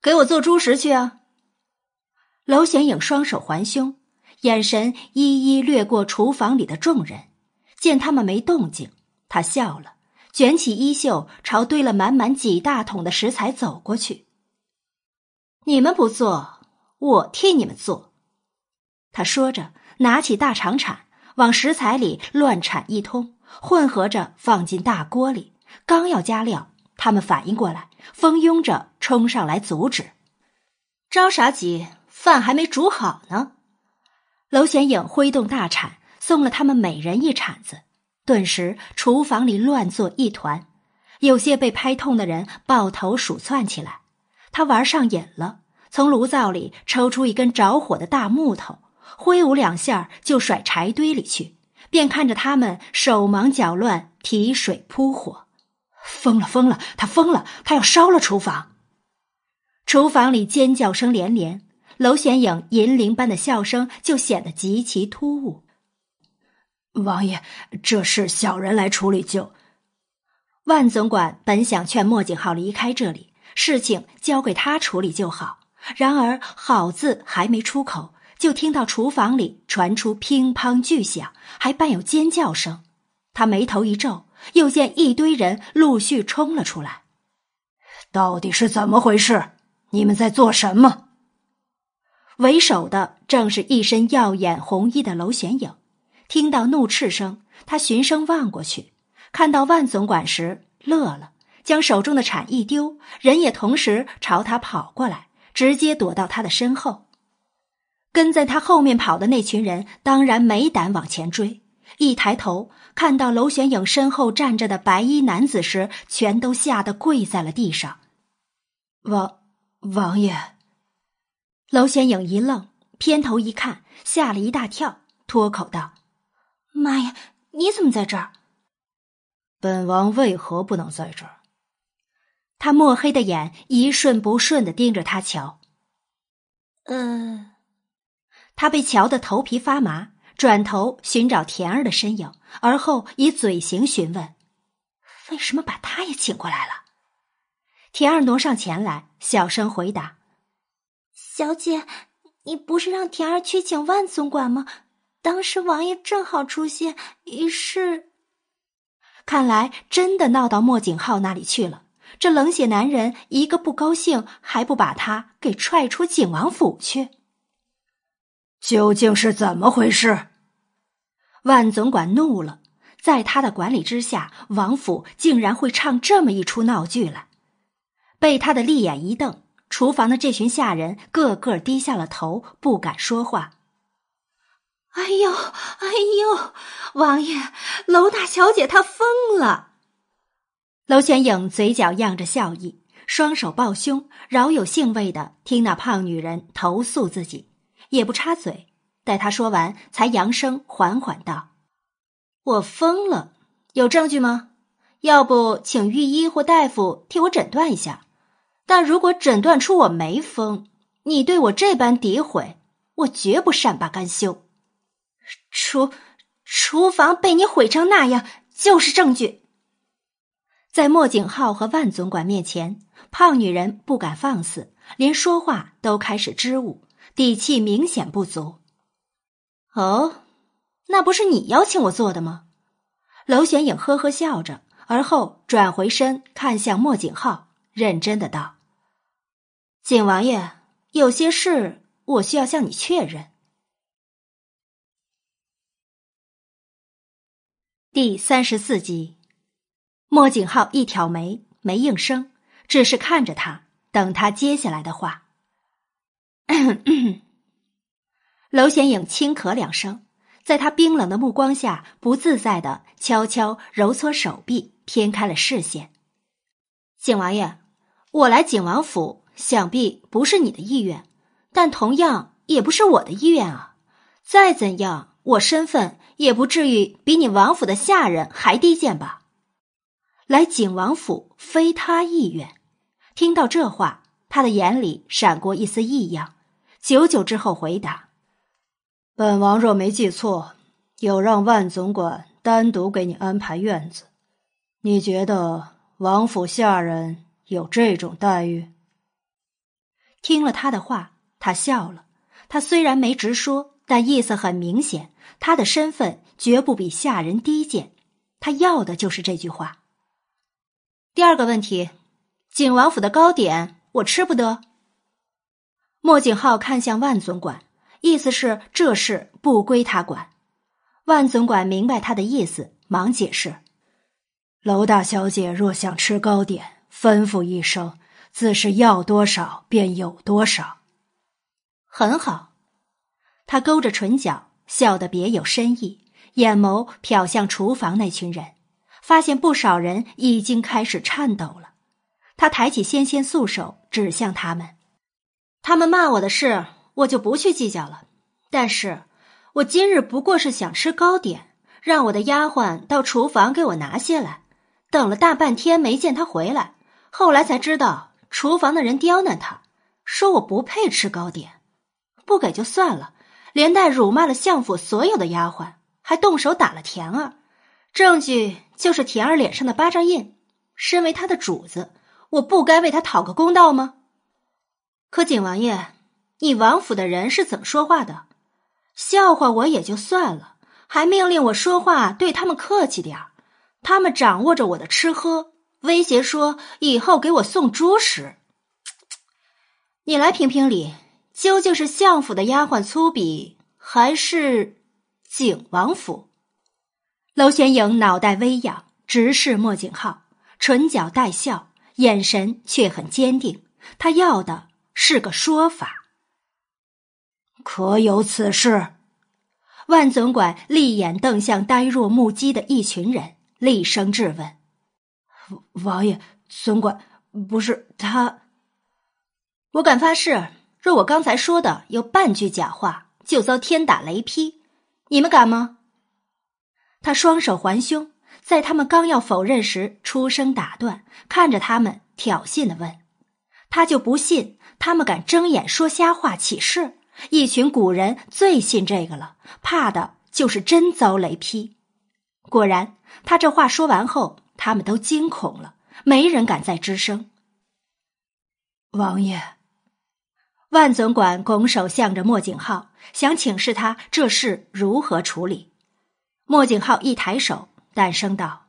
给我做猪食去啊！娄显影双手环胸，眼神一一掠过厨房里的众人，见他们没动静，他笑了，卷起衣袖，朝堆了满满几大桶的食材走过去。你们不做。我替你们做，他说着，拿起大长铲往食材里乱铲一通，混合着放进大锅里。刚要加料，他们反应过来，蜂拥着冲上来阻止。着啥急？饭还没煮好呢。娄显影挥动大铲，送了他们每人一铲子。顿时，厨房里乱作一团。有些被拍痛的人抱头鼠窜起来。他玩上瘾了，从炉灶里抽出一根着火的大木头，挥舞两下就甩柴堆里去，便看着他们手忙脚乱提水扑火。疯了，疯了！他疯了！他要烧了厨房！厨房里尖叫声连连，娄玄影银铃般的笑声就显得极其突兀。王爷，这事小人来处理就。万总管本想劝莫景浩离开这里，事情交给他处理就好。然而“好”字还没出口，就听到厨房里传出乒乓巨响，还伴有尖叫声。他眉头一皱，又见一堆人陆续冲了出来。到底是怎么回事？你们在做什么？为首的正是一身耀眼红衣的娄玄影。听到怒斥声，他循声望过去。看到万总管时，乐了，将手中的铲一丢，人也同时朝他跑过来，直接躲到他的身后。跟在他后面跑的那群人当然没胆往前追，一抬头看到娄玄影身后站着的白衣男子时，全都吓得跪在了地上。王王爷，娄玄影一愣，偏头一看，吓了一大跳，脱口道：“妈呀，你怎么在这儿？”本王为何不能在这儿？他墨黑的眼一瞬不瞬的盯着他瞧。呃，他被瞧得头皮发麻，转头寻找田儿的身影，而后以嘴型询问：“为什么把他也请过来了？”田儿挪上前来，小声回答：“小姐，你不是让田儿去请万总管吗？当时王爷正好出现，于是……”看来真的闹到莫景浩那里去了。这冷血男人一个不高兴，还不把他给踹出景王府去？究竟是怎么回事？万总管怒了，在他的管理之下，王府竟然会唱这么一出闹剧来。被他的利眼一瞪，厨房的这群下人个个低下了头，不敢说话。哎呦，哎呦，王爷，娄大小姐她疯了。娄玄影嘴角漾着笑意，双手抱胸，饶有兴味的听那胖女人投诉自己，也不插嘴。待她说完，才扬声缓缓道：“我疯了，有证据吗？要不请御医或大夫替我诊断一下。但如果诊断出我没疯，你对我这般诋毁，我绝不善罢甘休。”厨厨房被你毁成那样，就是证据。在莫景浩和万总管面前，胖女人不敢放肆，连说话都开始支吾，底气明显不足。哦，那不是你邀请我做的吗？娄玄影呵呵笑着，而后转回身看向莫景浩，认真的道：“景王爷，有些事我需要向你确认。”第三十四集，莫景浩一挑眉，没应声，只是看着他，等他接下来的话。<clears throat> 娄显影轻咳两声，在他冰冷的目光下，不自在的悄悄揉搓手臂，偏开了视线。景王爷，我来景王府，想必不是你的意愿，但同样也不是我的意愿啊。再怎样。我身份也不至于比你王府的下人还低贱吧？来景王府非他意愿。听到这话，他的眼里闪过一丝异样，久久之后回答：“本王若没记错，有让万总管单独给你安排院子。你觉得王府下人有这种待遇？”听了他的话，他笑了。他虽然没直说，但意思很明显。他的身份绝不比下人低贱，他要的就是这句话。第二个问题，景王府的糕点我吃不得。莫景浩看向万总管，意思是这事不归他管。万总管明白他的意思，忙解释：“娄大小姐若想吃糕点，吩咐一声，自是要多少便有多少。”很好。他勾着唇角，笑得别有深意，眼眸瞟向厨房那群人，发现不少人已经开始颤抖了。他抬起纤纤素手，指向他们：“他们骂我的事，我就不去计较了。但是，我今日不过是想吃糕点，让我的丫鬟到厨房给我拿些来。等了大半天没见他回来，后来才知道厨房的人刁难他，说我不配吃糕点，不给就算了，连带辱骂了相府所有的丫鬟，还动手打了田儿。证据就是田儿脸上的巴掌印。身为他的主子。”我不该为他讨个公道吗？可景王爷，你王府的人是怎么说话的？笑话我也就算了，还命令我说话对他们客气点他们掌握着我的吃喝，威胁说以后给我送猪食。你来评评理，究竟是相府的丫鬟粗鄙，还是景王府？娄玄影脑袋微仰，直视莫景浩，唇角带笑。眼神却很坚定，他要的是个说法。可有此事？万总管立眼瞪向呆若木鸡的一群人，厉声质问：“王爷，总管，不是他。我敢发誓，若我刚才说的有半句假话，就遭天打雷劈。你们敢吗？”他双手环胸。在他们刚要否认时，出声打断，看着他们挑衅的问：“他就不信他们敢睁眼说瞎话起誓？一群古人最信这个了，怕的就是真遭雷劈。”果然，他这话说完后，他们都惊恐了，没人敢再吱声。王爷，万总管拱手向着莫景浩，想请示他这事如何处理。莫景浩一抬手。淡声道：“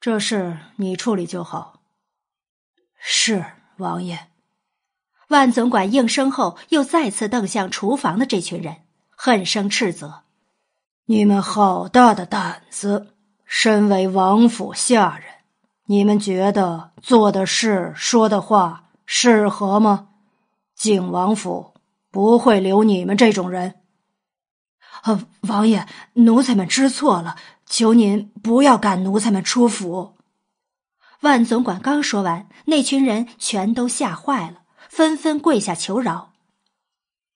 这事你处理就好。”是王爷。万总管应声后，又再次瞪向厨房的这群人，恨声斥责：“你们好大的胆子！身为王府下人，你们觉得做的事、说的话适合吗？景王府不会留你们这种人。”呃，王爷，奴才们知错了。求您不要赶奴才们出府。万总管刚说完，那群人全都吓坏了，纷纷跪下求饶。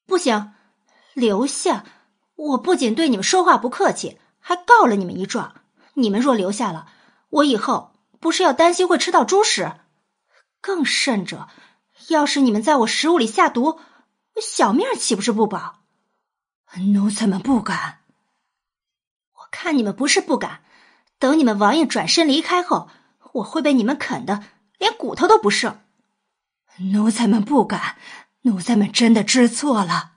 不行，留下！我不仅对你们说话不客气，还告了你们一状。你们若留下了，我以后不是要担心会吃到猪屎？更甚者，要是你们在我食物里下毒，小命岂不是不保？奴才们不敢。我看你们不是不敢，等你们王爷转身离开后，我会被你们啃的连骨头都不剩。奴才们不敢，奴才们真的知错了。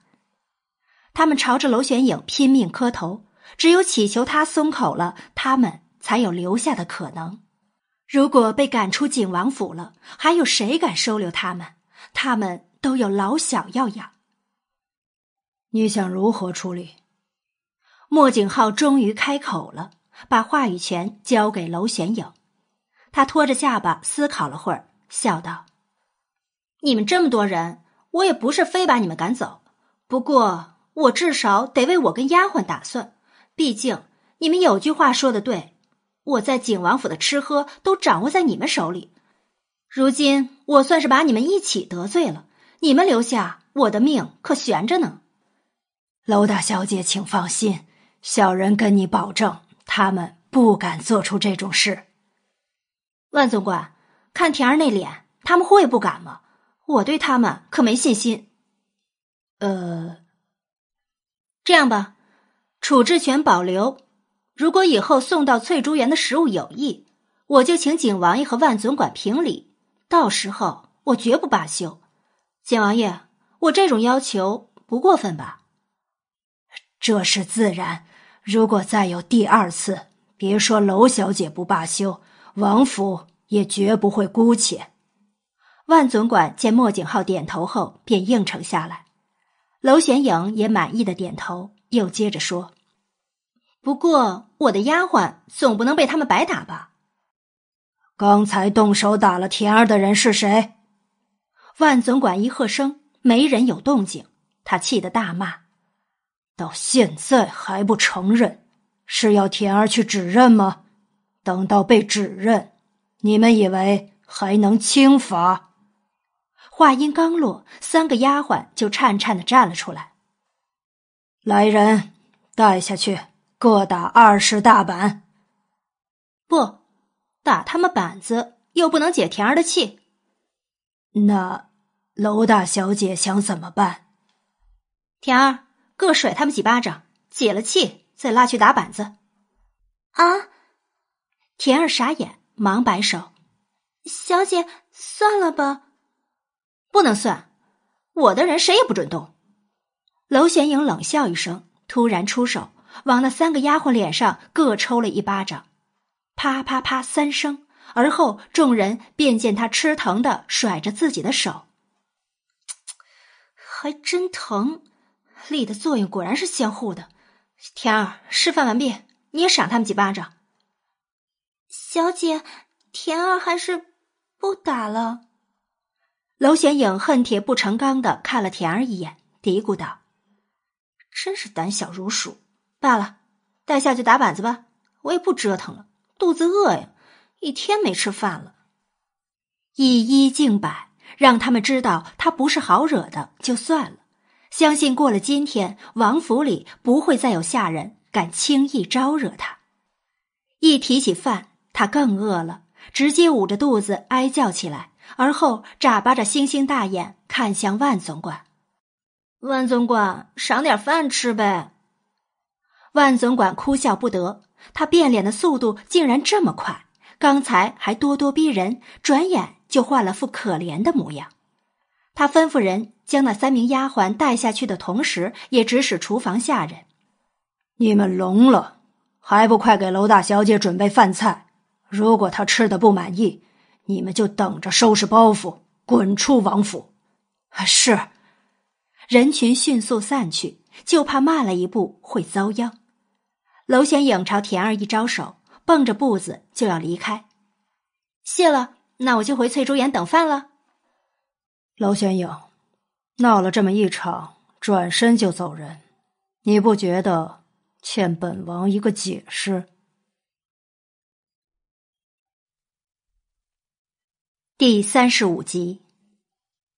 他们朝着娄玄影拼命磕头，只有祈求他松口了，他们才有留下的可能。如果被赶出景王府了，还有谁敢收留他们？他们都有老小要养。你想如何处理？莫景浩终于开口了，把话语权交给娄玄影。他拖着下巴思考了会儿，笑道：“你们这么多人，我也不是非把你们赶走。不过，我至少得为我跟丫鬟打算。毕竟，你们有句话说的对，我在景王府的吃喝都掌握在你们手里。如今，我算是把你们一起得罪了。你们留下，我的命可悬着呢。”娄大小姐，请放心。小人跟你保证，他们不敢做出这种事。万总管，看田儿那脸，他们会不敢吗？我对他们可没信心。呃，这样吧，处置权保留。如果以后送到翠竹园的食物有异，我就请景王爷和万总管评理。到时候我绝不罢休。景王爷，我这种要求不过分吧？这是自然。如果再有第二次，别说娄小姐不罢休，王府也绝不会姑且。万总管见莫景浩点头后，便应承下来。娄玄影也满意的点头，又接着说：“不过我的丫鬟总不能被他们白打吧？刚才动手打了田儿的人是谁？万总管一喝声，没人有动静，他气得大骂：“到现在还不承认，是要田儿去指认吗？等到被指认，你们以为还能轻罚？”话音刚落，三个丫鬟就颤颤的站了出来。来人，带下去，各打二十大板。不，打他们板子又不能解田儿的气。那楼大小姐想怎么办？田儿，各甩他们几巴掌，解了气再拉去打板子。啊！田儿傻眼，忙摆手：“小姐，算了吧。”不能算，我的人谁也不准动。娄玄影冷笑一声，突然出手，往那三个丫鬟脸上各抽了一巴掌，啪啪啪三声。而后众人便见他吃疼的甩着自己的手，还真疼，力的作用果然是相互的。田儿示范完毕，你也赏他们几巴掌。小姐，田儿还是不打了。娄玄影恨铁不成钢的看了田儿一眼，嘀咕道：“真是胆小如鼠。罢了，带下去打板子吧，我也不折腾了，肚子饿呀，一天没吃饭了。”以一敬百，让他们知道他不是好惹的，就算了。相信过了今天，王府里不会再有下人敢轻易招惹他。一提起饭，他更饿了，直接捂着肚子哀叫起来。而后眨巴着星星大眼看向万总管，万总管赏点饭吃呗。万总管哭笑不得，他变脸的速度竟然这么快，刚才还咄咄逼人，转眼就换了副可怜的模样。他吩咐人将那三名丫鬟带下去的同时，也指使厨房下人：“你们聋了，还不快给楼大小姐准备饭菜？如果她吃的不满意。”你们就等着收拾包袱，滚出王府！是。人群迅速散去，就怕慢了一步会遭殃。娄玄影朝田儿一招手，蹦着步子就要离开。谢了，那我就回翠竹园等饭了。娄玄影，闹了这么一场，转身就走人，你不觉得欠本王一个解释？第三十五集，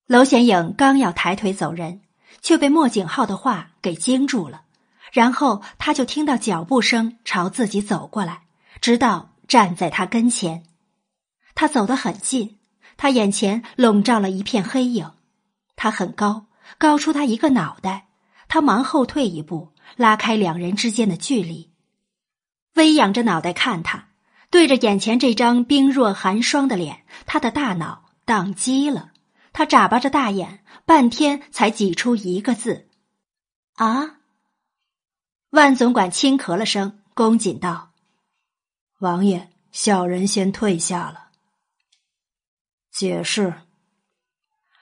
娄玄影刚要抬腿走人，却被莫景浩的话给惊住了。然后他就听到脚步声朝自己走过来，直到站在他跟前。他走得很近，他眼前笼罩了一片黑影。他很高，高出他一个脑袋。他忙后退一步，拉开两人之间的距离，微仰着脑袋看他。对着眼前这张冰若寒霜的脸，他的大脑宕机了。他眨巴着大眼，半天才挤出一个字：“啊！”万总管轻咳了声，恭谨道：“王爷，小人先退下了。”解释。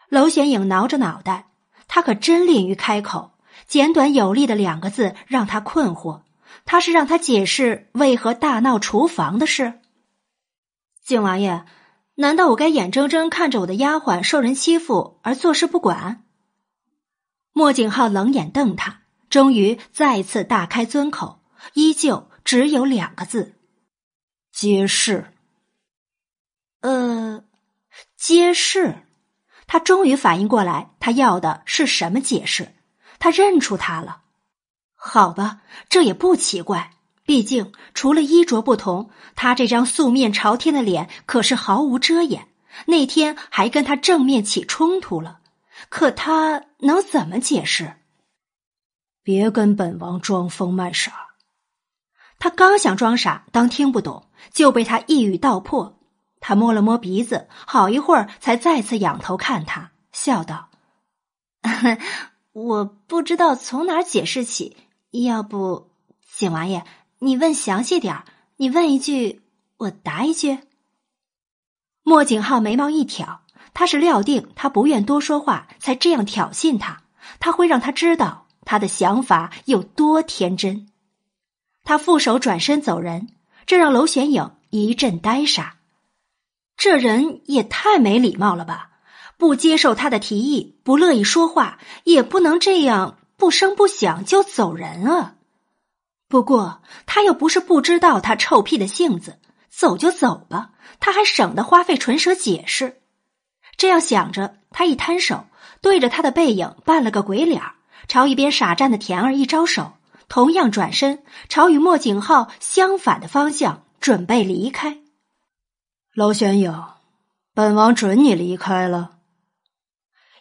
娄玄影挠着脑袋，他可真吝于开口，简短有力的两个字让他困惑。他是让他解释为何大闹厨房的事。景王爷，难道我该眼睁睁看着我的丫鬟受人欺负而坐视不管？莫景浩冷眼瞪他，终于再次大开尊口，依旧只有两个字：揭示。呃，揭示。他终于反应过来，他要的是什么解释？他认出他了。好吧，这也不奇怪。毕竟除了衣着不同，他这张素面朝天的脸可是毫无遮掩。那天还跟他正面起冲突了，可他能怎么解释？别跟本王装疯卖傻。他刚想装傻当听不懂，就被他一语道破。他摸了摸鼻子，好一会儿才再次仰头看他，笑道：“ <laughs> 我不知道从哪儿解释起。”要不，景王爷，你问详细点儿。你问一句，我答一句。莫景浩眉毛一挑，他是料定他不愿多说话，才这样挑衅他。他会让他知道他的想法有多天真。他负手转身走人，这让娄玄影一阵呆傻。这人也太没礼貌了吧！不接受他的提议，不乐意说话，也不能这样不声不响就走人啊。不过他又不是不知道他臭屁的性子，走就走吧，他还省得花费唇舌解释。这样想着，他一摊手，对着他的背影扮了个鬼脸儿，朝一边傻站的田儿一招手。同样转身，朝与莫景浩相反的方向准备离开。娄玄影，本王准你离开了。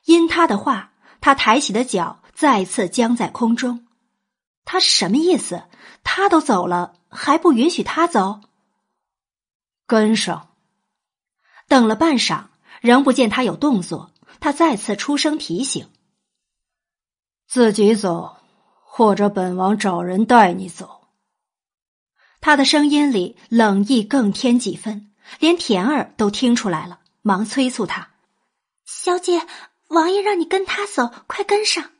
因他的话，他抬起的脚再次僵在空中。他什么意思？他都走了，还不允许他走？跟上。等了半晌，仍不见他有动作，他再次出声提醒：“自己走。”或者本王找人带你走。他的声音里冷意更添几分，连田儿都听出来了，忙催促他：“小姐，王爷让你跟他走，快跟上。”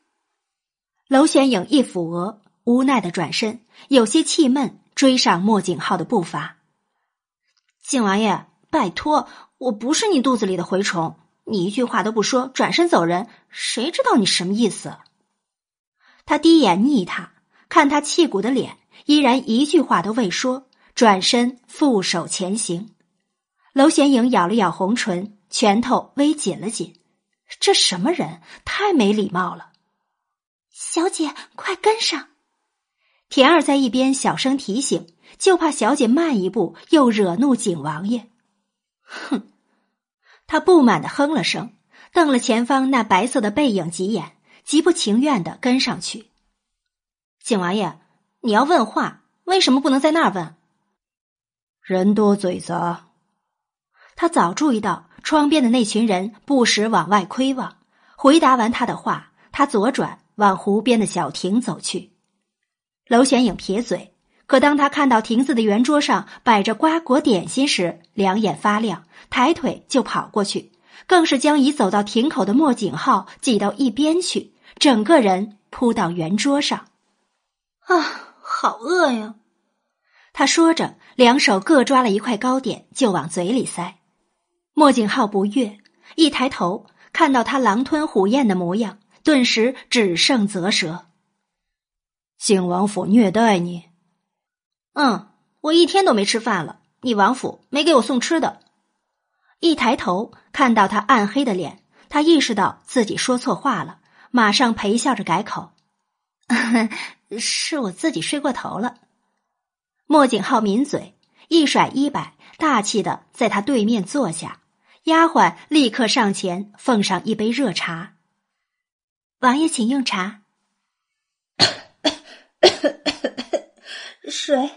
娄玄影一抚额，无奈的转身，有些气闷，追上莫景浩的步伐。景王爷，拜托，我不是你肚子里的蛔虫，你一句话都不说，转身走人，谁知道你什么意思？他低眼睨他，看他气鼓的脸，依然一句话都未说，转身负手前行。娄玄影咬了咬红唇，拳头微紧了紧。这什么人？太没礼貌了！小姐，快跟上！田儿在一边小声提醒，就怕小姐慢一步又惹怒景王爷。哼！他不满的哼了声，瞪了前方那白色的背影几眼。极不情愿的跟上去，景王爷，你要问话，为什么不能在那儿问？人多嘴杂。他早注意到窗边的那群人不时往外窥望。回答完他的话，他左转往湖边的小亭走去。娄玄影撇嘴，可当他看到亭子的圆桌上摆着瓜果点心时，两眼发亮，抬腿就跑过去，更是将已走到亭口的莫景浩挤到一边去。整个人扑到圆桌上，啊，好饿呀！他说着，两手各抓了一块糕点，就往嘴里塞。莫景浩不悦，一抬头看到他狼吞虎咽的模样，顿时只剩啧舌。景王府虐待你？嗯，我一天都没吃饭了，你王府没给我送吃的。一抬头看到他暗黑的脸，他意识到自己说错话了。马上陪笑着改口：“ <laughs> 是我自己睡过头了。”莫景浩抿嘴，一甩衣摆，大气的在他对面坐下。丫鬟立刻上前奉上一杯热茶。王爷，请用茶。水。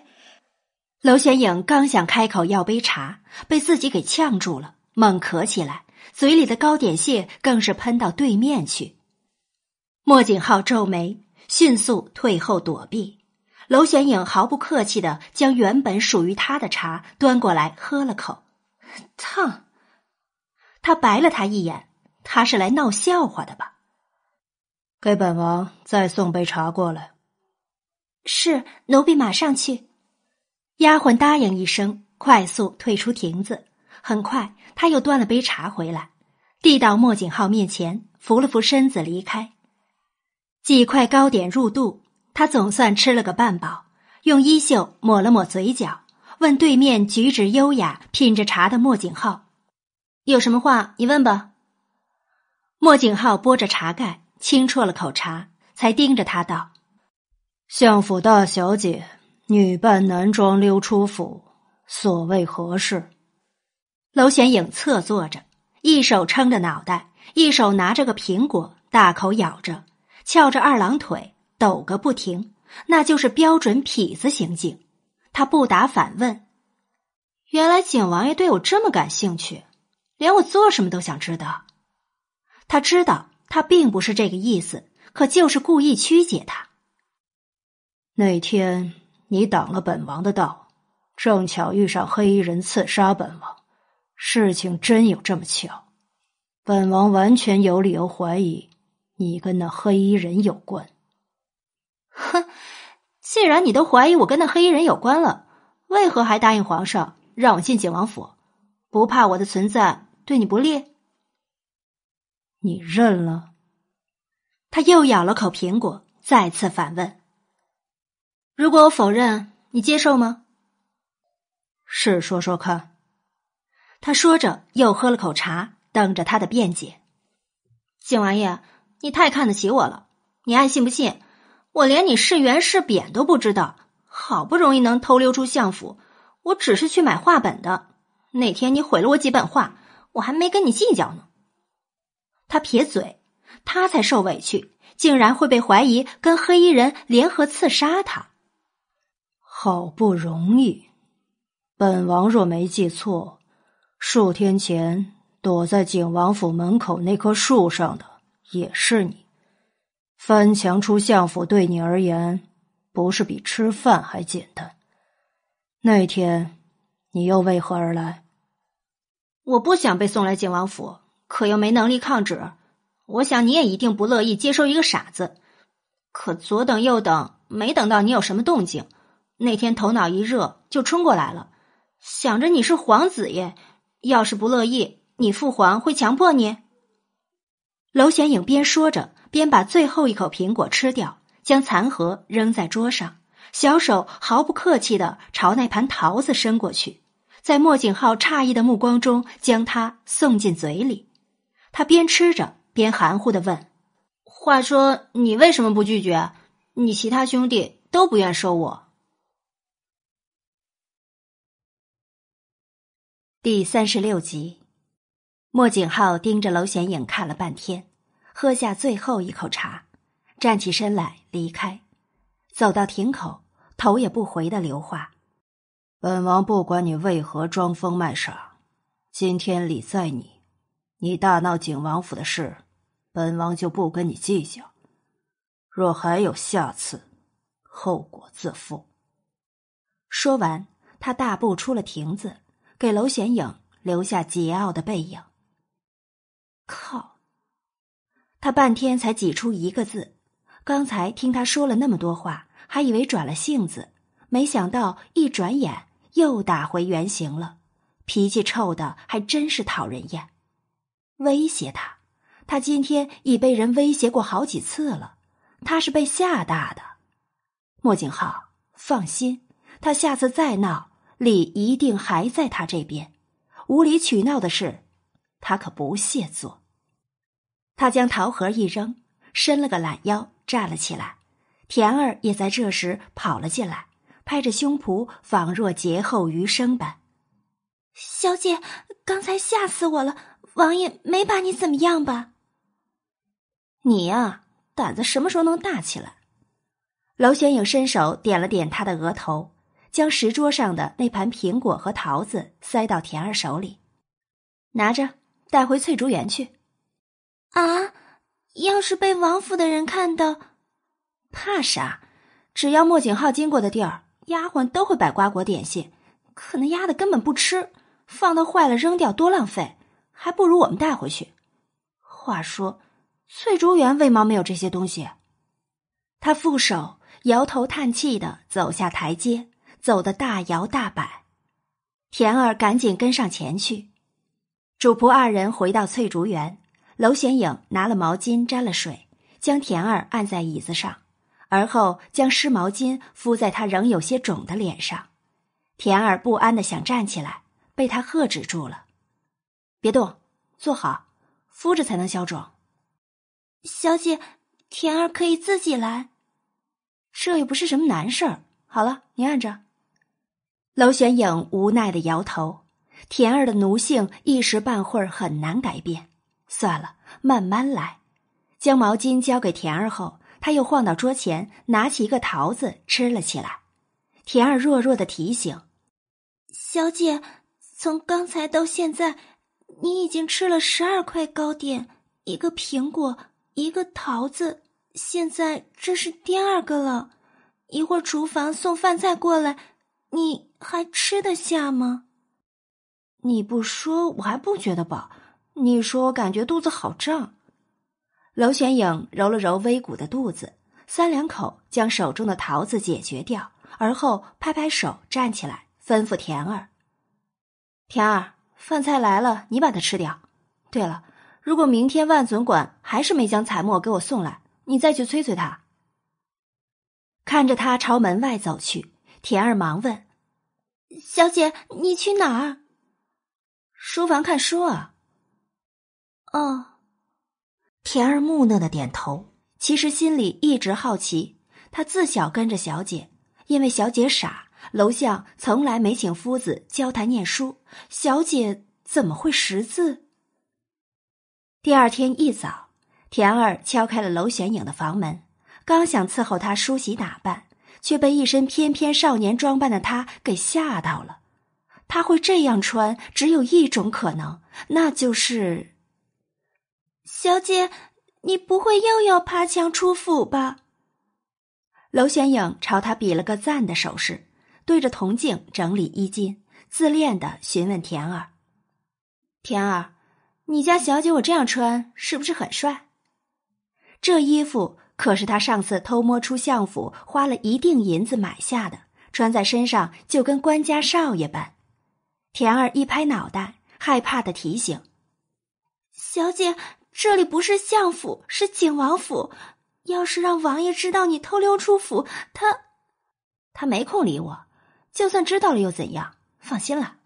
娄玄影刚想开口要杯茶，被自己给呛住了，猛咳起来，嘴里的糕点屑更是喷到对面去。莫景浩皱眉，迅速退后躲避。娄玄影毫不客气的将原本属于他的茶端过来喝了口，烫。他白了他一眼，他是来闹笑话的吧？给本王再送杯茶过来。是，奴婢马上去。丫鬟答应一声，快速退出亭子。很快，他又端了杯茶回来，递到莫景浩面前，扶了扶身子离开。几块糕点入肚，他总算吃了个半饱，用衣袖抹了抹嘴角，问对面举止优雅、品着茶的莫景浩：“有什么话你问吧。”莫景浩拨着茶盖，轻啜了口茶，才盯着他道：“相府大小姐女扮男装溜出府，所谓何事？”娄玄影侧坐着，一手撑着脑袋，一手拿着个苹果，大口咬着。翘着二郎腿，抖个不停，那就是标准痞子行径。他不答反问：“原来景王爷对我这么感兴趣，连我做什么都想知道。”他知道他并不是这个意思，可就是故意曲解他。那天你挡了本王的道，正巧遇上黑衣人刺杀本王，事情真有这么巧？本王完全有理由怀疑。你跟那黑衣人有关？哼，既然你都怀疑我跟那黑衣人有关了，为何还答应皇上让我进景王府？不怕我的存在对你不利？你认了？他又咬了口苹果，再次反问：“如果我否认，你接受吗？”是说说看。他说着，又喝了口茶，等着他的辩解。景王爷，你太看得起我了，你爱信不信？我连你是圆是扁都不知道，好不容易能偷溜出相府，我只是去买画本的。那天你毁了我几本画，我还没跟你计较呢。他撇嘴，他才受委屈，竟然会被怀疑跟黑衣人联合刺杀他。好不容易，本王若没记错，数天前躲在景王府门口那棵树上的也是你。翻墙出相府对你而言，不是比吃饭还简单。那天，你又为何而来？我不想被送来景王府。可又没能力抗旨，我想你也一定不乐意接收一个傻子。可左等右等，没等到你有什么动静，那天头脑一热就冲过来了，想着你是皇子爷，要是不乐意，你父皇会强迫你。娄玄影边说着，边把最后一口苹果吃掉，将残核扔在桌上，小手毫不客气的朝那盘桃子伸过去，在莫景浩诧异的目光中，将它送进嘴里。他边吃着边含糊的问：“话说你为什么不拒绝？你其他兄弟都不愿收我。”第三十六集，莫景浩盯着娄显影看了半天，喝下最后一口茶，站起身来离开，走到亭口，头也不回的留话：“本王不管你为何装疯卖傻，今天礼在你。”你大闹景王府的事，本王就不跟你计较。若还有下次，后果自负。说完，他大步出了亭子，给娄显影留下桀骜的背影。靠！他半天才挤出一个字。刚才听他说了那么多话，还以为转了性子，没想到一转眼又打回原形了，脾气臭的还真是讨人厌。威胁他，他今天已被人威胁过好几次了，他是被吓大的。莫景浩，放心，他下次再闹，理一定还在他这边。无理取闹的事，他可不屑做。他将桃核一扔，伸了个懒腰，站了起来。田儿也在这时跑了进来，拍着胸脯，仿若劫后余生般：“小姐，刚才吓死我了。”王爷没把你怎么样吧？你呀，胆子什么时候能大起来？娄玄影伸手点了点他的额头，将石桌上的那盘苹果和桃子塞到田儿手里，拿着带回翠竹园去。啊！要是被王府的人看到，怕啥？只要莫景浩经过的地儿，丫鬟都会摆瓜果点心。可那丫的根本不吃，放到坏了扔掉多浪费。还不如我们带回去。话说，翠竹园为毛没有这些东西？他负手摇头叹气的走下台阶，走得大摇大摆。田儿赶紧跟上前去。主仆二人回到翠竹园，娄玄影拿了毛巾沾了水，将田儿按在椅子上，而后将湿毛巾敷在他仍有些肿的脸上。田儿不安的想站起来，被他喝止住了。别动，坐好，敷着才能消肿。小姐，田儿可以自己来，这又不是什么难事儿。好了，你按着。娄玄影无奈的摇头。田儿的奴性一时半会儿很难改变。算了，慢慢来。将毛巾交给田儿后，他又晃到桌前，拿起一个桃子吃了起来。田儿弱弱的提醒：“小姐，从刚才到现在。”你已经吃了十二块糕点，一个苹果，一个桃子，现在这是第二个了。一会儿厨房送饭菜过来，你还吃得下吗？你不说我还不觉得饱，你说感觉肚子好胀。娄玄影揉了揉微鼓的肚子，三两口将手中的桃子解决掉，而后拍拍手站起来，吩咐田儿：“田儿，饭菜来了，你把它吃掉。对了，如果明天万总管还是没将彩墨给我送来，你再去催催他。”看着他朝门外走去，田儿忙问：“小姐，你去哪儿？”“书房看书啊。”“哦。”田儿木讷的点头，其实心里一直好奇。他自小跟着小姐，因为小姐傻，楼下从来没请夫子教他念书。小姐怎么会识字？第二天一早，田儿敲开了娄玄影的房门。刚想伺候他梳洗打扮，却被一身翩翩少年装扮的他给吓到了。他会这样穿，只有一种可能，那就是……小姐，你不会又要爬墙出府吧？娄玄影朝他比了个赞的手势，对着铜镜整理衣襟，自恋的询问田儿：“田儿，你家小姐我这样穿是不是很帅？这衣服。”可是他上次偷摸出相府，花了一锭银子买下的，穿在身上就跟官家少爷般。田儿一拍脑袋，害怕的提醒：“小姐，这里不是相府，是景王府。要是让王爷知道你偷溜出府，他……他没空理我。就算知道了又怎样？放心了。”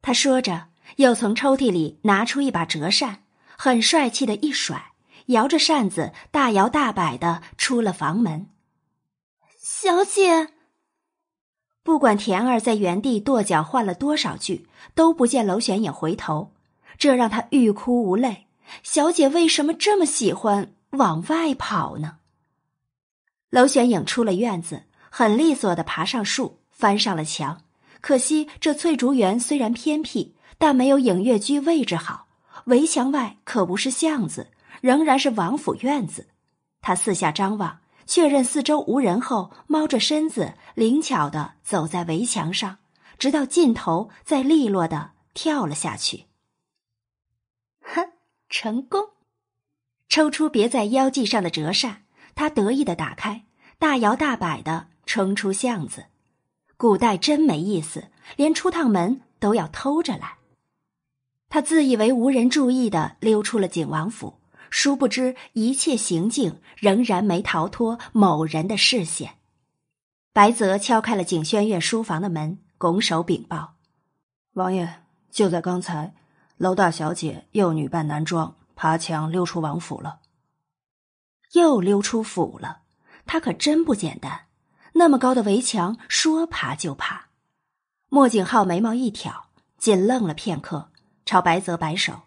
他说着，又从抽屉里拿出一把折扇，很帅气的一甩。摇着扇子，大摇大摆的出了房门。小姐，不管田儿在原地跺脚换了多少句，都不见娄玄影回头，这让他欲哭无泪。小姐为什么这么喜欢往外跑呢？娄玄影出了院子，很利索的爬上树，翻上了墙。可惜这翠竹园虽然偏僻，但没有影月居位置好。围墙外可不是巷子。仍然是王府院子，他四下张望，确认四周无人后，猫着身子，灵巧的走在围墙上，直到尽头，再利落的跳了下去。哼，<laughs> 成功！抽出别在腰际上的折扇，他得意的打开，大摇大摆的冲出巷子。古代真没意思，连出趟门都要偷着来。他自以为无人注意的溜出了景王府。殊不知，一切行径仍然没逃脱某人的视线。白泽敲开了景轩院书房的门，拱手禀报：“王爷，就在刚才，娄大小姐又女扮男装，爬墙溜出王府了。又溜出府了，她可真不简单。那么高的围墙，说爬就爬。”莫景浩眉毛一挑，紧愣了片刻，朝白泽摆手：“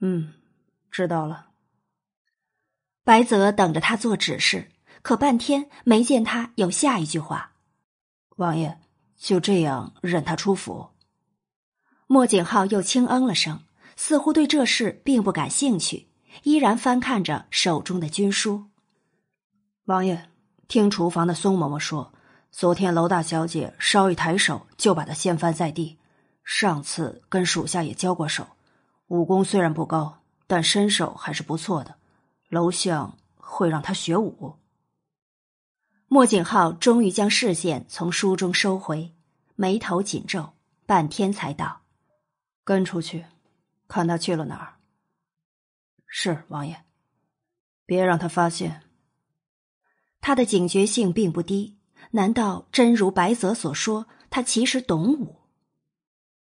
嗯。”知道了。白泽等着他做指示，可半天没见他有下一句话。王爷就这样任他出府。莫景浩又轻嗯了声，似乎对这事并不感兴趣，依然翻看着手中的军书。王爷，听厨房的宋嬷嬷说，昨天娄大小姐稍一抬手就把他掀翻在地。上次跟属下也交过手，武功虽然不高。但身手还是不错的，楼相会让他学武。莫景浩终于将视线从书中收回，眉头紧皱，半天才道：“跟出去，看他去了哪儿。”是王爷，别让他发现。他的警觉性并不低，难道真如白泽所说，他其实懂武？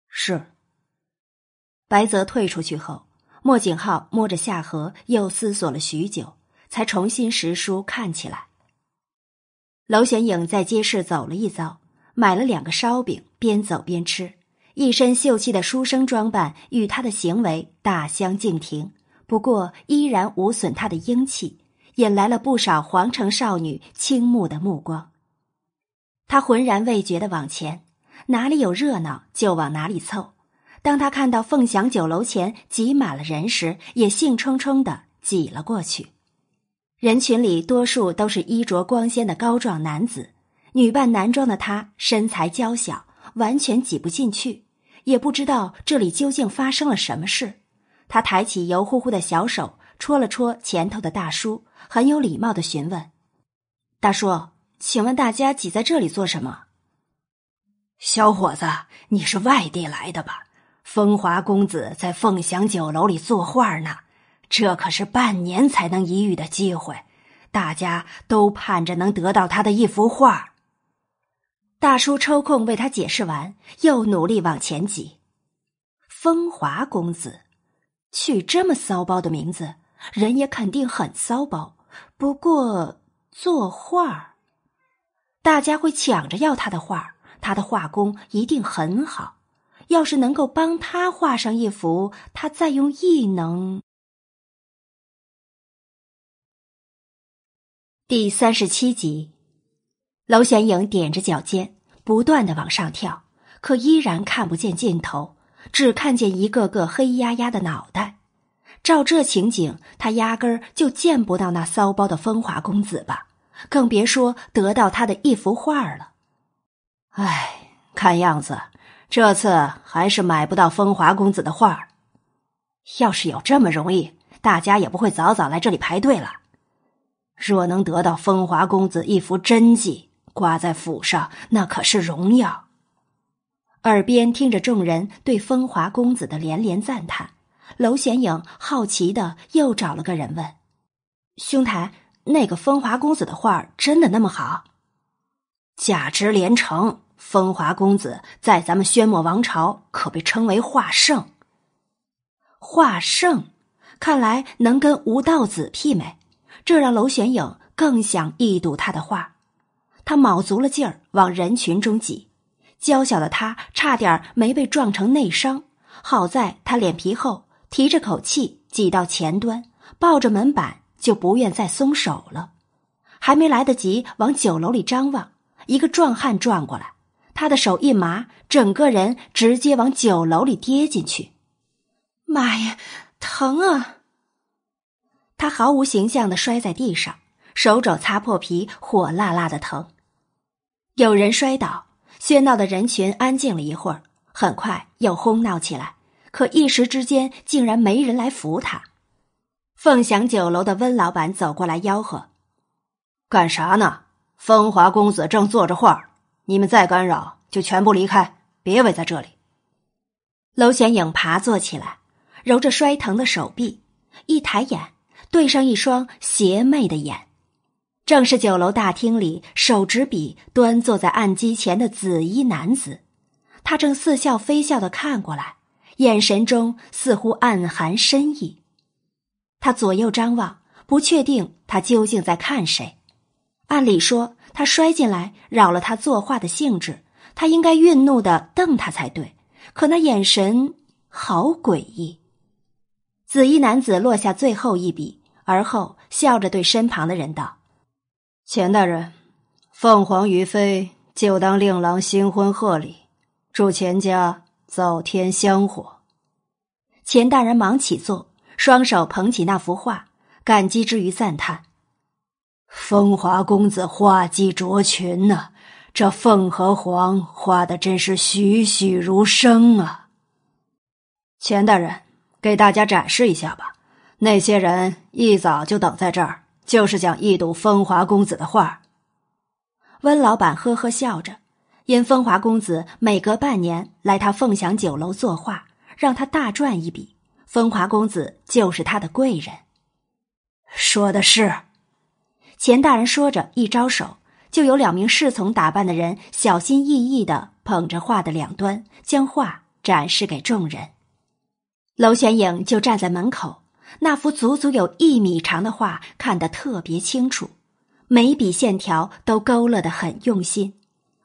是。白泽退出去后。莫景浩摸着下颌，又思索了许久，才重新拾书看起来。娄玄影在街市走了一遭，买了两个烧饼，边走边吃，一身秀气的书生装扮与他的行为大相径庭，不过依然无损他的英气，引来了不少皇城少女倾慕的目光。他浑然未觉的往前，哪里有热闹就往哪里凑。当他看到凤翔酒楼前挤满了人时，也兴冲冲的挤了过去。人群里多数都是衣着光鲜的高壮男子，女扮男装的他身材娇小，完全挤不进去。也不知道这里究竟发生了什么事。他抬起油乎乎的小手，戳了戳前头的大叔，很有礼貌的询问：“大叔，请问大家挤在这里做什么？”小伙子，你是外地来的吧？风华公子在凤翔酒楼里作画呢，这可是半年才能一遇的机会，大家都盼着能得到他的一幅画。大叔抽空为他解释完，又努力往前挤。风华公子，取这么骚包的名字，人也肯定很骚包。不过作画，大家会抢着要他的画，他的画工一定很好。要是能够帮他画上一幅，他再用异能。第三十七集，娄玄影踮着脚尖，不断的往上跳，可依然看不见尽头。只看见一个个黑压压的脑袋，照这情景，他压根儿就见不到那骚包的风华公子吧？更别说得到他的一幅画了。唉，看样子这次还是买不到风华公子的画。要是有这么容易，大家也不会早早来这里排队了。若能得到风华公子一幅真迹，挂在府上，那可是荣耀。耳边听着众人对风华公子的连连赞叹，娄玄影好奇的又找了个人问：“兄台，那个风华公子的画真的那么好？价值连城。风华公子在咱们宣墨王朝可被称为画圣。画圣，看来能跟吴道子媲美，这让娄玄影更想一睹他的画。他卯足了劲儿往人群中挤。”娇小的他差点没被撞成内伤，好在他脸皮厚，提着口气挤到前端，抱着门板就不愿再松手了。还没来得及往酒楼里张望，一个壮汉撞过来，他的手一麻，整个人直接往酒楼里跌进去。妈呀，疼啊！他毫无形象的摔在地上，手肘擦破皮，火辣辣的疼。有人摔倒。喧闹的人群安静了一会儿，很快又哄闹起来。可一时之间，竟然没人来扶他。凤翔酒楼的温老板走过来吆喝：“干啥呢？风华公子正坐着画，你们再干扰，就全部离开，别围在这里。”娄玄影爬坐起来，揉着摔疼的手臂，一抬眼，对上一双邪魅的眼。正是酒楼大厅里手执笔端坐在案几前的紫衣男子，他正似笑非笑的看过来，眼神中似乎暗含深意。他左右张望，不确定他究竟在看谁。按理说，他摔进来扰了他作画的兴致，他应该愠怒的瞪他才对。可那眼神好诡异。紫衣男子落下最后一笔，而后笑着对身旁的人道。钱大人，凤凰于飞就当令郎新婚贺礼，祝钱家早添香火。钱大人忙起坐，双手捧起那幅画，感激之余赞叹：“风华公子画技卓群呐，这凤和凰画的真是栩栩如生啊！”钱大人，给大家展示一下吧。那些人一早就等在这儿。就是想一睹风华公子的画。温老板呵呵笑着，因风华公子每隔半年来他凤翔酒楼作画，让他大赚一笔。风华公子就是他的贵人。说的是，钱大人说着，一招手，就有两名侍从打扮的人小心翼翼的捧着画的两端，将画展示给众人。娄玄影就站在门口。那幅足足有一米长的画看得特别清楚，每笔线条都勾勒得很用心。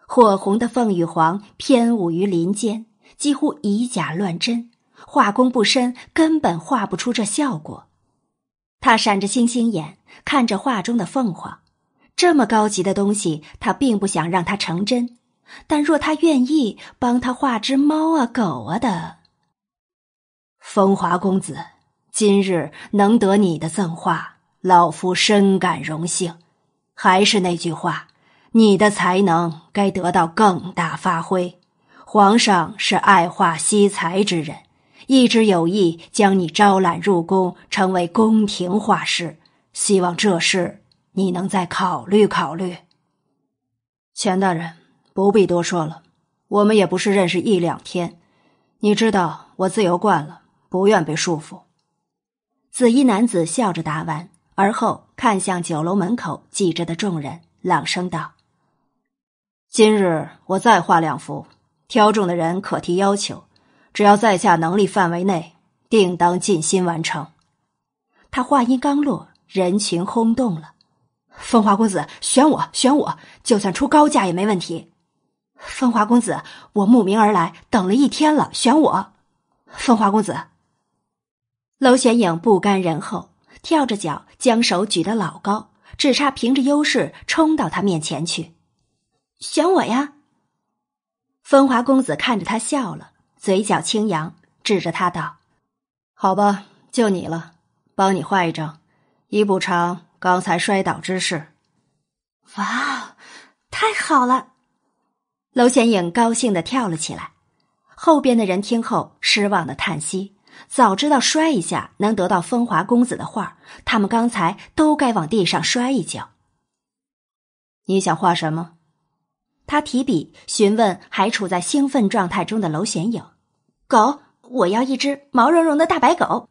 火红的凤羽凰翩舞于林间，几乎以假乱真，画工不深，根本画不出这效果。他闪着星星眼看着画中的凤凰，这么高级的东西，他并不想让它成真。但若他愿意帮他画只猫啊狗啊的，风华公子。今日能得你的赠画，老夫深感荣幸。还是那句话，你的才能该得到更大发挥。皇上是爱画惜才之人，一直有意将你招揽入宫，成为宫廷画师。希望这事你能再考虑考虑。钱大人不必多说了，我们也不是认识一两天。你知道我自由惯了，不愿被束缚。紫衣男子笑着答完，而后看向酒楼门口挤着的众人，朗声道：“今日我再画两幅，挑中的人可提要求，只要在下能力范围内，定当尽心完成。”他话音刚落，人群轰动了。风华公子，选我，选我，就算出高价也没问题。风华公子，我慕名而来，等了一天了，选我。风华公子。娄玄影不甘人后，跳着脚将手举得老高，只差凭着优势冲到他面前去。选我呀！风华公子看着他笑了，嘴角轻扬，指着他道：“好吧，就你了，帮你画一张，以补偿刚才摔倒之事。”哇，太好了！娄玄影高兴的跳了起来，后边的人听后失望的叹息。早知道摔一下能得到风华公子的画，他们刚才都该往地上摔一跤。你想画什么？他提笔询问还处在兴奋状态中的娄玄影。狗，我要一只毛茸茸的大白狗。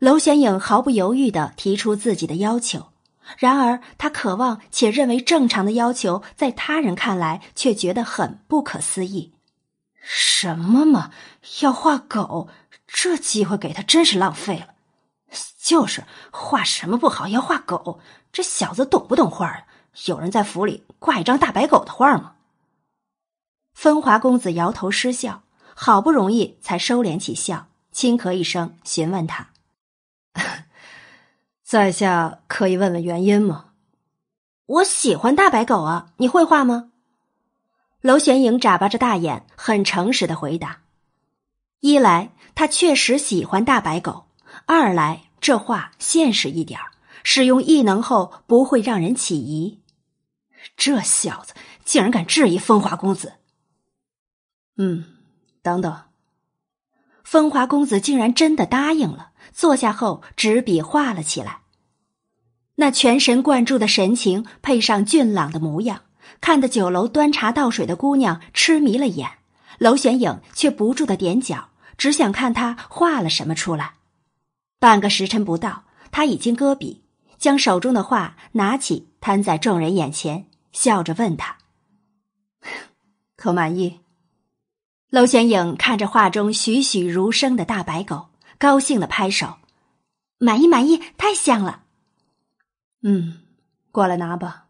娄玄影毫不犹豫的提出自己的要求。然而，他渴望且认为正常的要求，在他人看来却觉得很不可思议。什么嘛，要画狗？这机会给他真是浪费了。就是画什么不好，要画狗？这小子懂不懂画啊？有人在府里挂一张大白狗的画吗？风华公子摇头失笑，好不容易才收敛起笑，轻咳一声，询问他：“ <laughs> 在下可以问问原因吗？”我喜欢大白狗啊，你会画吗？娄玄影眨巴着大眼，很诚实的回答：“一来。”他确实喜欢大白狗。二来，这话现实一点使用异能后不会让人起疑。这小子竟然敢质疑风华公子！嗯，等等，风华公子竟然真的答应了。坐下后，执笔画了起来。那全神贯注的神情，配上俊朗的模样，看得酒楼端茶倒水的姑娘痴迷了眼。娄玄影却不住的点脚。只想看他画了什么出来。半个时辰不到，他已经搁笔，将手中的画拿起，摊在众人眼前，笑着问他：“可满意？”娄玄影看着画中栩栩如生的大白狗，高兴的拍手：“满意，满意，太像了！”嗯，过来拿吧。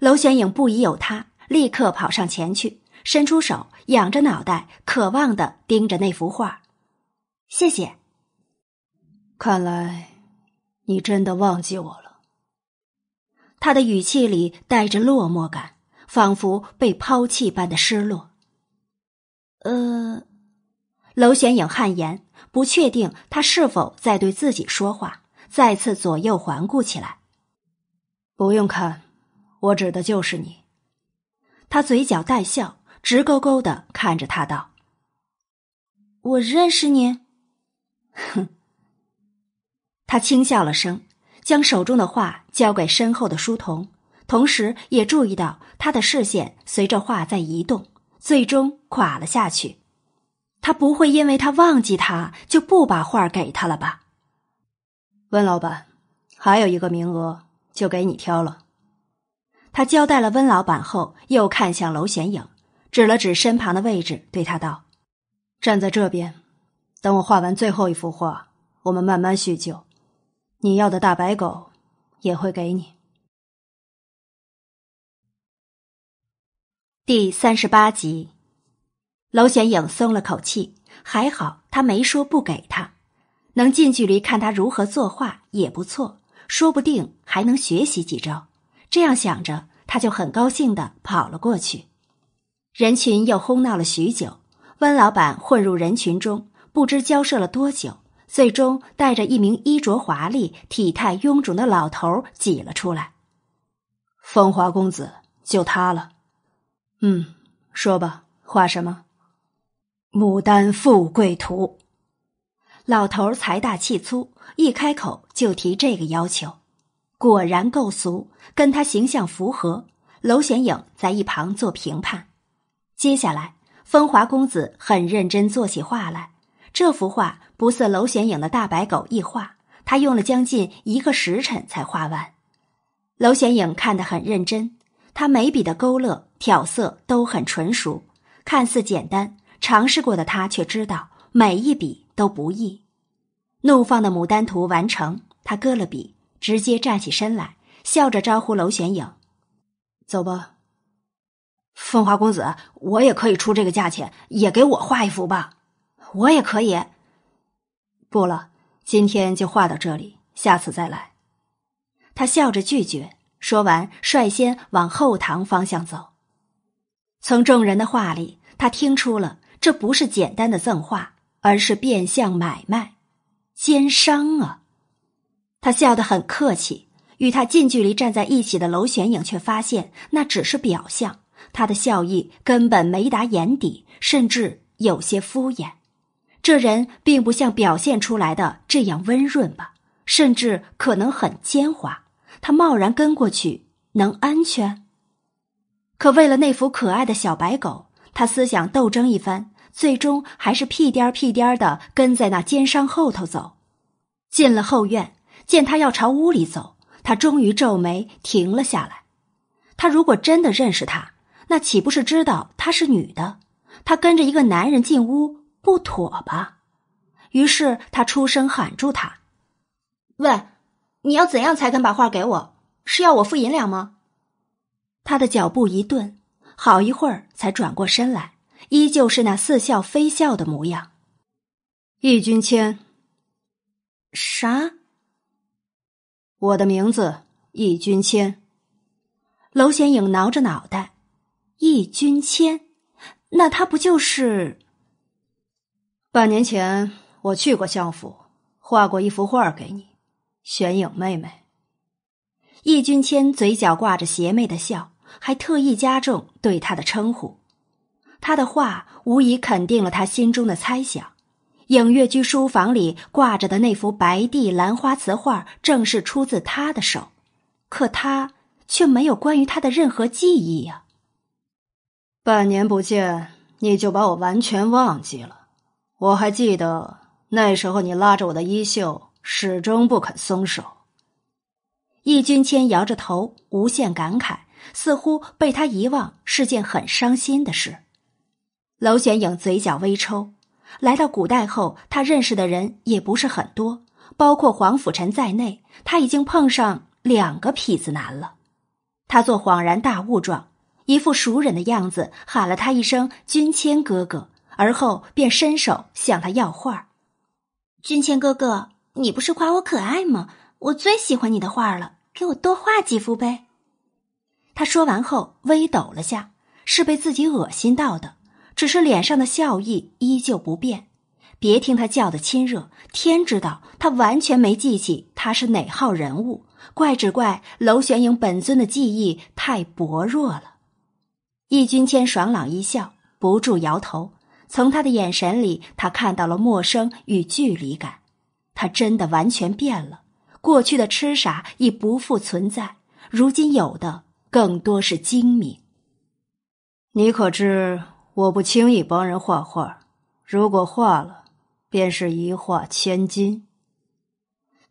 娄玄影不疑有他，立刻跑上前去。伸出手，仰着脑袋，渴望的盯着那幅画。谢谢。看来，你真的忘记我了。他的语气里带着落寞感，仿佛被抛弃般的失落。呃，娄玄影汗颜，不确定他是否在对自己说话，再次左右环顾起来。不用看，我指的就是你。他嘴角带笑。直勾勾的看着他道：“我认识你。”哼。他轻笑了声，将手中的画交给身后的书童，同时也注意到他的视线随着画在移动，最终垮了下去。他不会因为他忘记他就不把画给他了吧？温老板，还有一个名额，就给你挑了。他交代了温老板后，又看向娄玄影。指了指身旁的位置，对他道：“站在这边，等我画完最后一幅画，我们慢慢叙旧。你要的大白狗也会给你。”第三十八集，娄玄影松了口气，还好他没说不给他，能近距离看他如何作画也不错，说不定还能学习几招。这样想着，他就很高兴的跑了过去。人群又哄闹了许久，温老板混入人群中，不知交涉了多久，最终带着一名衣着华丽、体态臃肿的老头挤了出来。风华公子，就他了。嗯，说吧，画什么？牡丹富贵图。老头财大气粗，一开口就提这个要求，果然够俗，跟他形象符合。娄显影在一旁做评判。接下来，风华公子很认真做起画来。这幅画不似娄显影的大白狗一画，他用了将近一个时辰才画完。娄显影看得很认真，他眉笔的勾勒、挑色都很纯熟，看似简单，尝试过的他却知道每一笔。都不易。怒放的牡丹图完成，他搁了笔，直接站起身来，笑着招呼娄玄影：“走吧。”风华公子，我也可以出这个价钱，也给我画一幅吧。我也可以。不了，今天就画到这里，下次再来。他笑着拒绝，说完，率先往后堂方向走。从众人的话里，他听出了这不是简单的赠画。而是变相买卖，奸商啊！他笑得很客气，与他近距离站在一起的娄玄影却发现那只是表象，他的笑意根本没达眼底，甚至有些敷衍。这人并不像表现出来的这样温润吧？甚至可能很奸猾。他贸然跟过去，能安全？可为了那幅可爱的小白狗，他思想斗争一番。最终还是屁颠儿屁颠儿的跟在那奸商后头走，进了后院，见他要朝屋里走，他终于皱眉停了下来。他如果真的认识他，那岂不是知道她是女的？她跟着一个男人进屋不妥吧？于是他出声喊住他：“喂，你要怎样才肯把画给我？是要我付银两吗？”他的脚步一顿，好一会儿才转过身来。依旧是那似笑非笑的模样。易君谦，啥？我的名字易君谦。娄显影挠着脑袋，易君谦，那他不就是半年前我去过相府，画过一幅画给你，玄影妹妹。易君谦嘴角挂着邪魅的笑，还特意加重对他的称呼。他的画无疑肯定了他心中的猜想。影月居书房里挂着的那幅白地兰花瓷画，正是出自他的手，可他却没有关于他的任何记忆呀。半年不见，你就把我完全忘记了？我还记得那时候，你拉着我的衣袖，始终不肯松手。易君谦摇着头，无限感慨，似乎被他遗忘是件很伤心的事。娄玄影嘴角微抽，来到古代后，他认识的人也不是很多，包括黄甫臣在内，他已经碰上两个痞子男了。他做恍然大悟状，一副熟人的样子，喊了他一声“君谦哥哥”，而后便伸手向他要画。君谦哥哥，你不是夸我可爱吗？我最喜欢你的画了，给我多画几幅呗。他说完后微抖了下，是被自己恶心到的。只是脸上的笑意依旧不变，别听他叫的亲热，天知道他完全没记起他是哪号人物。怪只怪娄玄影本尊的记忆太薄弱了。易君谦爽朗一笑，不住摇头。从他的眼神里，他看到了陌生与距离感。他真的完全变了，过去的痴傻已不复存在，如今有的更多是精明。你可知？我不轻易帮人画画，如果画了，便是一画千金。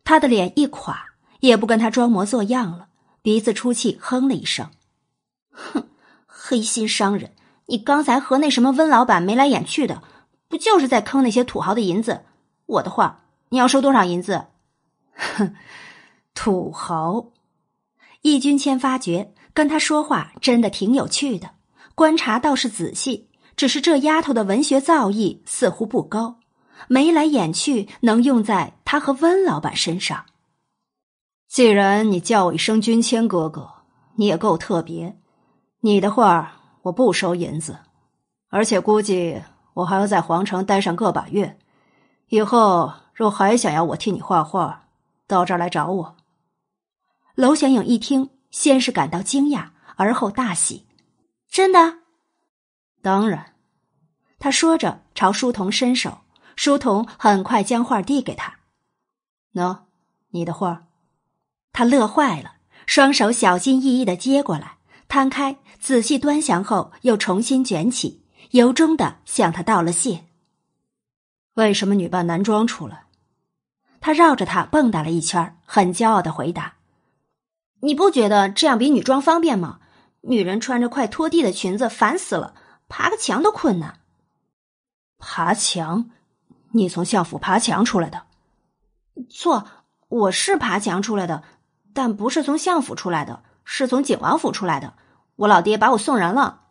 他的脸一垮，也不跟他装模作样了，鼻子出气，哼了一声：“哼，黑心商人！你刚才和那什么温老板眉来眼去的，不就是在坑那些土豪的银子？我的话，你要收多少银子？”哼，土豪！易君谦发觉跟他说话真的挺有趣的，观察倒是仔细。只是这丫头的文学造诣似乎不高，眉来眼去能用在他和温老板身上。既然你叫我一声君谦哥哥，你也够特别。你的画我不收银子，而且估计我还要在皇城待上个把月。以后若还想要我替你画画，到这儿来找我。娄玄影一听，先是感到惊讶，而后大喜：“真的？”当然，他说着朝书童伸手，书童很快将画递给他：“喏，你的画。”他乐坏了，双手小心翼翼的接过来，摊开，仔细端详后，又重新卷起，由衷的向他道了谢。为什么女扮男装出来？他绕着他蹦跶了一圈，很骄傲的回答：“你不觉得这样比女装方便吗？女人穿着快拖地的裙子烦死了，爬个墙都困难。”爬墙？你从相府爬墙出来的？错，我是爬墙出来的，但不是从相府出来的，是从景王府出来的。我老爹把我送人了。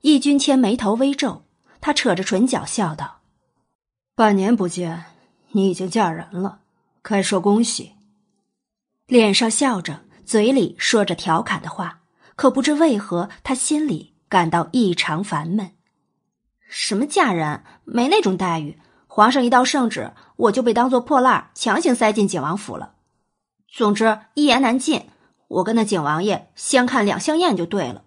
易君谦眉头微皱，他扯着唇角笑道：“半年不见。”你已经嫁人了，该说恭喜。脸上笑着，嘴里说着调侃的话，可不知为何，他心里感到异常烦闷。什么嫁人？没那种待遇。皇上一道圣旨，我就被当做破烂强行塞进景王府了。总之，一言难尽。我跟那景王爷相看两相厌就对了。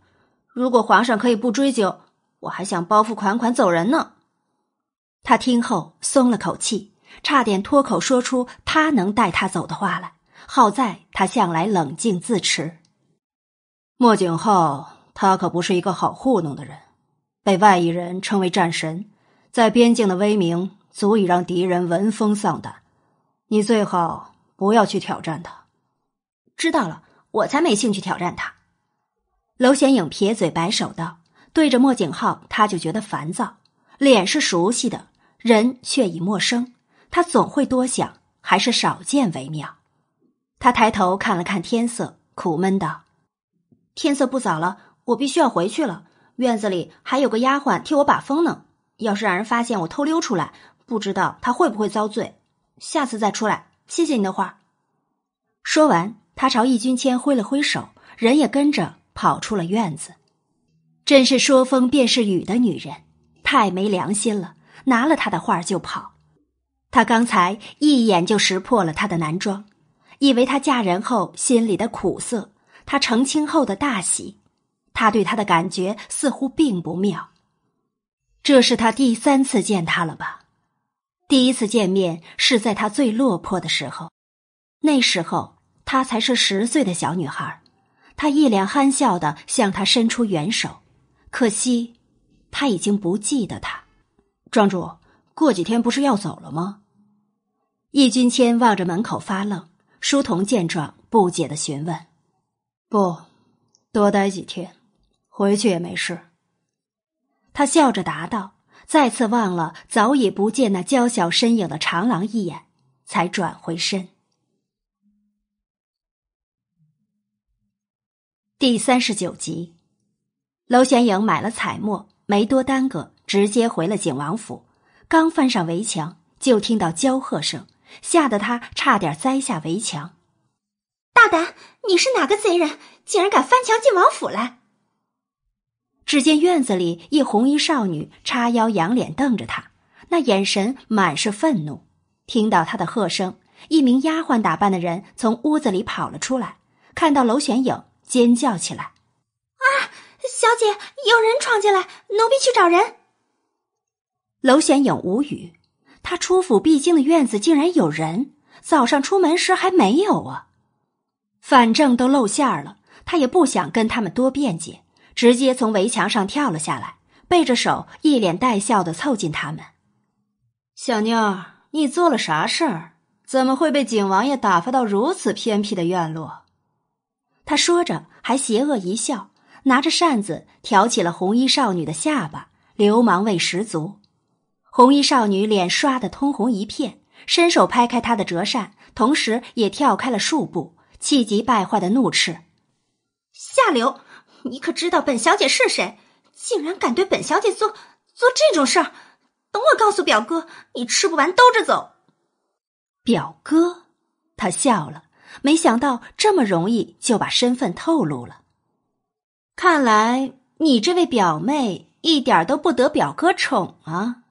如果皇上可以不追究，我还想包袱款款走人呢。他听后松了口气。差点脱口说出他能带他走的话来，好在他向来冷静自持。莫景浩，他可不是一个好糊弄的人，被外夷人称为战神，在边境的威名足以让敌人闻风丧胆。你最好不要去挑战他。知道了，我才没兴趣挑战他。娄显影撇嘴摆手道：“对着莫景浩，他就觉得烦躁，脸是熟悉的，人却已陌生。”他总会多想，还是少见为妙。他抬头看了看天色，苦闷道：“天色不早了，我必须要回去了。院子里还有个丫鬟替我把风呢。要是让人发现我偷溜出来，不知道他会不会遭罪。下次再出来，谢谢你的话。”说完，他朝易君谦挥了挥手，人也跟着跑出了院子。真是说风便是雨的女人，太没良心了！拿了他的画就跑。他刚才一眼就识破了她的男装，以为她嫁人后心里的苦涩，他成亲后的大喜，他对他的感觉似乎并不妙。这是他第三次见她了吧？第一次见面是在她最落魄的时候，那时候她才是十岁的小女孩，她一脸憨笑的向他伸出援手，可惜他已经不记得她。庄主，过几天不是要走了吗？易君谦望着门口发愣，书童见状不解的询问：“不多待几天，回去也没事。”他笑着答道，再次望了早已不见那娇小身影的长廊一眼，才转回身。第三十九集，娄玄影买了彩墨，没多耽搁，直接回了景王府。刚翻上围墙，就听到娇喝声。吓得他差点栽下围墙。大胆！你是哪个贼人？竟然敢翻墙进王府来！只见院子里一红衣少女叉腰仰脸瞪着他，那眼神满是愤怒。听到他的喝声，一名丫鬟打扮的人从屋子里跑了出来，看到娄玄影，尖叫起来：“啊，小姐，有人闯进来，奴婢去找人。”娄玄影无语。他出府必经的院子竟然有人，早上出门时还没有啊！反正都露馅儿了，他也不想跟他们多辩解，直接从围墙上跳了下来，背着手，一脸带笑的凑近他们。小妞儿，你做了啥事儿？怎么会被景王爷打发到如此偏僻的院落？他说着，还邪恶一笑，拿着扇子挑起了红衣少女的下巴，流氓味十足。红衣少女脸刷的通红一片，伸手拍开他的折扇，同时也跳开了数步，气急败坏的怒斥：“下流！你可知道本小姐是谁？竟然敢对本小姐做做这种事儿！等我告诉表哥，你吃不完兜着走。”表哥，他笑了，没想到这么容易就把身份透露了。看来你这位表妹一点都不得表哥宠啊！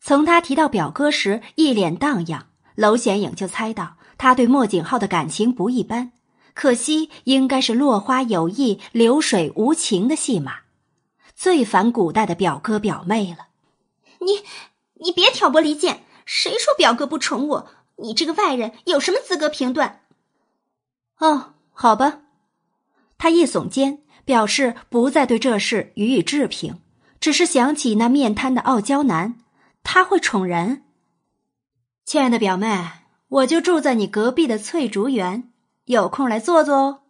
从他提到表哥时一脸荡漾，娄显影就猜到他对莫景浩的感情不一般。可惜，应该是落花有意，流水无情的戏码。最烦古代的表哥表妹了。你，你别挑拨离间，谁说表哥不宠我？你这个外人有什么资格评断？哦，好吧。他一耸肩，表示不再对这事予以置评，只是想起那面瘫的傲娇男，他会宠人。亲爱的表妹，我就住在你隔壁的翠竹园，有空来坐坐哦。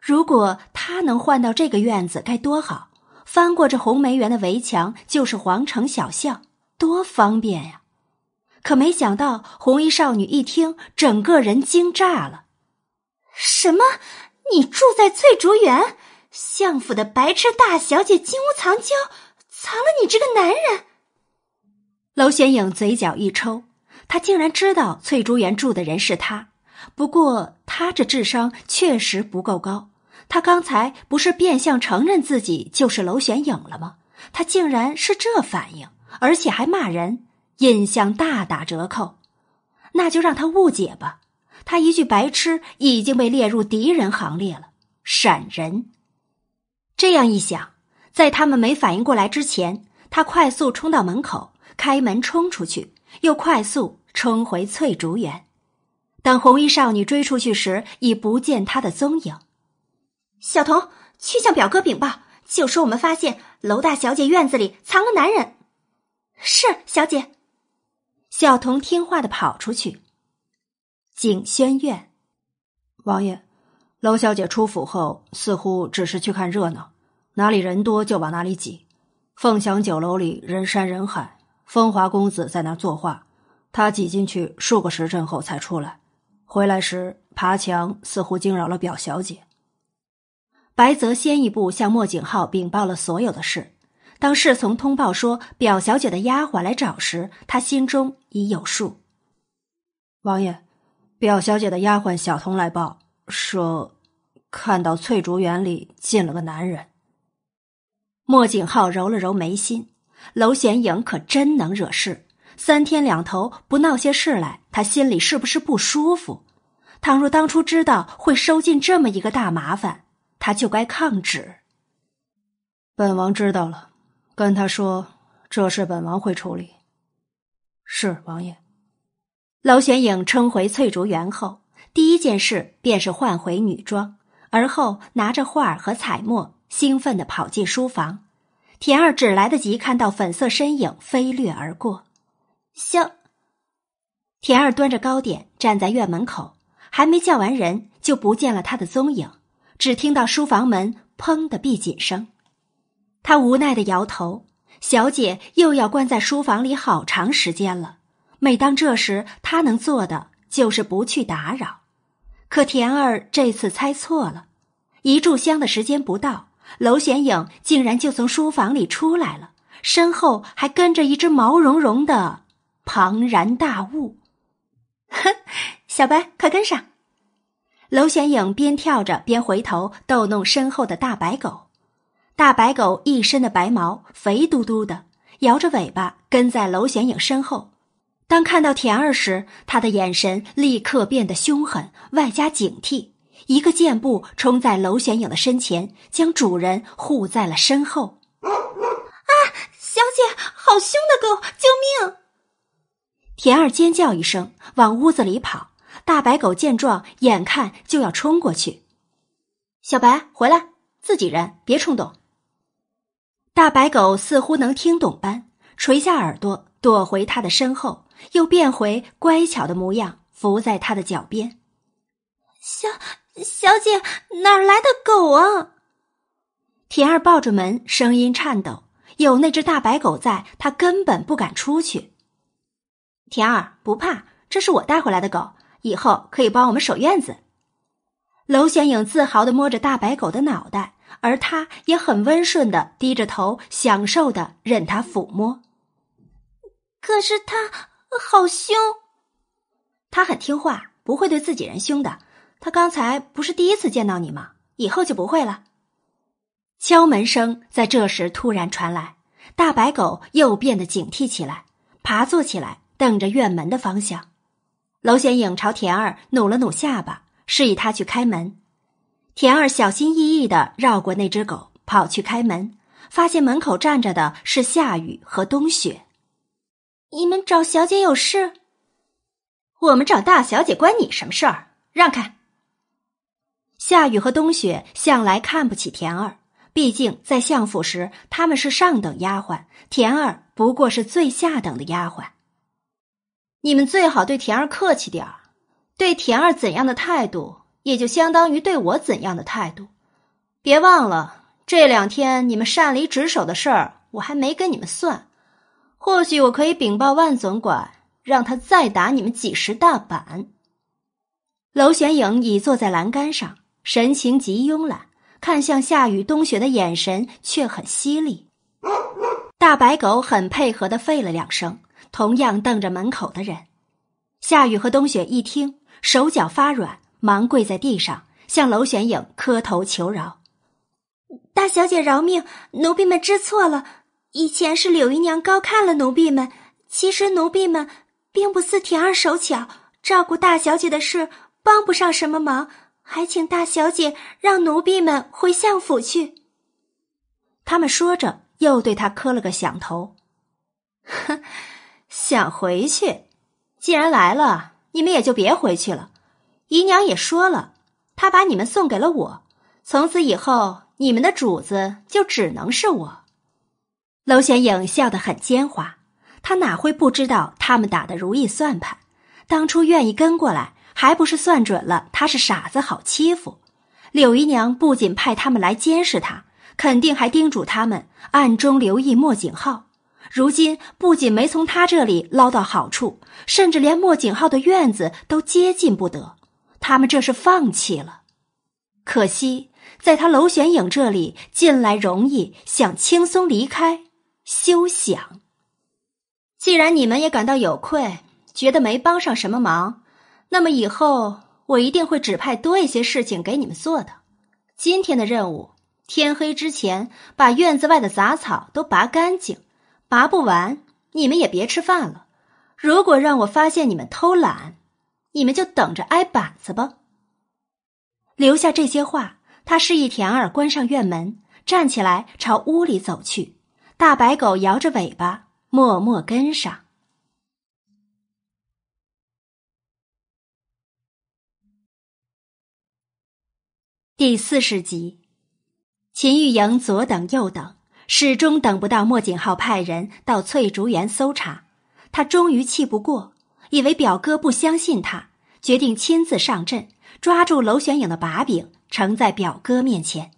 如果他能换到这个院子，该多好！翻过这红梅园的围墙，就是皇城小巷，多方便呀！可没想到，红衣少女一听，整个人惊炸了。什么？你住在翠竹园？相府的白痴大小姐金屋藏娇，藏了你这个男人？娄玄影嘴角一抽，他竟然知道翠竹园住的人是他。不过他这智商确实不够高。他刚才不是变相承认自己就是娄玄影了吗？他竟然是这反应，而且还骂人，印象大打折扣。那就让他误解吧。他一句白痴已经被列入敌人行列了，闪人。这样一想，在他们没反应过来之前，他快速冲到门口，开门冲出去，又快速冲回翠竹园。等红衣少女追出去时，已不见他的踪影。小童，去向表哥禀报，就说我们发现娄大小姐院子里藏了男人。是，小姐。小童听话的跑出去。景轩院，王爷，娄小姐出府后似乎只是去看热闹，哪里人多就往哪里挤。凤翔酒楼里人山人海，风华公子在那作画，他挤进去数个时辰后才出来，回来时爬墙似乎惊扰了表小姐。白泽先一步向莫景浩禀报了所有的事。当侍从通报说表小姐的丫鬟来找时，他心中已有数。王爷。表小姐的丫鬟小童来报说，看到翠竹园里进了个男人。莫景浩揉了揉眉心，娄玄影可真能惹事，三天两头不闹些事来，他心里是不是不舒服？倘若当初知道会收进这么一个大麻烦，他就该抗旨。本王知道了，跟他说这事本王会处理。是王爷。娄玄影冲回翠竹园后，第一件事便是换回女装，而后拿着画和彩墨，兴奋地跑进书房。田儿只来得及看到粉色身影飞掠而过。小田儿端着糕点站在院门口，还没叫完人，就不见了他的踪影。只听到书房门“砰”的闭紧声，他无奈的摇头。小姐又要关在书房里好长时间了。每当这时，他能做的就是不去打扰。可田儿这次猜错了，一炷香的时间不到，娄玄影竟然就从书房里出来了，身后还跟着一只毛茸茸的庞然大物。哼，小白，快跟上！娄玄影边跳着边回头逗弄身后的大白狗。大白狗一身的白毛，肥嘟嘟的，摇着尾巴跟在娄玄影身后。当看到田儿时，他的眼神立刻变得凶狠，外加警惕，一个箭步冲在娄玄影的身前，将主人护在了身后。啊！小姐，好凶的狗！救命！田儿尖叫一声，往屋子里跑。大白狗见状，眼看就要冲过去。小白，回来，自己人，别冲动。大白狗似乎能听懂般，垂下耳朵，躲回他的身后。又变回乖巧的模样，伏在他的脚边。小小姐哪儿来的狗啊？田儿抱着门，声音颤抖。有那只大白狗在，他根本不敢出去。田儿不怕，这是我带回来的狗，以后可以帮我们守院子。娄玄影自豪的摸着大白狗的脑袋，而他也很温顺的低着头，享受的任它抚摸。可是他。好凶！他很听话，不会对自己人凶的。他刚才不是第一次见到你吗？以后就不会了。敲门声在这时突然传来，大白狗又变得警惕起来，爬坐起来，瞪着院门的方向。娄显影朝田儿努了努下巴，示意他去开门。田儿小心翼翼的绕过那只狗，跑去开门，发现门口站着的是夏雨和冬雪。你们找小姐有事？我们找大小姐关你什么事儿？让开！夏雨和冬雪向来看不起田儿，毕竟在相府时他们是上等丫鬟，田儿不过是最下等的丫鬟。你们最好对田儿客气点儿，对田儿怎样的态度，也就相当于对我怎样的态度。别忘了，这两天你们擅离职守的事儿，我还没跟你们算。或许我可以禀报万总管，让他再打你们几十大板。娄玄影已坐在栏杆上，神情极慵懒，看向夏雨、冬雪的眼神却很犀利。大白狗很配合的吠了两声，同样瞪着门口的人。夏雨和冬雪一听，手脚发软，忙跪在地上，向娄玄影磕头求饶：“大小姐饶命，奴婢们知错了。”以前是柳姨娘高看了奴婢们，其实奴婢们并不似田儿手巧，照顾大小姐的事帮不上什么忙，还请大小姐让奴婢们回相府去。他们说着，又对他磕了个响头。哼，想回去？既然来了，你们也就别回去了。姨娘也说了，她把你们送给了我，从此以后，你们的主子就只能是我。娄玄影笑得很奸猾，他哪会不知道他们打的如意算盘？当初愿意跟过来，还不是算准了他是傻子好欺负？柳姨娘不仅派他们来监视他，肯定还叮嘱他们暗中留意莫景浩。如今不仅没从他这里捞到好处，甚至连莫景浩的院子都接近不得。他们这是放弃了。可惜在他娄玄影这里进来容易，想轻松离开。休想！既然你们也感到有愧，觉得没帮上什么忙，那么以后我一定会指派多一些事情给你们做的。今天的任务，天黑之前把院子外的杂草都拔干净，拔不完，你们也别吃饭了。如果让我发现你们偷懒，你们就等着挨板子吧。留下这些话，他示意田儿关上院门，站起来朝屋里走去。大白狗摇着尾巴，默默跟上。第四十集，秦玉莹左等右等，始终等不到莫景浩派人到翠竹园搜查。他终于气不过，以为表哥不相信他，决定亲自上阵，抓住娄玄影的把柄，呈在表哥面前。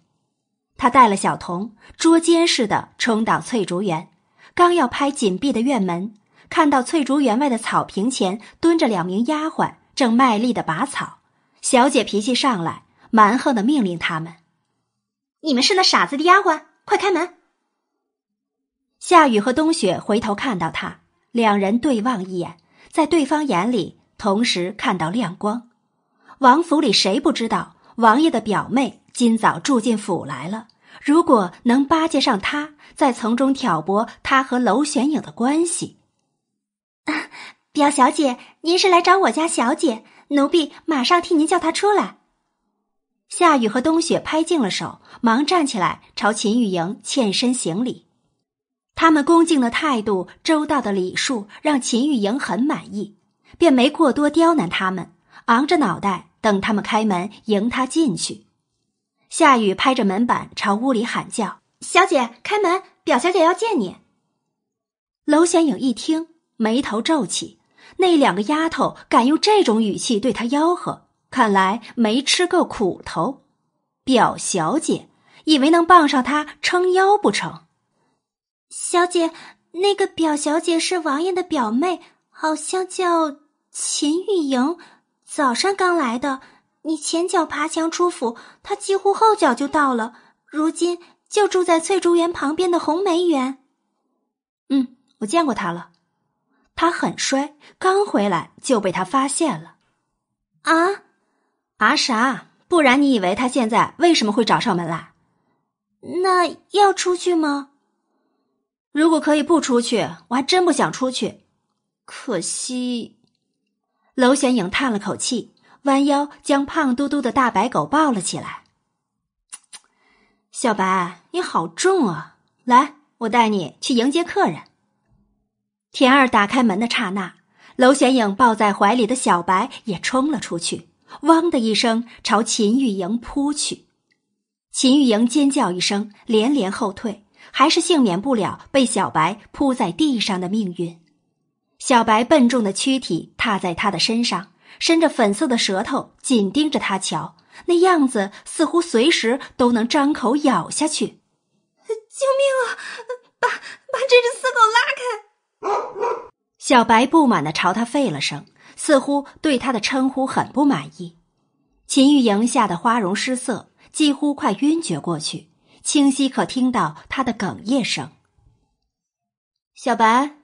他带了小童，捉奸似的冲到翠竹园，刚要拍紧闭的院门，看到翠竹园外的草坪前蹲着两名丫鬟，正卖力的拔草。小姐脾气上来，蛮横的命令他们：“你们是那傻子的丫鬟，快开门！”夏雨和冬雪回头看到他，两人对望一眼，在对方眼里同时看到亮光。王府里谁不知道王爷的表妹今早住进府来了？如果能巴结上他，再从中挑拨他和娄玄影的关系，表小姐，您是来找我家小姐，奴婢马上替您叫她出来。夏雨和冬雪拍净了手，忙站起来朝秦玉莹欠身行礼。他们恭敬的态度、周到的礼数，让秦玉莹很满意，便没过多刁难他们，昂着脑袋等他们开门迎他进去。夏雨拍着门板朝屋里喊叫：“小姐，开门！表小姐要见你。”娄显影一听，眉头皱起。那两个丫头敢用这种语气对他吆喝，看来没吃够苦头。表小姐以为能傍上他撑腰不成？小姐，那个表小姐是王爷的表妹，好像叫秦玉莹，早上刚来的。你前脚爬墙出府，他几乎后脚就到了。如今就住在翠竹园旁边的红梅园。嗯，我见过他了。他很衰，刚回来就被他发现了。啊？啊啥？不然你以为他现在为什么会找上门来？那要出去吗？如果可以不出去，我还真不想出去。可惜。娄玄影叹了口气。弯腰将胖嘟嘟的大白狗抱了起来。小白，你好重啊！来，我带你去迎接客人。田二打开门的刹那，娄玄影抱在怀里的小白也冲了出去，汪的一声朝秦玉莹扑去。秦玉莹尖叫一声，连连后退，还是幸免不了被小白扑在地上的命运。小白笨重的躯体踏在他的身上，伸着粉色的舌头紧盯着他瞧，那样子似乎随时都能张口咬下去。救命啊！把把这只死狗拉开！小白不满的朝他吠了声，似乎对他的称呼很不满意。秦玉莹吓得花容失色。几乎快晕厥过去，清晰可听到他的哽咽声。小白，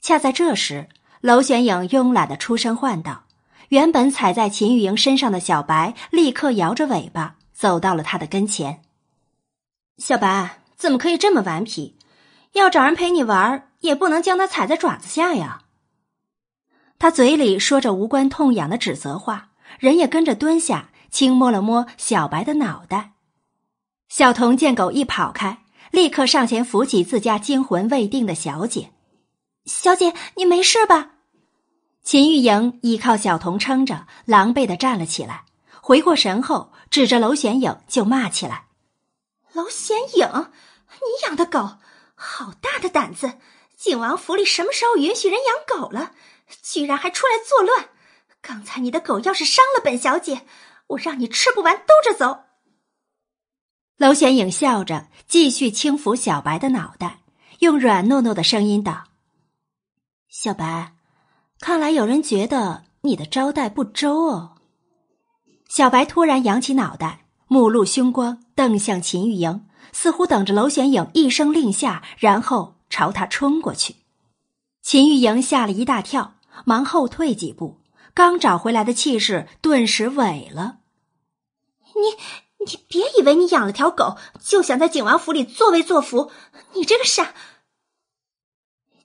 恰在这时，娄玄影慵懒的出声唤道：“原本踩在秦玉莹身上的小白，立刻摇着尾巴走到了他的跟前。小白，怎么可以这么顽皮？要找人陪你玩，也不能将他踩在爪子下呀。”他嘴里说着无关痛痒的指责话，人也跟着蹲下。轻摸了摸小白的脑袋，小童见狗一跑开，立刻上前扶起自家惊魂未定的小姐。小姐，你没事吧？秦玉莹依靠小童撑着，狼狈的站了起来，回过神后，指着娄玄影就骂起来：“娄玄影，你养的狗，好大的胆子！景王府里什么时候允许人养狗了？居然还出来作乱！刚才你的狗要是伤了本小姐……”我让你吃不完兜着走。娄玄影笑着，继续轻抚小白的脑袋，用软糯糯的声音道：“小白，看来有人觉得你的招待不周哦。”小白突然扬起脑袋，目露凶光，瞪向秦玉莹，似乎等着娄玄影一声令下，然后朝他冲过去。秦玉莹吓了一大跳，忙后退几步。刚找回来的气势顿时萎了。你你别以为你养了条狗就想在景王府里作威作福，你这个傻！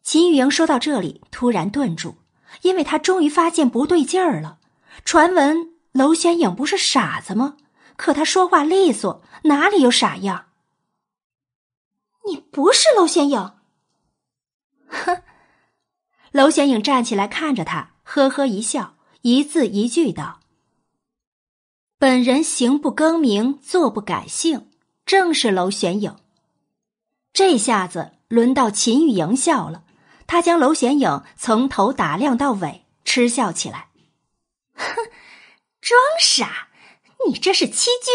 秦玉莹说到这里突然顿住，因为他终于发现不对劲儿了。传闻娄玄影不是傻子吗？可他说话利索，哪里有傻样？你不是娄玄影？哼！娄玄影站起来看着他，呵呵一笑。一字一句道：“本人行不更名，坐不改姓，正是娄玄影。”这下子轮到秦玉莹笑了，他将娄玄影从头打量到尾，嗤笑起来：“哼，装傻！你这是欺君，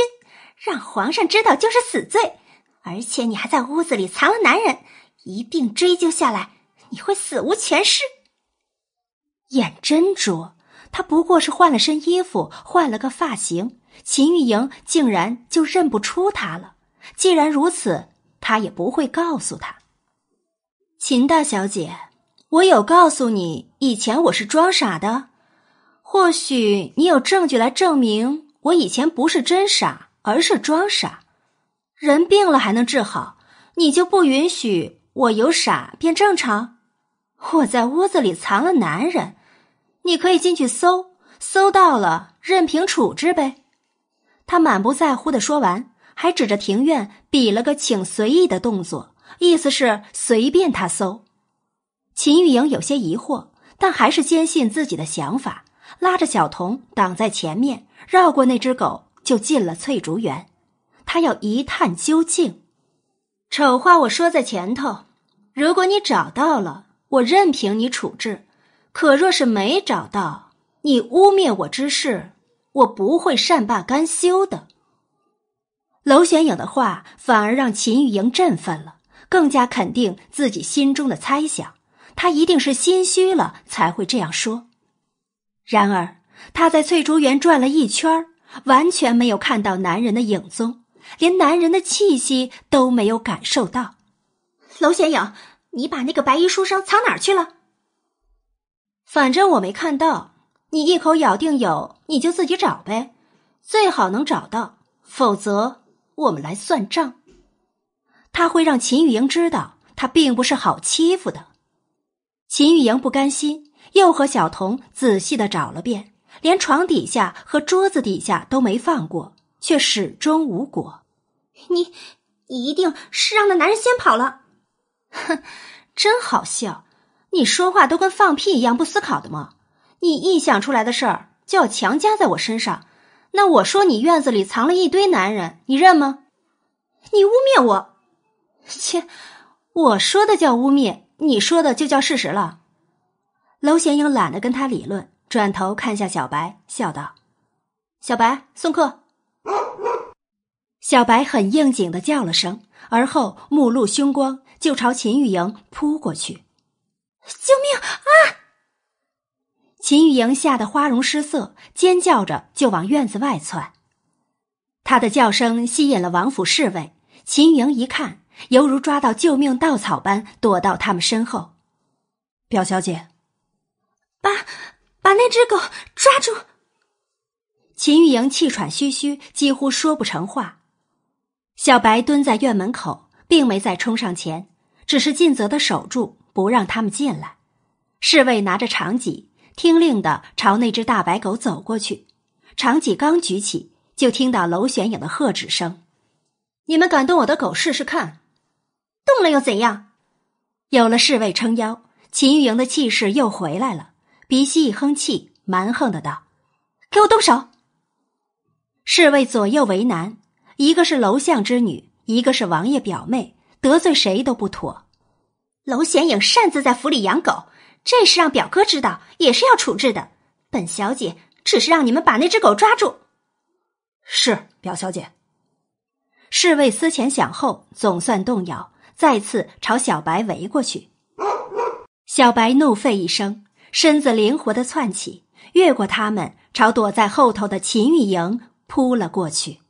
让皇上知道就是死罪，而且你还在屋子里藏了男人，一并追究下来，你会死无全尸。”眼真拙。他不过是换了身衣服，换了个发型，秦玉莹竟然就认不出他了。既然如此，他也不会告诉他。秦大小姐，我有告诉你，以前我是装傻的。或许你有证据来证明我以前不是真傻，而是装傻。人病了还能治好，你就不允许我由傻变正常？我在屋子里藏了男人。你可以进去搜，搜到了，任凭处置呗。他满不在乎的说完，还指着庭院比了个请随意的动作，意思是随便他搜。秦玉莹有些疑惑，但还是坚信自己的想法，拉着小童挡在前面，绕过那只狗，就进了翠竹园。他要一探究竟。丑话我说在前头，如果你找到了，我任凭你处置。可若是没找到你污蔑我之事，我不会善罢甘休的。娄玄影的话反而让秦玉莹振奋了，更加肯定自己心中的猜想，他一定是心虚了才会这样说。然而他在翠竹园转了一圈，完全没有看到男人的影踪，连男人的气息都没有感受到。娄显影，你把那个白衣书生藏哪儿去了？反正我没看到，你一口咬定有，你就自己找呗，最好能找到，否则我们来算账。他会让秦玉莹知道，他并不是好欺负的。秦玉莹不甘心，又和小童仔细的找了遍，连床底下和桌子底下都没放过，却始终无果。你，你一定是让那男人先跑了。哼，真好笑。你说话都跟放屁一样不思考的吗？你一想出来的事儿就要强加在我身上，那我说你院子里藏了一堆男人，你认吗？你污蔑我，切！我说的叫污蔑，你说的就叫事实了。娄显英懒得跟他理论，转头看向小白，笑道：“小白，送客。”小白很应景的叫了声，而后目露凶光，就朝秦玉莹扑过去。救命啊！秦玉莹吓得花容失色，尖叫着就往院子外窜。她的叫声吸引了王府侍卫，秦玉莹一看，犹如抓到救命稻草般躲到他们身后。表小姐，把把那只狗抓住！秦玉莹气喘吁吁，几乎说不成话。小白蹲在院门口，并没再冲上前，只是尽责的守住。不让他们进来。侍卫拿着长戟，听令的朝那只大白狗走过去。长戟刚举起，就听到娄玄影的喝止声：“你们敢动我的狗试试看？动了又怎样？”有了侍卫撑腰，秦玉莹的气势又回来了，鼻息一哼气，蛮横的道：“给我动手！”侍卫左右为难，一个是娄相之女，一个是王爷表妹，得罪谁都不妥。娄显影擅自在府里养狗，这事让表哥知道也是要处置的。本小姐只是让你们把那只狗抓住。是表小姐。侍卫思前想后，总算动摇，再次朝小白围过去。小白怒吠一声，身子灵活的窜起，越过他们，朝躲在后头的秦玉莹扑了过去。